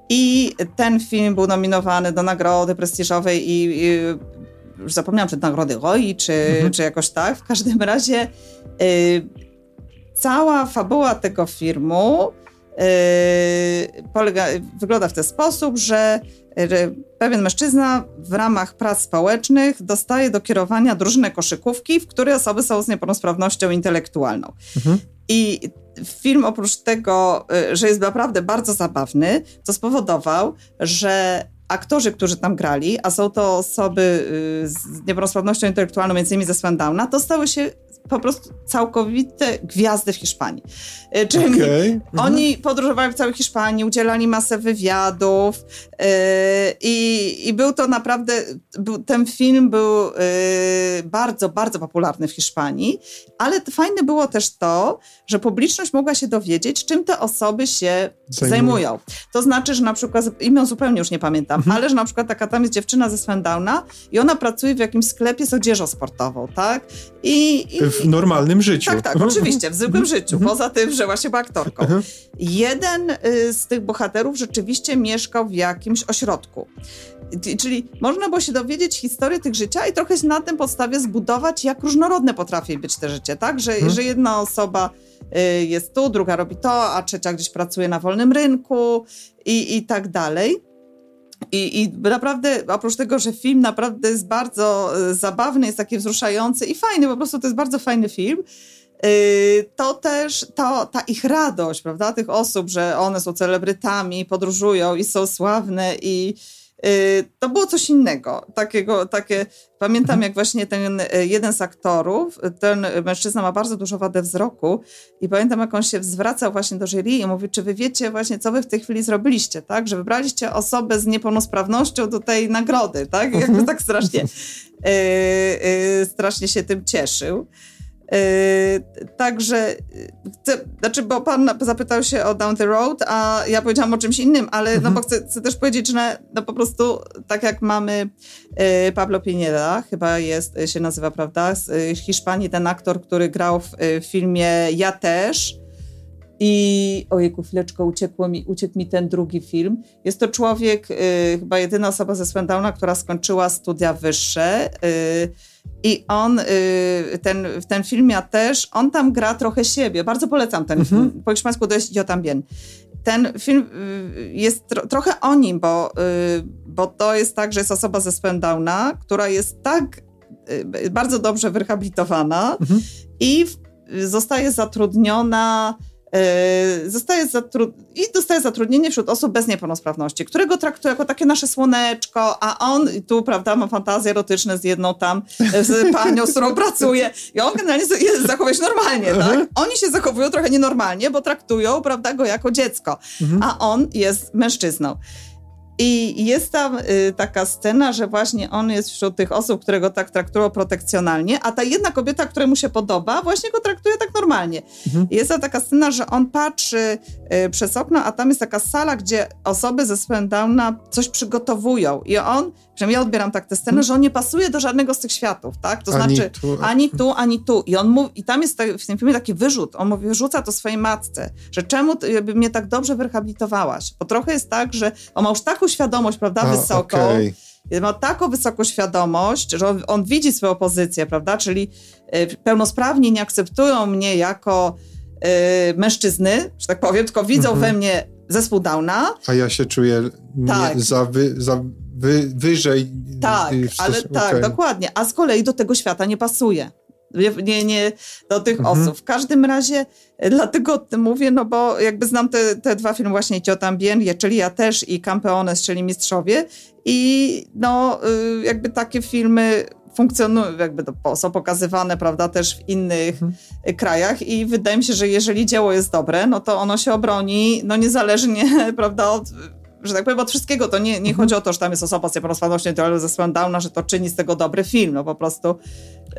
I ten film był nominowany do nagrody prestiżowej i, i już zapomniałam, czy nagrody ROI, czy, mhm. czy jakoś tak. W każdym razie yy, cała fabuła tego filmu polega, wygląda w ten sposób, że pewien mężczyzna w ramach prac społecznych dostaje do kierowania drużynę koszykówki, w której osoby są z niepełnosprawnością intelektualną. Mhm. I film oprócz tego, y, że jest naprawdę bardzo zabawny, to spowodował, że aktorzy, którzy tam grali, a są to osoby y, z niepełnosprawnością intelektualną, między innymi ze Sundowna, to stały się po prostu całkowite gwiazdy w Hiszpanii. E, czyli okay. oni mhm. podróżowali w całej Hiszpanii, udzielali masę wywiadów yy, i, i był to naprawdę, był, ten film był yy, bardzo, bardzo popularny w Hiszpanii, ale fajne było też to, że publiczność mogła się dowiedzieć, czym te osoby się zajmują. zajmują. To znaczy, że na przykład, imię zupełnie już nie pamiętam, mhm. ale że na przykład taka tam jest dziewczyna ze Swendowna i ona pracuje w jakimś sklepie z odzieżą sportową, tak? I, i w normalnym życiu. Tak, tak, oczywiście, w zwykłym mhm. życiu, mhm. poza tym, że właśnie była aktorką. Mhm. Jeden y, z tych bohaterów rzeczywiście mieszkał w jakimś ośrodku. Czyli można było się dowiedzieć historię tych życia i trochę na tym podstawie zbudować, jak różnorodne potrafi być te życie, tak? Że, hmm. że jedna osoba y, jest tu, druga robi to, a trzecia gdzieś pracuje na wolnym rynku i, i tak dalej. I, I naprawdę, oprócz tego, że film naprawdę jest bardzo y, zabawny, jest taki wzruszający i fajny, po prostu to jest bardzo fajny film, y, to też to, ta ich radość, prawda, tych osób, że one są celebrytami, podróżują i są sławne i, to było coś innego. Takiego, takie, pamiętam mhm. jak właśnie ten y, jeden z aktorów, ten mężczyzna ma bardzo dużo wadę wzroku i pamiętam jak on się zwracał właśnie do jury i mówi, czy wy wiecie właśnie, co wy w tej chwili zrobiliście, tak? Że wybraliście osobę z niepełnosprawnością do tej nagrody, tak? Jakby tak strasznie, strasznie się tym cieszył. Yy, także, chcę, znaczy, bo pan zapytał się o Down the Road, a ja powiedziałam o czymś innym, ale mhm. no bo chcę, chcę, też powiedzieć, że no po prostu tak jak mamy yy, Pablo Pineda, chyba jest, się nazywa, prawda, z yy, Hiszpanii, ten aktor, który grał w, w filmie Ja też, i ojejku, chwileczko, uciekło mi, uciekł mi ten drugi film. Jest to człowiek, y, chyba jedyna osoba ze Swendowna, która skończyła studia wyższe. Y, i on, y, ten, w tym filmie też, on tam gra trochę siebie. Bardzo polecam ten mhm. film. Po hiszpańsku to jest Yo también. Ten film y, jest tro, trochę o nim, bo, y, bo to jest tak, że jest osoba ze Spendowna, która jest tak bardzo dobrze wyrehabilitowana mhm. i zostaje zatrudniona zostaje zatru- i dostaje zatrudnienie wśród osób bez niepełnosprawności, którego traktuje jako takie nasze słoneczko, a on tu, prawda, ma fantazje erotyczne z jedną tam, z panią, z którą pracuje i on generalnie zachowuje się normalnie, tak? Mhm. Oni się zachowują trochę nienormalnie, bo traktują, prawda, go jako dziecko, mhm. a on jest mężczyzną. I jest tam y, taka scena, że właśnie on jest wśród tych osób, które go tak traktują protekcjonalnie, a ta jedna kobieta, która mu się podoba, właśnie go traktuje tak normalnie. Mhm. Jest tam taka scena, że on patrzy y, przez okno, a tam jest taka sala, gdzie osoby ze Spendowna coś przygotowują i on Przynajmniej ja odbieram tak tę scenę, hmm. że on nie pasuje do żadnego z tych światów, tak? To ani znaczy tu. ani tu, ani tu. I on mówi, i tam jest w tym filmie taki wyrzut. On mówi, wyrzuca to swojej matce, że czemu by mnie tak dobrze wyrehabilitowałaś? Bo trochę jest tak, że on ma już taką świadomość, prawda, A, wysoką. Okay. Ma taką wysoką świadomość, że on, on widzi swoją pozycję, prawda? Czyli y, pełnosprawni nie akceptują mnie jako y, mężczyzny, że tak powiem, tylko widzą mhm. we mnie zespół Downa. A ja się czuję tak. za, wy, za wy, wyżej. Tak, ale tak, okay. dokładnie. A z kolei do tego świata nie pasuje. Nie, nie do tych mhm. osób. W każdym razie e, dlatego mówię, no bo jakby znam te, te dwa filmy właśnie Ciotan Bien, czyli ja też i Campeones, czyli Mistrzowie i no y, jakby takie filmy funkcjonują, jakby to są pokazywane, prawda, też w innych mhm. krajach i wydaje mi się, że jeżeli dzieło jest dobre, no to ono się obroni, no niezależnie, prawda, od że tak powiem, od wszystkiego. To nie, nie mhm. chodzi o to, że tam jest osoba z niepełnosprawnością ze Spandowna, że to czyni z tego dobry film. No po prostu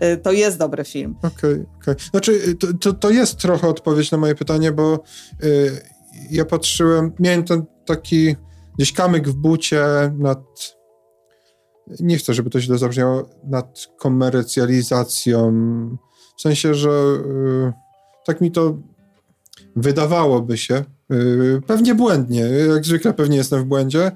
y, to jest dobry film. Okej, okay, okej. Okay. Znaczy, y, to, to, to, jest trochę odpowiedź na moje pytanie, bo y, ja patrzyłem, miałem ten taki gdzieś kamyk w bucie nad nie chcę, żeby to źle zabrzmiało, nad komercjalizacją. W sensie, że y, tak mi to wydawałoby się, pewnie błędnie, jak zwykle pewnie jestem w błędzie,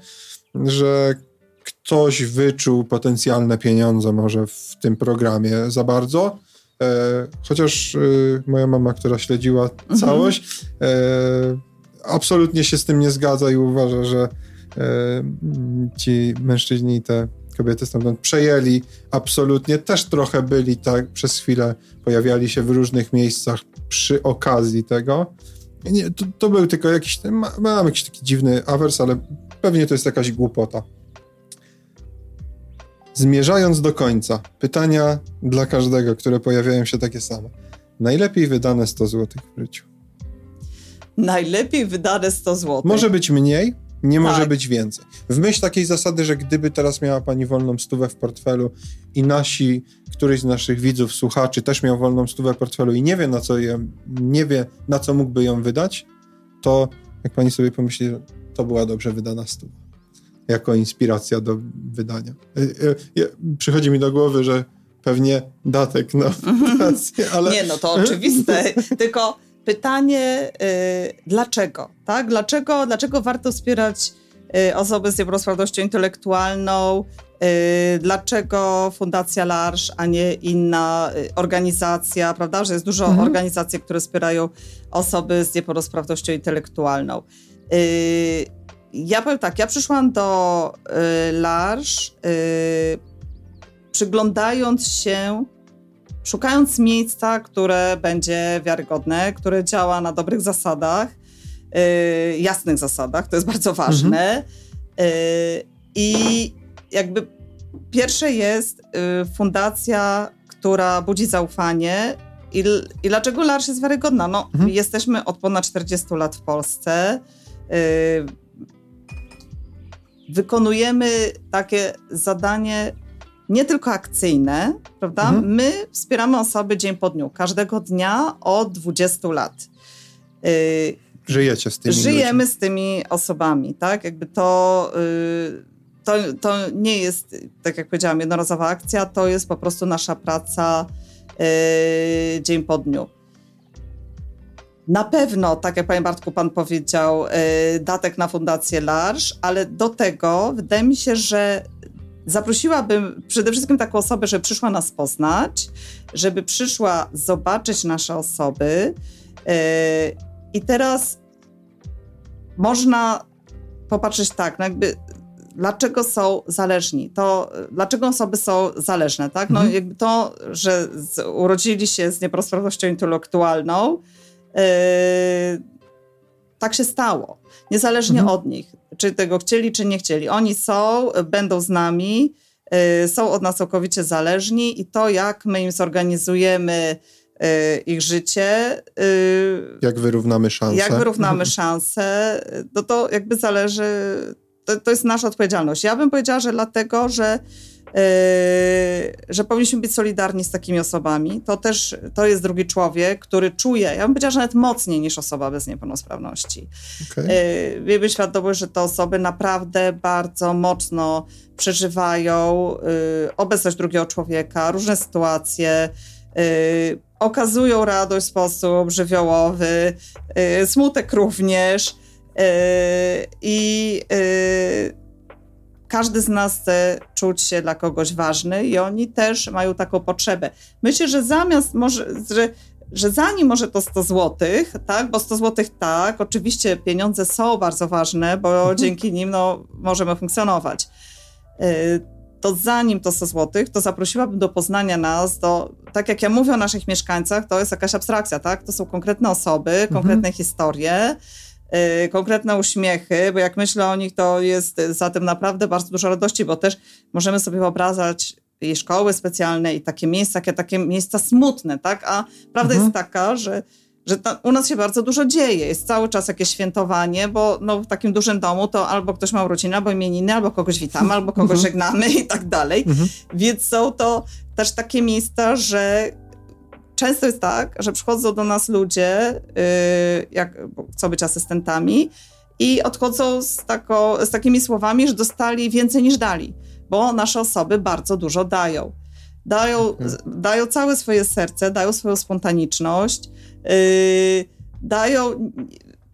że ktoś wyczuł potencjalne pieniądze może w tym programie za bardzo. E, chociaż y, moja mama, która śledziła mhm. całość, e, absolutnie się z tym nie zgadza i uważa, że ci mężczyźni te kobiety stamtąd przejęli absolutnie. Też trochę byli tak, przez chwilę pojawiali się w różnych miejscach przy okazji tego. Nie, to, to był tylko jakiś, mam jakiś taki dziwny awers, ale pewnie to jest jakaś głupota. Zmierzając do końca, pytania dla każdego, które pojawiają się takie same. Najlepiej wydane 100 zł w życiu. Najlepiej wydane 100 zł. Może być mniej, nie może tak. być więcej. W myśl takiej zasady, że gdyby teraz miała pani wolną stówę w portfelu i nasi, któryś z naszych widzów, słuchaczy też miał wolną stówę w portfelu i nie wie na co ją, nie wie na co mógłby ją wydać, to jak pani sobie pomyśli, to była dobrze wydana stówka jako inspiracja do wydania. E, e, przychodzi mi do głowy, że pewnie datek na fundację, ale... Nie, no to oczywiste, tylko pytanie, y, dlaczego? Tak? Dlaczego, dlaczego warto wspierać y, osoby z niepełnosprawnością intelektualną? Y, dlaczego Fundacja Larsz, a nie inna organizacja, prawda? Że jest dużo mhm. organizacji, które wspierają osoby z niepełnosprawnością intelektualną. Ja powiem tak, ja przyszłam do Larsz przyglądając się szukając miejsca, które będzie wiarygodne, które działa na dobrych zasadach, yy, jasnych zasadach, to jest bardzo ważne. Yy, I jakby pierwsze jest yy, fundacja, która budzi zaufanie. I, I, dlaczego Larsz jest wiarygodna? No, mhm. jesteśmy od ponad 40 lat w Polsce. Y, wykonujemy takie zadanie nie tylko akcyjne, prawda? Mhm. My wspieramy osoby dzień po dniu, każdego dnia od 20 lat. Y, Żyjecie z tymi Żyjemy ludźmi. z tymi osobami, tak? Jakby to, y, to, to nie jest, tak jak powiedziałam, jednorazowa akcja, to jest po prostu nasza praca y, dzień po dniu. Na pewno, tak jak panie Bartku, pan powiedział, datek na Fundację Larsz, ale do tego wydaje mi się, że Zaprosiłabym przede wszystkim taką osobę, żeby przyszła nas poznać, żeby przyszła zobaczyć nasze osoby. Yy, I teraz można popatrzeć tak, no jakby dlaczego są zależni, to dlaczego osoby są zależne, tak? No mhm. jakby to, że z, urodzili się z niepełnosprawnością intelektualną, yy, tak się stało. Niezależnie mhm. od nich, czy tego chcieli, czy nie chcieli. Oni są, będą z nami, yy, są od nas całkowicie zależni i to, jak my im zorganizujemy yy, ich życie. Yy, jak wyrównamy szanse. Jak wyrównamy szanse, no to jakby zależy to, to jest nasza odpowiedzialność. Ja bym powiedziała, że dlatego, że że powinniśmy być solidarni z takimi osobami. To też to jest drugi człowiek, który czuje, ja bym powiedziała, że nawet mocniej niż osoba bez niepełnosprawności. Okay. Miejmy świadomość, że te osoby naprawdę bardzo mocno przeżywają yy, obecność drugiego człowieka, różne sytuacje, yy, okazują radość w sposób żywiołowy, smutek również. I każdy z nas chce czuć się dla kogoś ważny i oni też mają taką potrzebę. Myślę, że zamiast może, że, że zanim może to 100 złotych, tak, bo 100 złotych tak, oczywiście pieniądze są bardzo ważne, bo mhm. dzięki nim no, możemy funkcjonować. Yy, to zanim to 100 złotych, to zaprosiłabym do poznania nas, do, tak jak ja mówię o naszych mieszkańcach, to jest jakaś abstrakcja, tak? To są konkretne osoby, mhm. konkretne historie, Y, konkretne uśmiechy, bo jak myślę o nich, to jest za tym naprawdę bardzo dużo radości, bo też możemy sobie wyobrażać i szkoły specjalne i takie miejsca, takie, takie miejsca smutne, tak? A prawda mhm. jest taka, że że u nas się bardzo dużo dzieje. Jest cały czas jakieś świętowanie, bo no, w takim dużym domu to albo ktoś ma urodziny, albo imieniny, albo kogoś witamy, albo kogoś mhm. żegnamy i tak dalej. Mhm. Więc są to też takie miejsca, że często jest tak, że przychodzą do nas ludzie, yy, jak chcą być asystentami i odchodzą z, tako, z takimi słowami, że dostali więcej niż dali, bo nasze osoby bardzo dużo dają. Dają, okay. dają całe swoje serce, dają swoją spontaniczność, yy, dają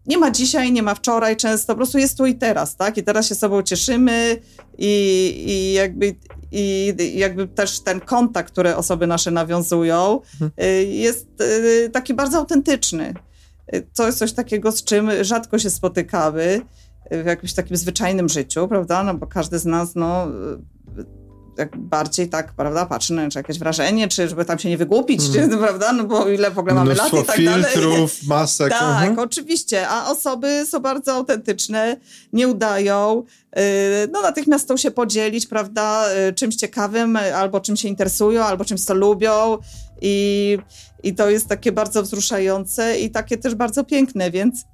nie ma dzisiaj, nie ma wczoraj, często po prostu jest tu i teraz, tak? I teraz się sobą cieszymy i, i jakby i jakby też ten kontakt, który osoby nasze nawiązują, mhm. y, jest y, taki bardzo autentyczny. Y, to jest coś takiego, z czym rzadko się spotykamy w jakimś takim zwyczajnym życiu, prawda? No bo każdy z nas, no jak bardziej tak, prawda, patrzy na jakieś wrażenie, czy żeby tam się nie wygłupić, mm. czy, prawda, no bo ile w ogóle mamy Mnóstwo lat i tak filtrów, dalej. masek. Tak, uh mhm. -huh. oczywiście, a osoby są bardzo autentyczne, nie udają, yy, no natychmiast chcą się podzielić, prawda, yy, czymś ciekawym, albo czym się interesują, albo czymś co lubią i, i to jest takie bardzo wzruszające i takie też bardzo piękne, więc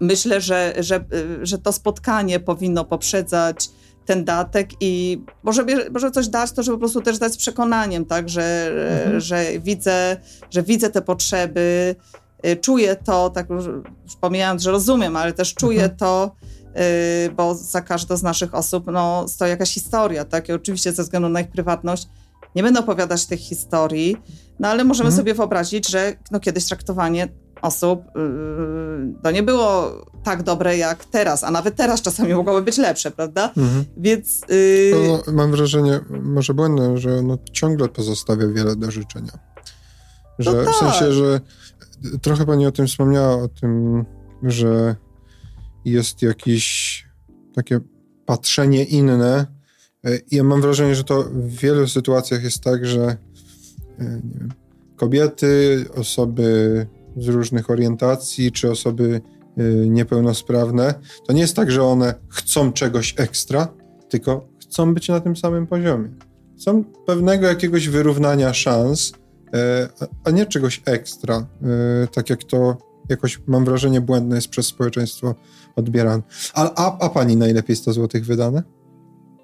myślę, że, że, yy, że to spotkanie powinno poprzedzać ten datek i może, może coś dać, to żeby po prostu też dać z przekonaniem, tak, że, mhm. że, widzę, że widzę te potrzeby, y, czuję to, tak już pomijając, że rozumiem, ale też czuję mhm. to, y, bo za każdą z naszych osób no, stoi jakaś historia, tak, i oczywiście ze względu na ich prywatność nie będę opowiadać tych historii, no ale możemy mhm. sobie wyobrazić, że no, kiedyś traktowanie osób yy, to nie było tak dobre jak teraz, a nawet teraz czasami mogłoby być lepsze, prawda? Mhm. Więc... Yy... No, mam wrażenie, może błędne, że ono ciągle pozostawia wiele do życzenia. Że, no tak. W sensie, że trochę pani o tym wspomniała, o tym, że jest jakieś takie patrzenie inne. Ja mam wrażenie, że to w wielu sytuacjach jest tak, że wiem, kobiety, osoby z różnych orientacji, czy osoby y, niepełnosprawne, to nie jest tak, że one chcą czegoś ekstra, tylko chcą być na tym samym poziomie. Chcą pewnego jakiegoś wyrównania szans, e, a nie czegoś ekstra, e, tak jak to jakoś, mam wrażenie, błędne jest przez społeczeństwo odbierane. A, a, a pani najlepiej 100 zł wydane?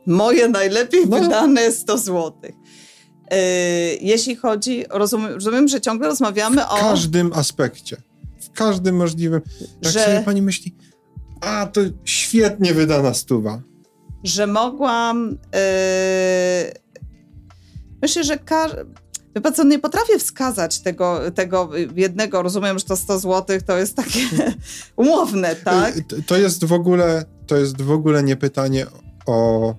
Moje najlepiej no. wydane 100 złotych. Y, jeśli chodzi, rozumiem, rozumiem, że ciągle rozmawiamy w o... W każdym aspekcie. W każdym możliwym. Jak że... sobie pani myśli, a to świetnie wydana stuwa. Że mogłam... Yy... Myślę, że ka... Wie co, nie potrafię wskazać tego, tego jednego, rozumiem, że to 100 zł to jest takie umowne, tak? To jest w ogóle, to jest w ogóle nie pytanie o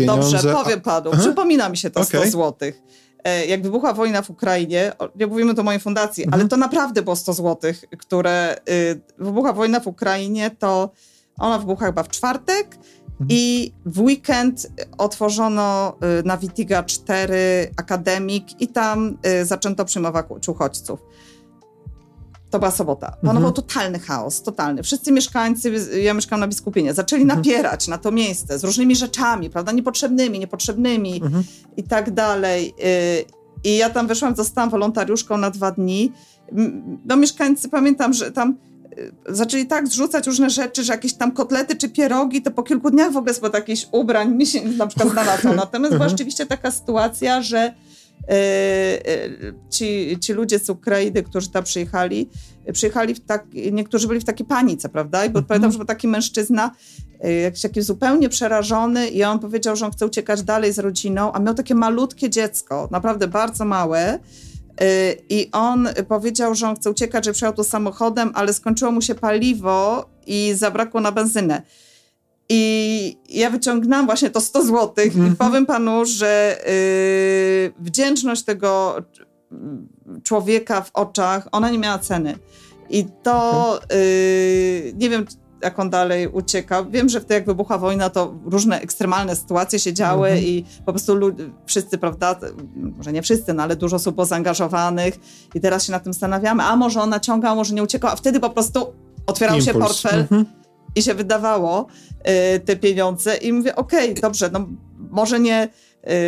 pieniądze. Dobrze, powiem panu. Aha. Przypomina mi się to okay. 100 złotych. E, jak wybuchła wojna w Ukrainie, nie mówimy to o mojej fundacji, mhm. ale to naprawdę było 100 złotych, które y, wybuchła wojna w Ukrainie, to ona wybuchła chyba w czwartek Mhm. I w weekend otworzono y, na Witiga 4 akademik i tam y, zaczęto przyjmować uchodźców. To była sobota. Panował mhm. totalny chaos, totalny. Wszyscy mieszkańcy, ja mieszkam na Biskupinie, zaczęli mhm. napierać na to miejsce z różnymi rzeczami, prawda, niepotrzebnymi, niepotrzebnymi mhm. i tak dalej. Y, I ja tam wyszłam, zostałam wolontariuszką na dwa dni. No mieszkańcy, pamiętam, że tam y, zaczęli tak zrzucać różne rzeczy, że jakieś tam kotlety czy pierogi, to po kilku dniach w ogóle spod jakichś ubrań mi się na przykład znalazło. Natomiast była rzeczywiście taka sytuacja, że ci, ci ludzie z Ukrainy, którzy tam przyjechali, przyjechali w tak, niektórzy byli w takiej panice, prawda? I bo mhm. pamiętam, że był taki mężczyzna, e, jakiś taki zupełnie przerażony i on powiedział, że on chce uciekać dalej z rodziną, a miał takie malutkie dziecko, naprawdę bardzo małe, i on powiedział, że on chce uciekać, że przyjechał tu samochodem, ale skończyło mu się paliwo i zabrakło na benzynę. I ja wyciągnęłam właśnie to 100 zł mm -hmm. i mhm. powiem panu, że yy, wdzięczność tego człowieka w oczach, ona nie miała ceny. I to yy, nie wiem, jak on dalej uciekał. Wiem, że wtedy jak wybuchła wojna, to różne ekstremalne sytuacje się działy -hmm. i po prostu wszyscy, prawda, może nie wszyscy, no ale dużo osób było zaangażowanych i teraz się nad tym zastanawiamy, a może on naciągał, może nie uciekał, a wtedy po prostu otwierał Impuls. się portfel. -hmm i się wydawało y, te pieniądze i mówię, okej, okay, dobrze, no może nie,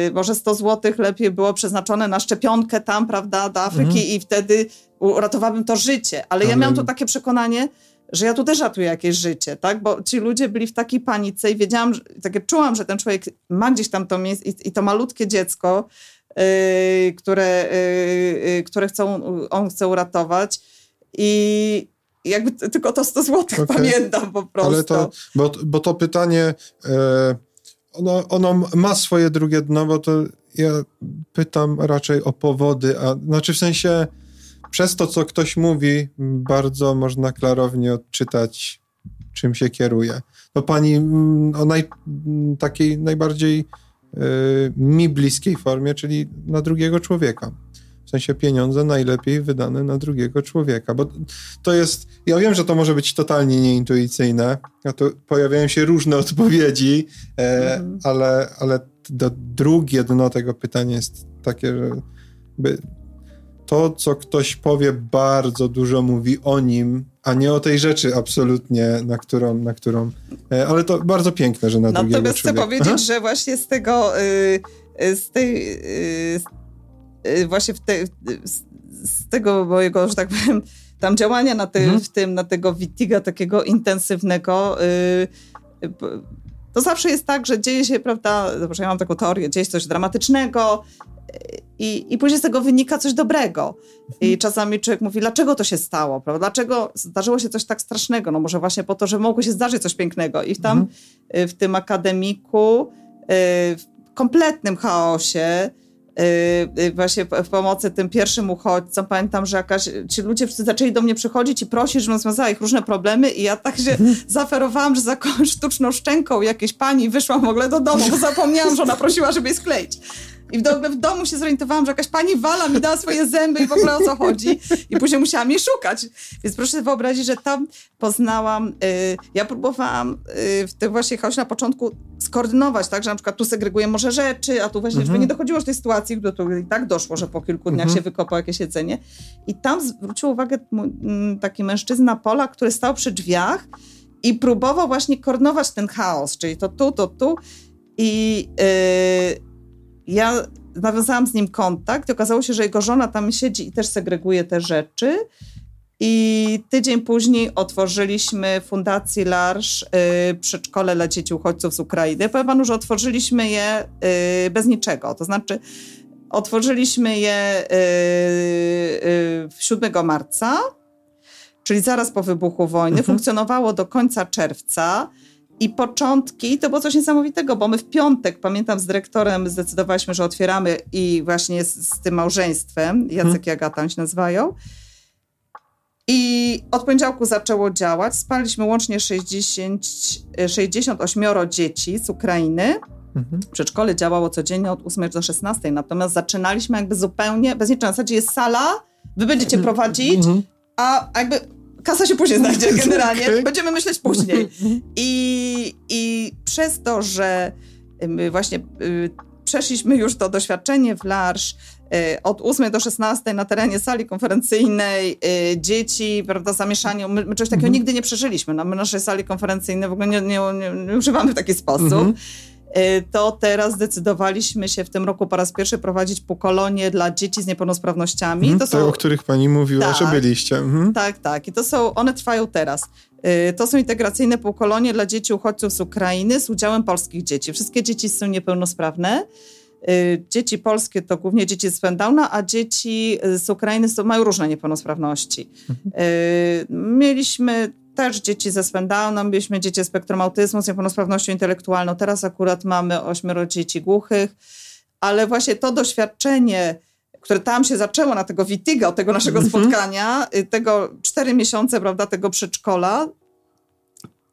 y, może 100 zł lepiej było przeznaczone na szczepionkę tam, prawda, do Afryki mhm. i wtedy uratowałabym to życie, ale, ale ja miałam tu takie przekonanie, że ja tu też ratuję jakieś życie, tak, bo ci ludzie byli w takiej panice i wiedziałam, że, takie czułam, że ten człowiek ma gdzieś tam to miejsce i, i to malutkie dziecko, yy, które, yy, które chcą, on chce uratować. I jakby tylko to 100 zł okay. pamiętam po prostu. Ale to, bo, bo to pytanie, e, ono, ono ma swoje drugie dno, bo to ja pytam raczej o powody, a znaczy w sensie przez to, co ktoś mówi, bardzo można klarownie odczytać, czym się kieruje. No pani mm, o naj, takiej najbardziej y, mi bliskiej formie, czyli na drugiego człowieka sensie pieniądze najlepiej wydane na drugiego człowieka, bo to jest, ja wiem, że to może być totalnie nieintuicyjne, a to pojawiają się różne odpowiedzi, e, mhm. ale, ale do, drugie dno tego pytania jest takie, że to, co ktoś powie, bardzo dużo mówi o nim, a nie o tej rzeczy absolutnie, na którą, na którą e, ale to bardzo piękne, że na Natomiast drugiego Natomiast chcę powiedzieć, Aha. że właśnie z tego, y, y, z tej, Y, właśnie te, z tego mojego, że tak powiem, tam działania na, mhm. w tym, na tego Wittiga takiego intensywnego, yy, to zawsze jest tak, że dzieje się, prawda, ja mam taką teorię, dzieje się coś dramatycznego i, i później z tego wynika coś dobrego. Mhm. I czasami człowiek mówi, dlaczego to się stało, prawda? Dlaczego zdarzyło się coś tak strasznego? No może właśnie po to, że mogło się zdarzyć coś pięknego. I tam mhm. w tym akademiku, w kompletnym chaosie, Y, y, właśnie w pomocy tym pierwszym uchodźcom. Pamiętam, że jakaś, ci ludzie wszyscy zaczęli do mnie przychodzić i prosić, żebym rozwiązała ich różne problemy i ja tak się zaferowałam, że za sztuczną szczęką jakiejś pani wyszłam w ogóle do domu, bo zapomniałam, że ona prosiła, żeby jej skleić. I w, w domu się zorientowałam, że jakaś pani wala mi dała swoje zęby i w ogóle o co chodzi. I później musiałam jej szukać. Więc proszę sobie wyobrazić, że tam poznałam, y, ja próbowałam y, w tym właśnie chaosie na początku skoordynować, tak, że na przykład tu segreguję może rzeczy, a tu właśnie, mhm. żeby nie dochodziło do tej sytuacji, do której i tak doszło, że po kilku dniach mhm. się wykopał jakieś jedzenie. I tam zwrócił uwagę taki mężczyzna Pola, który stał przy drzwiach i próbował właśnie koordynować ten chaos, czyli to tu, to tu. I yy, ja nawiązałam z nim kontakt i okazało się, że jego żona tam siedzi i też segreguje te rzeczy. I tydzień później otworzyliśmy Fundacji Larsz yy, przedszkole dla dzieci uchodźców z Ukrainy. Powiem panu, że otworzyliśmy je yy, bez niczego. To znaczy, otworzyliśmy je yy, yy, 7 marca, czyli zaraz po wybuchu wojny. Mhm. Funkcjonowało do końca czerwca. I początki to było coś niesamowitego, bo my w piątek, pamiętam, z dyrektorem zdecydowaliśmy, że otwieramy i właśnie z, z tym małżeństwem, Jacek hmm. i Agata się nazywają. I od poniedziałku zaczęło działać. Spaliśmy łącznie 60, 68 dzieci z Ukrainy. Mhm. Przedszkole działało codziennie od 8 do 16, natomiast zaczynaliśmy jakby zupełnie bez niczego. W zasadzie jest sala, wy będziecie mhm. prowadzić, mhm. a jakby kasa się później znajdzie generalnie, okay. będziemy myśleć później. I, I przez to, że my właśnie y, przeszliśmy już to doświadczenie w Larsz, y, od 8 do 16 na terenie sali konferencyjnej, y, dzieci, prawda, zamieszaniu. My, my czegoś takiego mhm. nigdy nie przeżyliśmy. No, my naszej sali konferencyjnej w ogóle nie, nie, nie, używamy w taki sposób. Mhm. Y, to teraz zdecydowaliśmy się w tym roku po raz pierwszy prowadzić półkolonie dla dzieci z niepełnosprawnościami. Mhm, to są, o których pani mówiła, tak, że byliście. Mhm. Tak, tak. I to są, one trwają teraz. Y, to są integracyjne półkolonie dla dzieci uchodźców z Ukrainy z udziałem polskich dzieci. Wszystkie dzieci są niepełnosprawne. Y, dzieci polskie to głównie dzieci z Pendowna, a dzieci z Ukrainy są, mają różne niepełnosprawności. Mhm. Mieliśmy też dzieci ze Spendownem, mieliśmy dzieci z spektrum autyzmu, z niepełnosprawnością intelektualną. Teraz akurat mamy ośmioro dzieci głuchych, ale właśnie to doświadczenie, które tam się zaczęło na tego Witiga, od tego naszego mm -hmm. spotkania, y, tego cztery miesiące, prawda, tego przedszkola,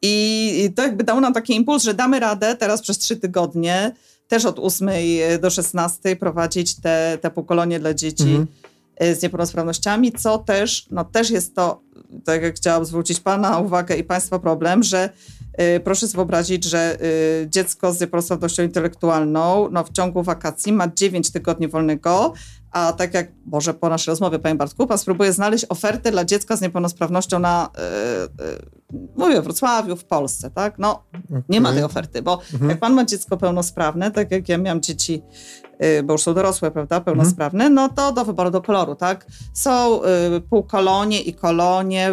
i to jakby dało nam taki impuls, że damy radę teraz przez trzy tygodnie, też od 8 do 16 prowadzić te, te półkolonie dla dzieci mm -hmm. Z niepełnosprawnościami, co też, no też jest to tak jak chciałam zwrócić Pana uwagę i Państwa problem, że y, proszę sobie wyobrazić, że y, dziecko z niepełnosprawnością intelektualną no, w ciągu wakacji ma 9 tygodni wolnego, a tak jak może po naszej rozmowie, panie Bartku, pan spróbuje znaleźć ofertę dla dziecka z niepełnosprawnością na, yy, yy, mówię, Wrocławiu, w Polsce, tak? No, okay. nie ma tej oferty, bo mhm. jak pan ma dziecko pełnosprawne, tak jak ja miałam dzieci, bo już są dorosłe, prawda, pełnosprawne, mhm. no to do wyboru, do koloru, tak? Są yy, półkolonie i kolonie,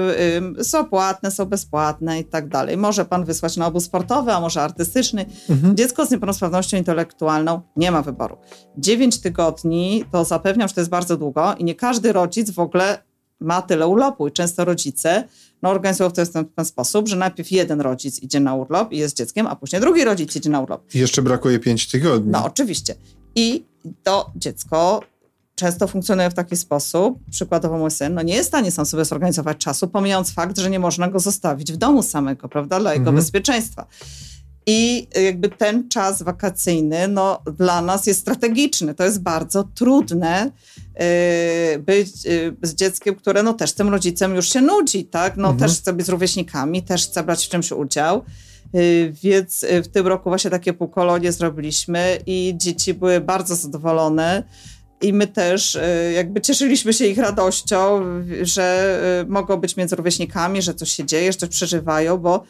yy, są płatne, są bezpłatne i tak dalej. Może pan wysłać na obóz sportowy, a może artystyczny. Mhm. Dziecko z niepełnosprawnością intelektualną nie ma wyboru. 9 tygodni to zapewniam, że to jest bardzo długo i nie każdy rodzic w ogóle ma tyle urlopu i często rodzice no, organizują to w ten, w ten sposób, że najpierw jeden rodzic idzie na urlop i jest dzieckiem, a później drugi rodzic idzie na urlop. I jeszcze brakuje pięć tygodni. No, oczywiście. I to dziecko często funkcjonuje w taki sposób, przykładowo mój syn, no nie jest w stanie sam sobie zorganizować czasu, pomijając fakt, że nie można go zostawić w domu samego, prawda, dla jego mhm. bezpieczeństwa. I jakby ten czas wakacyjny no, dla nas jest strategiczny. To jest bardzo trudne yy, być yy, z dzieckiem, które no, też tym rodzicem już się nudzi, tak? No, mhm. Też chce być z rówieśnikami, też chce brać w czymś udział. Yy, więc w tym roku właśnie takie półkolonie zrobiliśmy i dzieci były bardzo zadowolone. I my też jakby cieszyliśmy się ich radością, że mogą być między rówieśnikami, że coś się dzieje, że coś przeżywają, bo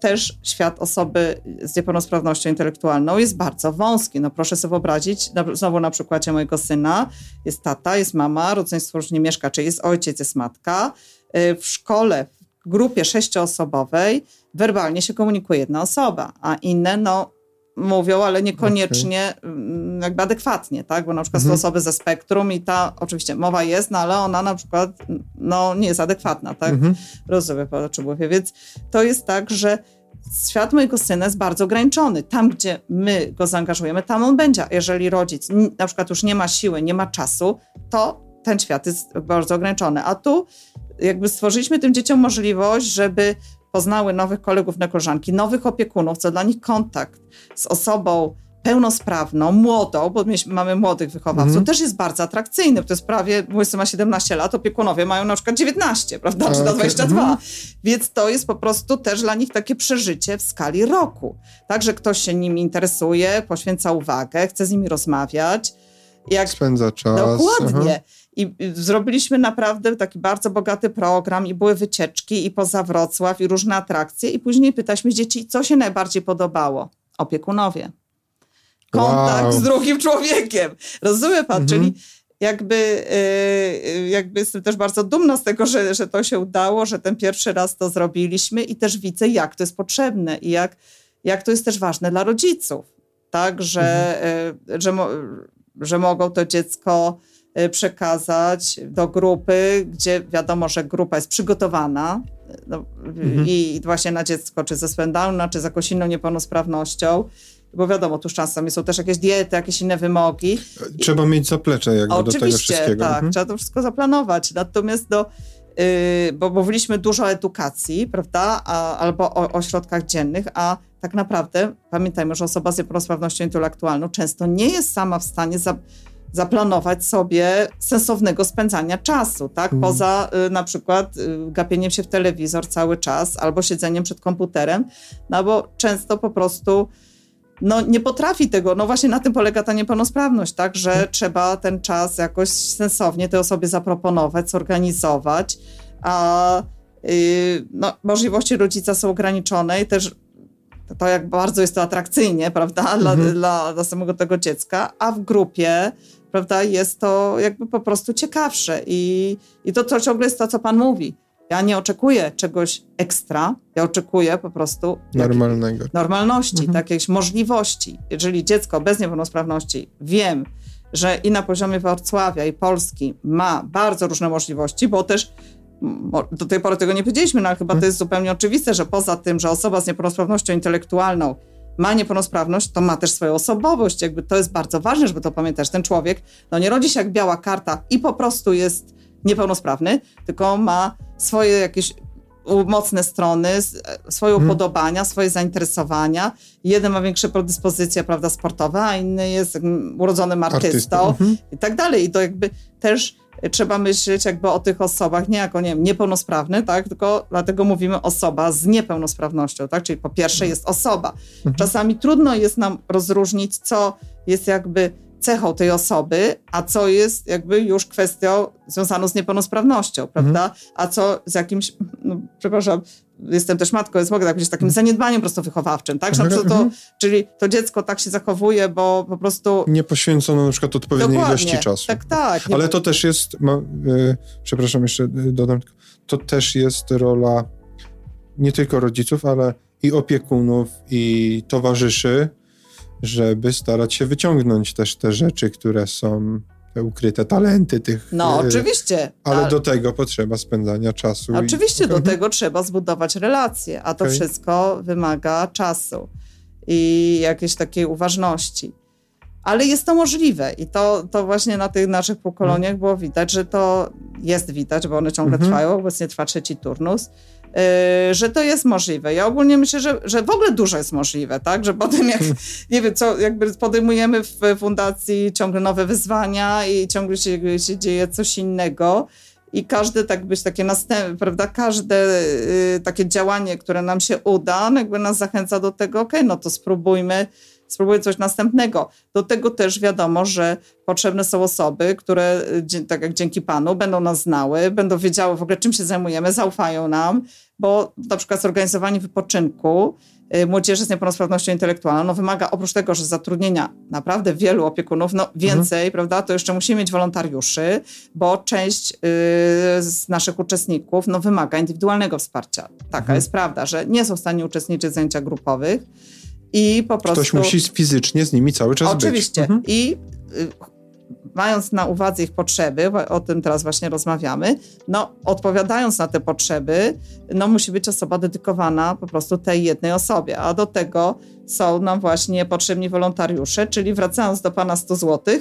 też świat osoby z niepełnosprawnością intelektualną jest bardzo wąski. No proszę sobie wyobrazić, znowu na przykładzie mojego syna, jest tata, jest mama, rodzeństwo różnie mieszka, czy jest ojciec, jest matka. Y, w szkole, grupie sześcioosobowej werbalnie się komunikuje jedna osoba, a inne no mówią, ale niekoniecznie okay. Mm, jakby adekwatnie, tak? Bo na przykład mhm. są osoby ze spektrum i ta, oczywiście mowa jest, no ale ona na przykład no, nie jest adekwatna, tak? Mhm. Rozumiem, po czym mówię. Więc to jest tak, że świat mojego syna jest bardzo ograniczony. Tam, gdzie my go zaangażujemy, tam on będzie. Jeżeli rodzic na przykład już nie ma siły, nie ma czasu, to ten świat jest bardzo ograniczony. A tu jakby stworzyliśmy tym dzieciom możliwość, żeby poznały nowych kolegów na koleżanki, nowych opiekunów, co dla nich kontakt z osobą pełnosprawną, młodą, bo mamy młodych wychowawców, mm. też jest bardzo atrakcyjny. To jest prawie, mój syn ma 17 lat, opiekunowie mają na przykład 19, prawda, czy na 22. Mm. Więc to jest po prostu też dla nich takie przeżycie w skali roku. Także ktoś się nimi interesuje, poświęca uwagę, chce z nimi rozmawiać. Jak... Spędza czas. Dokładnie. Aha. I zrobiliśmy naprawdę taki bardzo bogaty program i były wycieczki i poza Wrocław i różne atrakcje i później pytaliśmy dzieci, co się najbardziej podobało. Opiekunowie. Kontakt wow. z drugim człowiekiem. Rozumie pan? Mhm. Czyli jakby, yy, jakby jestem też bardzo dumna z tego, że, że to się udało, że ten pierwszy raz to zrobiliśmy i też widzę, jak to jest potrzebne i jak, jak to jest też ważne dla rodziców. Tak, że, mhm. yy, że, że mogą to dziecko Y, przekazać do grupy, gdzie wiadomo, że grupa jest przygotowana no, mhm. i właśnie na dziecko, czy ze Spendowna, czy z jakąś inną niepełnosprawnością, bo wiadomo, tu czasami są też jakieś diety, jakieś inne wymogi. Trzeba I, mieć zaplecze jakby do tego wszystkiego. tak, mhm. trzeba to wszystko zaplanować. Natomiast do, yy, bo mówiliśmy dużo o edukacji, prawda, a, albo o, o środkach dziennych, a tak naprawdę pamiętajmy, że osoba z niepełnosprawnością intelektualną często nie jest sama w stanie za, zaplanować sobie sensownego spędzania czasu, tak? Mhm. Poza y, na przykład y, gapieniem się w telewizor cały czas albo siedzeniem przed komputerem, no bo często po prostu no, nie potrafi tego. No właśnie na tym polega ta niepełnosprawność, tak? Że Mhm. trzeba ten czas jakoś sensownie tej osobie zaproponować, zorganizować, a y, no, możliwości rodzica są ograniczone i też to jak bardzo jest to atrakcyjnie, prawda, dla, Mhm. dla, dla samego tego dziecka, a w grupie, prawda, jest to jakby po prostu ciekawsze i, i to, to ciągle jest to, co pan mówi. Ja nie oczekuję czegoś ekstra, ja oczekuję po prostu jak- Normalnego. normalności, Mhm. tak, jakiejś możliwości. Jeżeli dziecko bez niepełnosprawności wiem, że i na poziomie Wrocławia i Polski ma bardzo różne możliwości, bo też do tej pory tego nie powiedzieliśmy, no ale chyba to jest zupełnie oczywiste, że poza tym, że osoba z niepełnosprawnością intelektualną ma niepełnosprawność, to ma też swoją osobowość. Jakby to jest bardzo ważne, żeby to pamiętać. Ten człowiek no nie rodzi się jak biała karta i po prostu jest niepełnosprawny, tylko ma swoje jakieś mocne strony, e, swoje Mhm. upodobania, swoje zainteresowania. Jeden ma większe predyspozycje, prawda, sportowe, a inny jest mm, urodzonym artystą Artysta. Mhm. i tak dalej. I to jakby też trzeba myśleć jakby o tych osobach nie jako, nie wiem, niepełnosprawny, tak, tylko dlatego mówimy osoba z niepełnosprawnością, tak, czyli po pierwsze jest osoba. Czasami trudno jest nam rozróżnić, co jest jakby cechą tej osoby, a co jest jakby już kwestią związaną z niepełnosprawnością, prawda? A co z jakimś, no, przepraszam, jestem też matką, więc mogę tak powiedzieć, takim zaniedbaniem prosto wychowawczym, tak? Że na przykład to, Mhm. czyli to dziecko tak się zachowuje, bo po prostu... Nie poświęcono na przykład odpowiedniej Dokładnie. ilości czasu. Tak, tak. Ale to też jest, ma, y, przepraszam, jeszcze y, dodam, to też jest rola nie tylko rodziców, ale i opiekunów, i towarzyszy, żeby starać się wyciągnąć też te rzeczy, które są ukryte talenty tych. No, y, oczywiście. Ale do tego potrzeba spędzania czasu. i- Oczywiście do Mhm. tego trzeba zbudować relacje, a to Okej. wszystko wymaga czasu i jakiejś takiej uważności. Ale jest to możliwe i to, to właśnie na tych naszych pokoleniach było widać, że to jest widać, bo one ciągle Mhm. trwają, obecnie trwa trzeci turnus, że to jest możliwe. Ja ogólnie myślę, że, że w ogóle dużo jest możliwe, tak? Że potem jak, nie wiem, co jakby podejmujemy w fundacji ciągle nowe wyzwania i ciągle się, się dzieje coś innego, i każde tak być takie następne, prawda, każde y, takie działanie, które nam się uda, jakby nas zachęca do tego, okej, no to spróbujmy, spróbujmy coś następnego. Do tego też wiadomo, że potrzebne są osoby, które, y, tak jak dzięki Panu, będą nas znały, będą wiedziały w ogóle, czym się zajmujemy, zaufają nam, bo na przykład zorganizowanie wypoczynku y, młodzieży z niepełnosprawnością intelektualną no wymaga oprócz tego, że zatrudnienia naprawdę wielu opiekunów, no więcej, prawda, to jeszcze musimy mieć wolontariuszy, bo część y, z naszych uczestników no, wymaga indywidualnego wsparcia. Taka Mhm. jest prawda, że nie są w stanie uczestniczyć w zajęciach grupowych i po prostu... Ktoś musi fizycznie z nimi cały czas Oczywiście. być. Mhm. I y, mając na uwadze ich potrzeby, o tym teraz właśnie rozmawiamy, no odpowiadając na te potrzeby, no musi być osoba dedykowana po prostu tej jednej osobie, a do tego są nam właśnie potrzebni wolontariusze, czyli wracając do pana 100 zł,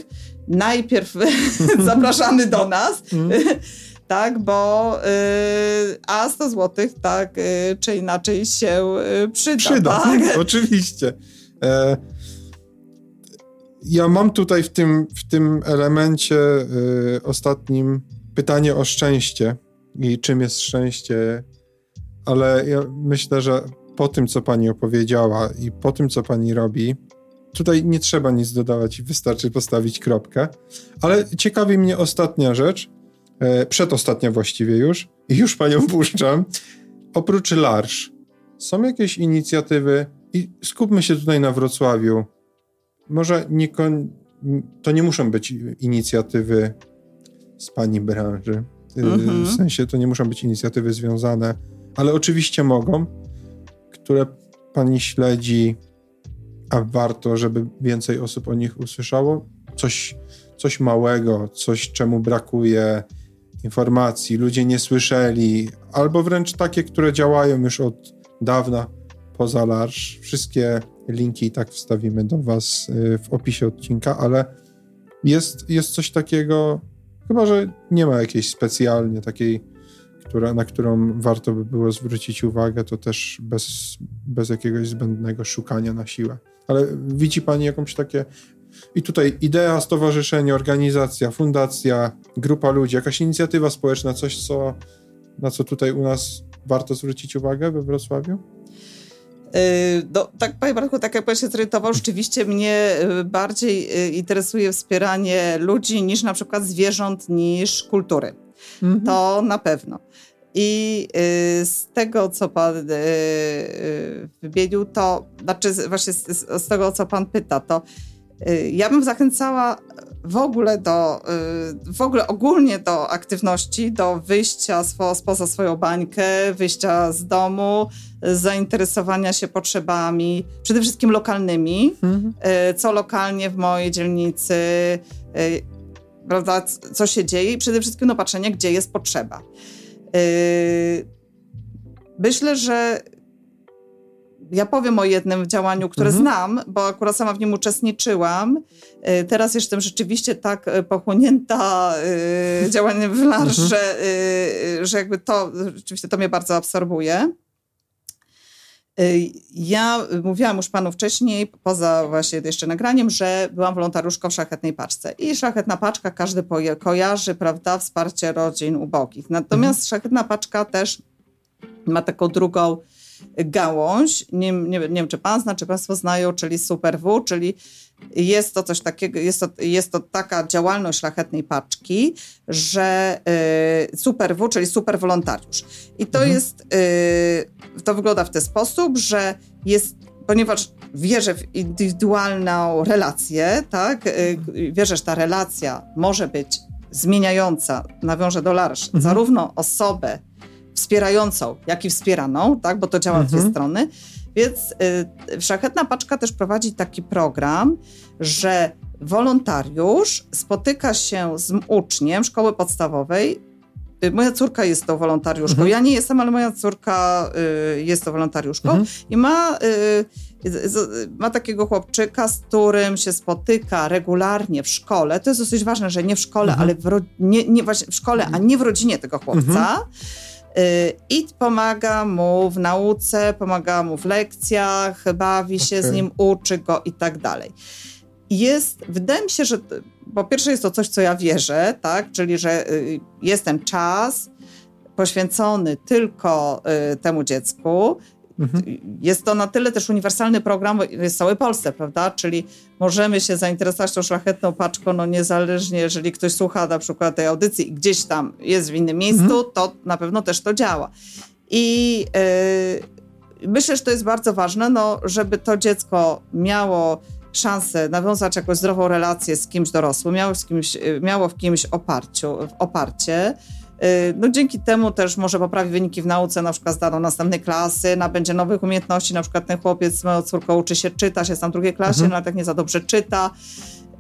najpierw zapraszamy do nas, tak, bo y, a 100 zł, tak, y, czy inaczej się y, przyda, Przyda, tak? oczywiście. E, ja mam tutaj w tym, w tym elemencie e, ostatnim pytanie o szczęście i czym jest szczęście, ale ja myślę, że po tym, co pani opowiedziała i po tym, co pani robi, tutaj nie trzeba nic dodawać i wystarczy postawić kropkę. Ale ciekawi mnie ostatnia rzecz, przedostatnia właściwie już, i już panią puszczam. Oprócz Larsz, są jakieś inicjatywy i skupmy się tutaj na Wrocławiu. Może nie kon... to nie muszą być inicjatywy z pani branży. Y, Mhm. W sensie to nie muszą być inicjatywy związane, ale oczywiście mogą, które pani śledzi, a warto, żeby więcej osób o nich usłyszało. Coś, coś małego, coś czemu brakuje informacji, ludzie nie słyszeli, albo wręcz takie, które działają już od dawna poza Larsz. Wszystkie linki i tak wstawimy do Was y, w opisie odcinka, ale jest, jest coś takiego, chyba że nie ma jakiejś specjalnie takiej, która, na którą warto by było zwrócić uwagę, to też bez, bez jakiegoś zbędnego szukania na siłę. Ale widzi Pani jakąś takie I tutaj idea, stowarzyszenie, organizacja, fundacja, grupa ludzi, jakaś inicjatywa społeczna, coś, co, na co tutaj u nas warto zwrócić uwagę we Wrocławiu? Y, no, tak, panie Marku, tak jak pan się zorientował, rzeczywiście mnie y, bardziej y, interesuje wspieranie ludzi niż na przykład zwierząt, niż kultury. Mhm. To na pewno. I z tego, co pan wymienił, to znaczy właśnie z, z tego, co pan pyta, to ja bym zachęcała w ogóle do, y, w ogóle ogólnie do aktywności, do wyjścia swo, spoza swoją bańkę, wyjścia z domu, zainteresowania się potrzebami, przede wszystkim lokalnymi, mhm. Y, co lokalnie w mojej dzielnicy, y, prawda, co się dzieje i przede wszystkim no, patrzenie, gdzie jest potrzeba. Myślę, że ja powiem o jednym działaniu, które mhm. znam, bo akurat sama w nim uczestniczyłam. Y, teraz jestem rzeczywiście tak y, pochłonięta y, działaniem w mhm. że, że jakby to, rzeczywiście to mnie bardzo absorbuje. Ja mówiłam już panu wcześniej, poza właśnie jeszcze nagraniem, że byłam wolontariuszką w Szlachetnej Paczce. I Szlachetna Paczka każdy kojarzy, prawda, wsparcie rodzin ubogich. Natomiast mhm. Szlachetna Paczka też ma taką drugą gałąź, nie, nie, nie wiem czy pan zna, czy państwo znają, czyli Super W, czyli jest to coś takiego, jest to, jest to taka działalność szlachetnej paczki, że y, Super W, czyli super wolontariusz. I to mhm. jest, y, to wygląda w ten sposób, że jest ponieważ wierzę w indywidualną relację, tak? Y, wierzę, że ta relacja może być zmieniająca, nawiążę do Larsz, mhm. zarówno osobę, wspierającą, jak i wspieraną, tak, bo to działa mhm. w dwie strony. Więc y, Szlachetna Paczka też prowadzi taki program, że wolontariusz spotyka się z uczniem szkoły podstawowej. Y, moja córka jest to wolontariuszką. Mhm. Ja nie jestem, ale moja córka y, jest to wolontariuszką mhm. i ma, y, ma takiego chłopczyka, z którym się spotyka regularnie w szkole. To jest dosyć ważne, że nie w szkole, mhm. ale w, nie, nie, właśnie w szkole, a nie w rodzinie tego chłopca mhm. I pomaga mu w nauce, pomaga mu w lekcjach, bawi się okay. z nim, uczy go i tak dalej. Jest, wydaje mi się, że po pierwsze jest to coś, co ja wierzę, tak, czyli że y, jest ten czas poświęcony tylko y, temu dziecku, Mhm. Jest to na tyle też uniwersalny program, jest w całej Polsce, prawda? Czyli możemy się zainteresować tą szlachetną paczką, no niezależnie, jeżeli ktoś słucha na przykład tej audycji i gdzieś tam jest w innym miejscu, mhm. to na pewno też to działa. I yy, myślę, że to jest bardzo ważne, no, żeby to dziecko miało szansę nawiązać jakąś zdrową relację z kimś dorosłym, miało, z kimś, miało w kimś oparciu, w oparcie, no dzięki temu też może poprawi wyniki w nauce, na przykład zdaną następnej klasy, nabędzie nowych umiejętności, na przykład ten chłopiec z moją córką uczy się czytać, jest tam w drugiej klasie, mhm. no ale tak nie za dobrze czyta.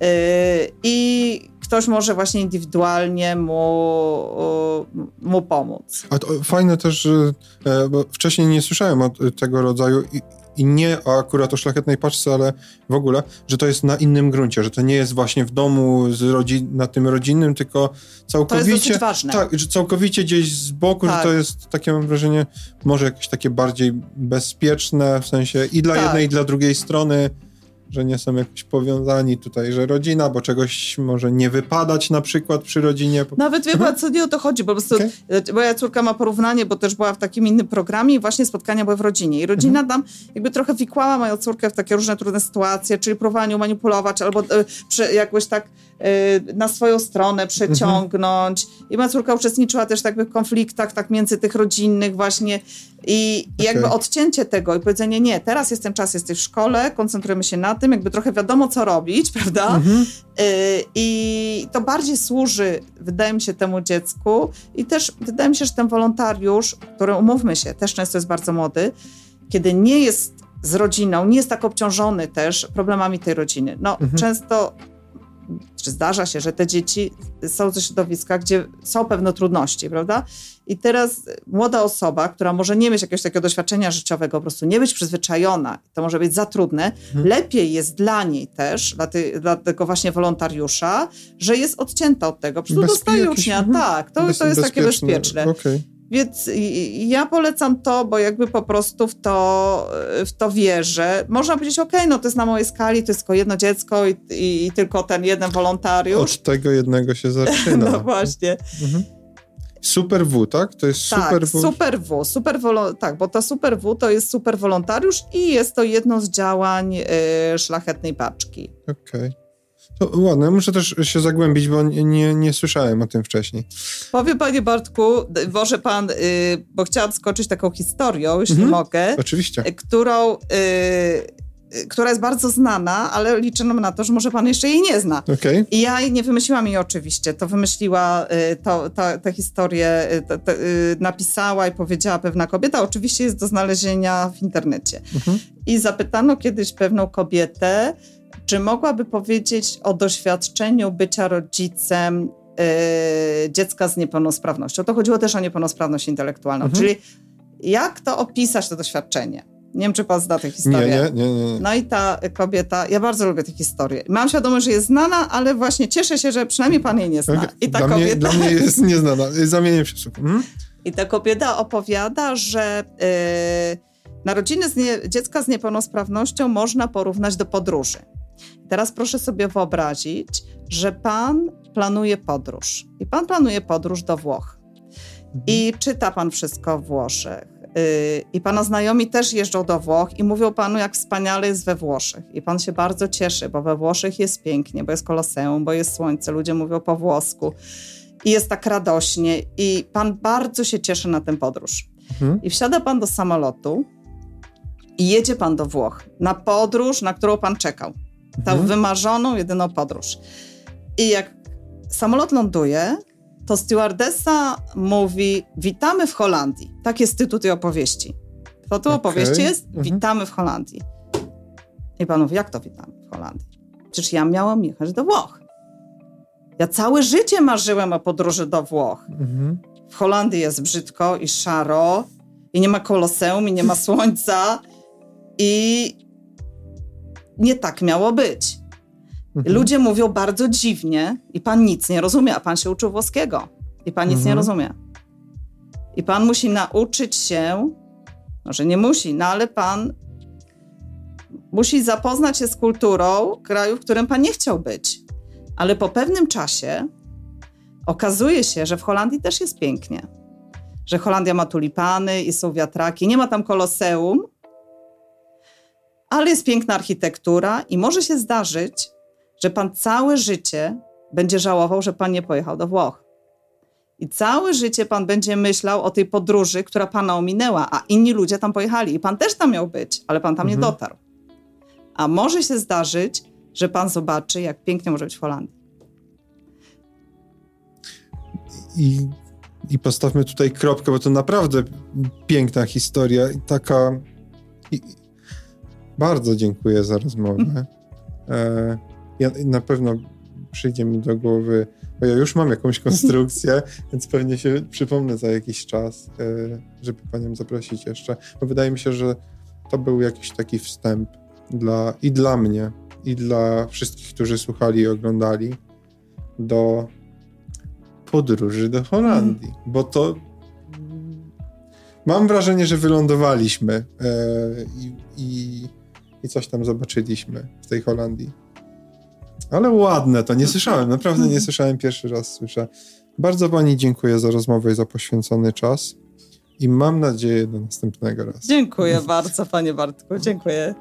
Y, I ktoś może właśnie indywidualnie mu, mu pomóc. A to fajne też, e, bo wcześniej nie słyszałem o tego rodzaju i nie o akurat o szlachetnej paczce, ale w ogóle, że to jest na innym gruncie, że to nie jest właśnie w domu z rodzin, na tym rodzinnym, tylko całkowicie. To jest ważne. Tak, że całkowicie gdzieś z boku, tak. że to jest takie mam wrażenie, może jakieś takie bardziej bezpieczne, w sensie i dla tak. jednej, i dla drugiej strony że nie są jakoś powiązani tutaj, że rodzina, bo czegoś może nie wypadać na przykład przy rodzinie. Nawet wie pan, co nie o to chodzi, po prostu okay. moja córka ma porównanie, bo też była w takim innym programie i właśnie spotkania były w rodzinie. I rodzina mhm. tam jakby trochę wikłała moją córkę w takie różne trudne sytuacje, czyli próbowała manipulować albo e, jakoś tak e, na swoją stronę przeciągnąć. Mhm. I moja córka uczestniczyła też tak w konfliktach tak między tych rodzinnych właśnie i, i jakby odcięcie tego i powiedzenie, nie, teraz jest ten czas, jesteś w szkole, koncentrujemy się na tym, jakby trochę wiadomo, co robić, prawda? Mhm. Y, I to bardziej służy, wydaje mi się, temu dziecku i też wydaje mi się, że ten wolontariusz, który, umówmy się, też często jest bardzo młody, kiedy nie jest z rodziną, nie jest tak obciążony też problemami tej rodziny. No, mhm. często czy zdarza się, że te dzieci są ze środowiska, gdzie są pewne trudności, prawda? I teraz młoda osoba, która może nie mieć jakiegoś takiego doświadczenia życiowego, po prostu nie być przyzwyczajona, to może być za trudne, hmm. lepiej jest dla niej też, dla, ty, dla, tego właśnie wolontariusza, że jest odcięta od tego. Po prostu dostaje ucznia, mhm. tak, to, to jest takie bezpieczne. Okay. Więc ja polecam to, bo jakby po prostu w to, w to wierzę. Można powiedzieć, ok, no to jest na mojej skali, to jest tylko jedno dziecko i, i, i tylko ten jeden wolontariusz. Od tego jednego się zaczyna. no właśnie. Mhm. Super W, tak? To jest tak, Super W? Super W. Super tak, bo to Super W to jest super wolontariusz i jest to jedno z działań y, szlachetnej paczki. Okej. Okay. To ładne, muszę też się zagłębić, bo nie, nie, nie słyszałem o tym wcześniej. Powiem panie Bartku, może pan, y, bo chciałam skończyć taką historią, jeśli mhm, mogę. Oczywiście. Y, którą, y, która jest bardzo znana, ale liczę na to, że może pan jeszcze jej nie zna. Okay. I ja nie wymyśliłam jej oczywiście, to wymyśliła y, to, to, tę historię, to, to, napisała i powiedziała pewna kobieta, oczywiście jest do znalezienia w internecie. Mhm. I zapytano kiedyś pewną kobietę, czy mogłaby powiedzieć o doświadczeniu bycia rodzicem yy, dziecka z niepełnosprawnością? To chodziło też o niepełnosprawność intelektualną, mhm. czyli jak to opisać, to doświadczenie? Nie wiem, czy pan zna tę historię. Nie, nie, nie, nie. No i ta kobieta, ja bardzo lubię tę historię. Mam świadomość, że jest znana, ale właśnie cieszę się, że przynajmniej pan jej nie zna. Okay. I ta dla, kobieta... mnie, dla mnie jest nieznana. Zamienię przysług. Hmm? I ta kobieta opowiada, że yy, narodziny z nie, dziecka z niepełnosprawnością można porównać do podróży. Teraz proszę sobie wyobrazić, że pan planuje podróż i pan planuje podróż do Włoch. Mhm. I czyta pan wszystko w Włoszech. Y, I pana znajomi też jeżdżą do Włoch i mówią panu, jak wspaniale jest we Włoszech. I pan się bardzo cieszy, bo we Włoszech jest pięknie, bo jest koloseum, bo jest słońce, ludzie mówią po włosku i jest tak radośnie. I pan bardzo się cieszy na tę podróż. Mhm. I wsiada pan do samolotu i jedzie pan do Włoch na podróż, na którą pan czekał. Ta mhm. wymarzoną, jedyną podróż. I jak samolot ląduje, to stewardessa mówi: Witamy w Holandii. Tak jest tytuł tej opowieści. To tu okay. opowieści jest: mhm. Witamy w Holandii. I pan mówi: Jak to witamy w Holandii? Przecież ja miałam jechać do Włoch. Ja całe życie marzyłem o podróży do Włoch. Mhm. W Holandii jest brzydko i szaro, i nie ma koloseum, i nie ma słońca. I nie tak miało być. Mhm. Ludzie mówią bardzo dziwnie i pan nic nie rozumie, a pan się uczył włoskiego i pan nic mhm. nie rozumie. I pan musi nauczyć się, może nie musi, no ale pan musi zapoznać się z kulturą kraju, w którym pan nie chciał być. Ale po pewnym czasie okazuje się, że w Holandii też jest pięknie. Że Holandia ma tulipany i są wiatraki. Nie ma tam koloseum, ale jest piękna architektura i może się zdarzyć, że pan całe życie będzie żałował, że pan nie pojechał do Włoch. I całe życie pan będzie myślał o tej podróży, która pana ominęła, a inni ludzie tam pojechali. I pan też tam miał być, ale pan tam mhm. nie dotarł. A może się zdarzyć, że pan zobaczy, jak pięknie może być w Holandii. I, I postawmy tutaj kropkę, bo to naprawdę piękna historia i taka. I, bardzo dziękuję za rozmowę. Mhm. E, ja, na pewno przyjdzie mi do głowy, bo ja już mam jakąś konstrukcję, więc pewnie się przypomnę za jakiś czas, e, żeby panią zaprosić jeszcze. Bo wydaje mi się, że to był jakiś taki wstęp dla, i dla mnie, i dla wszystkich, którzy słuchali i oglądali, do podróży do Holandii, mm. bo to mam wrażenie, że wylądowaliśmy e, i, i i coś tam zobaczyliśmy w tej Holandii. Ale ładne to, nie słyszałem, naprawdę nie słyszałem, pierwszy raz słyszę. Bardzo Pani dziękuję za rozmowę i za poświęcony czas i mam nadzieję do następnego razu. Dziękuję bardzo Panie Bartku, dziękuję.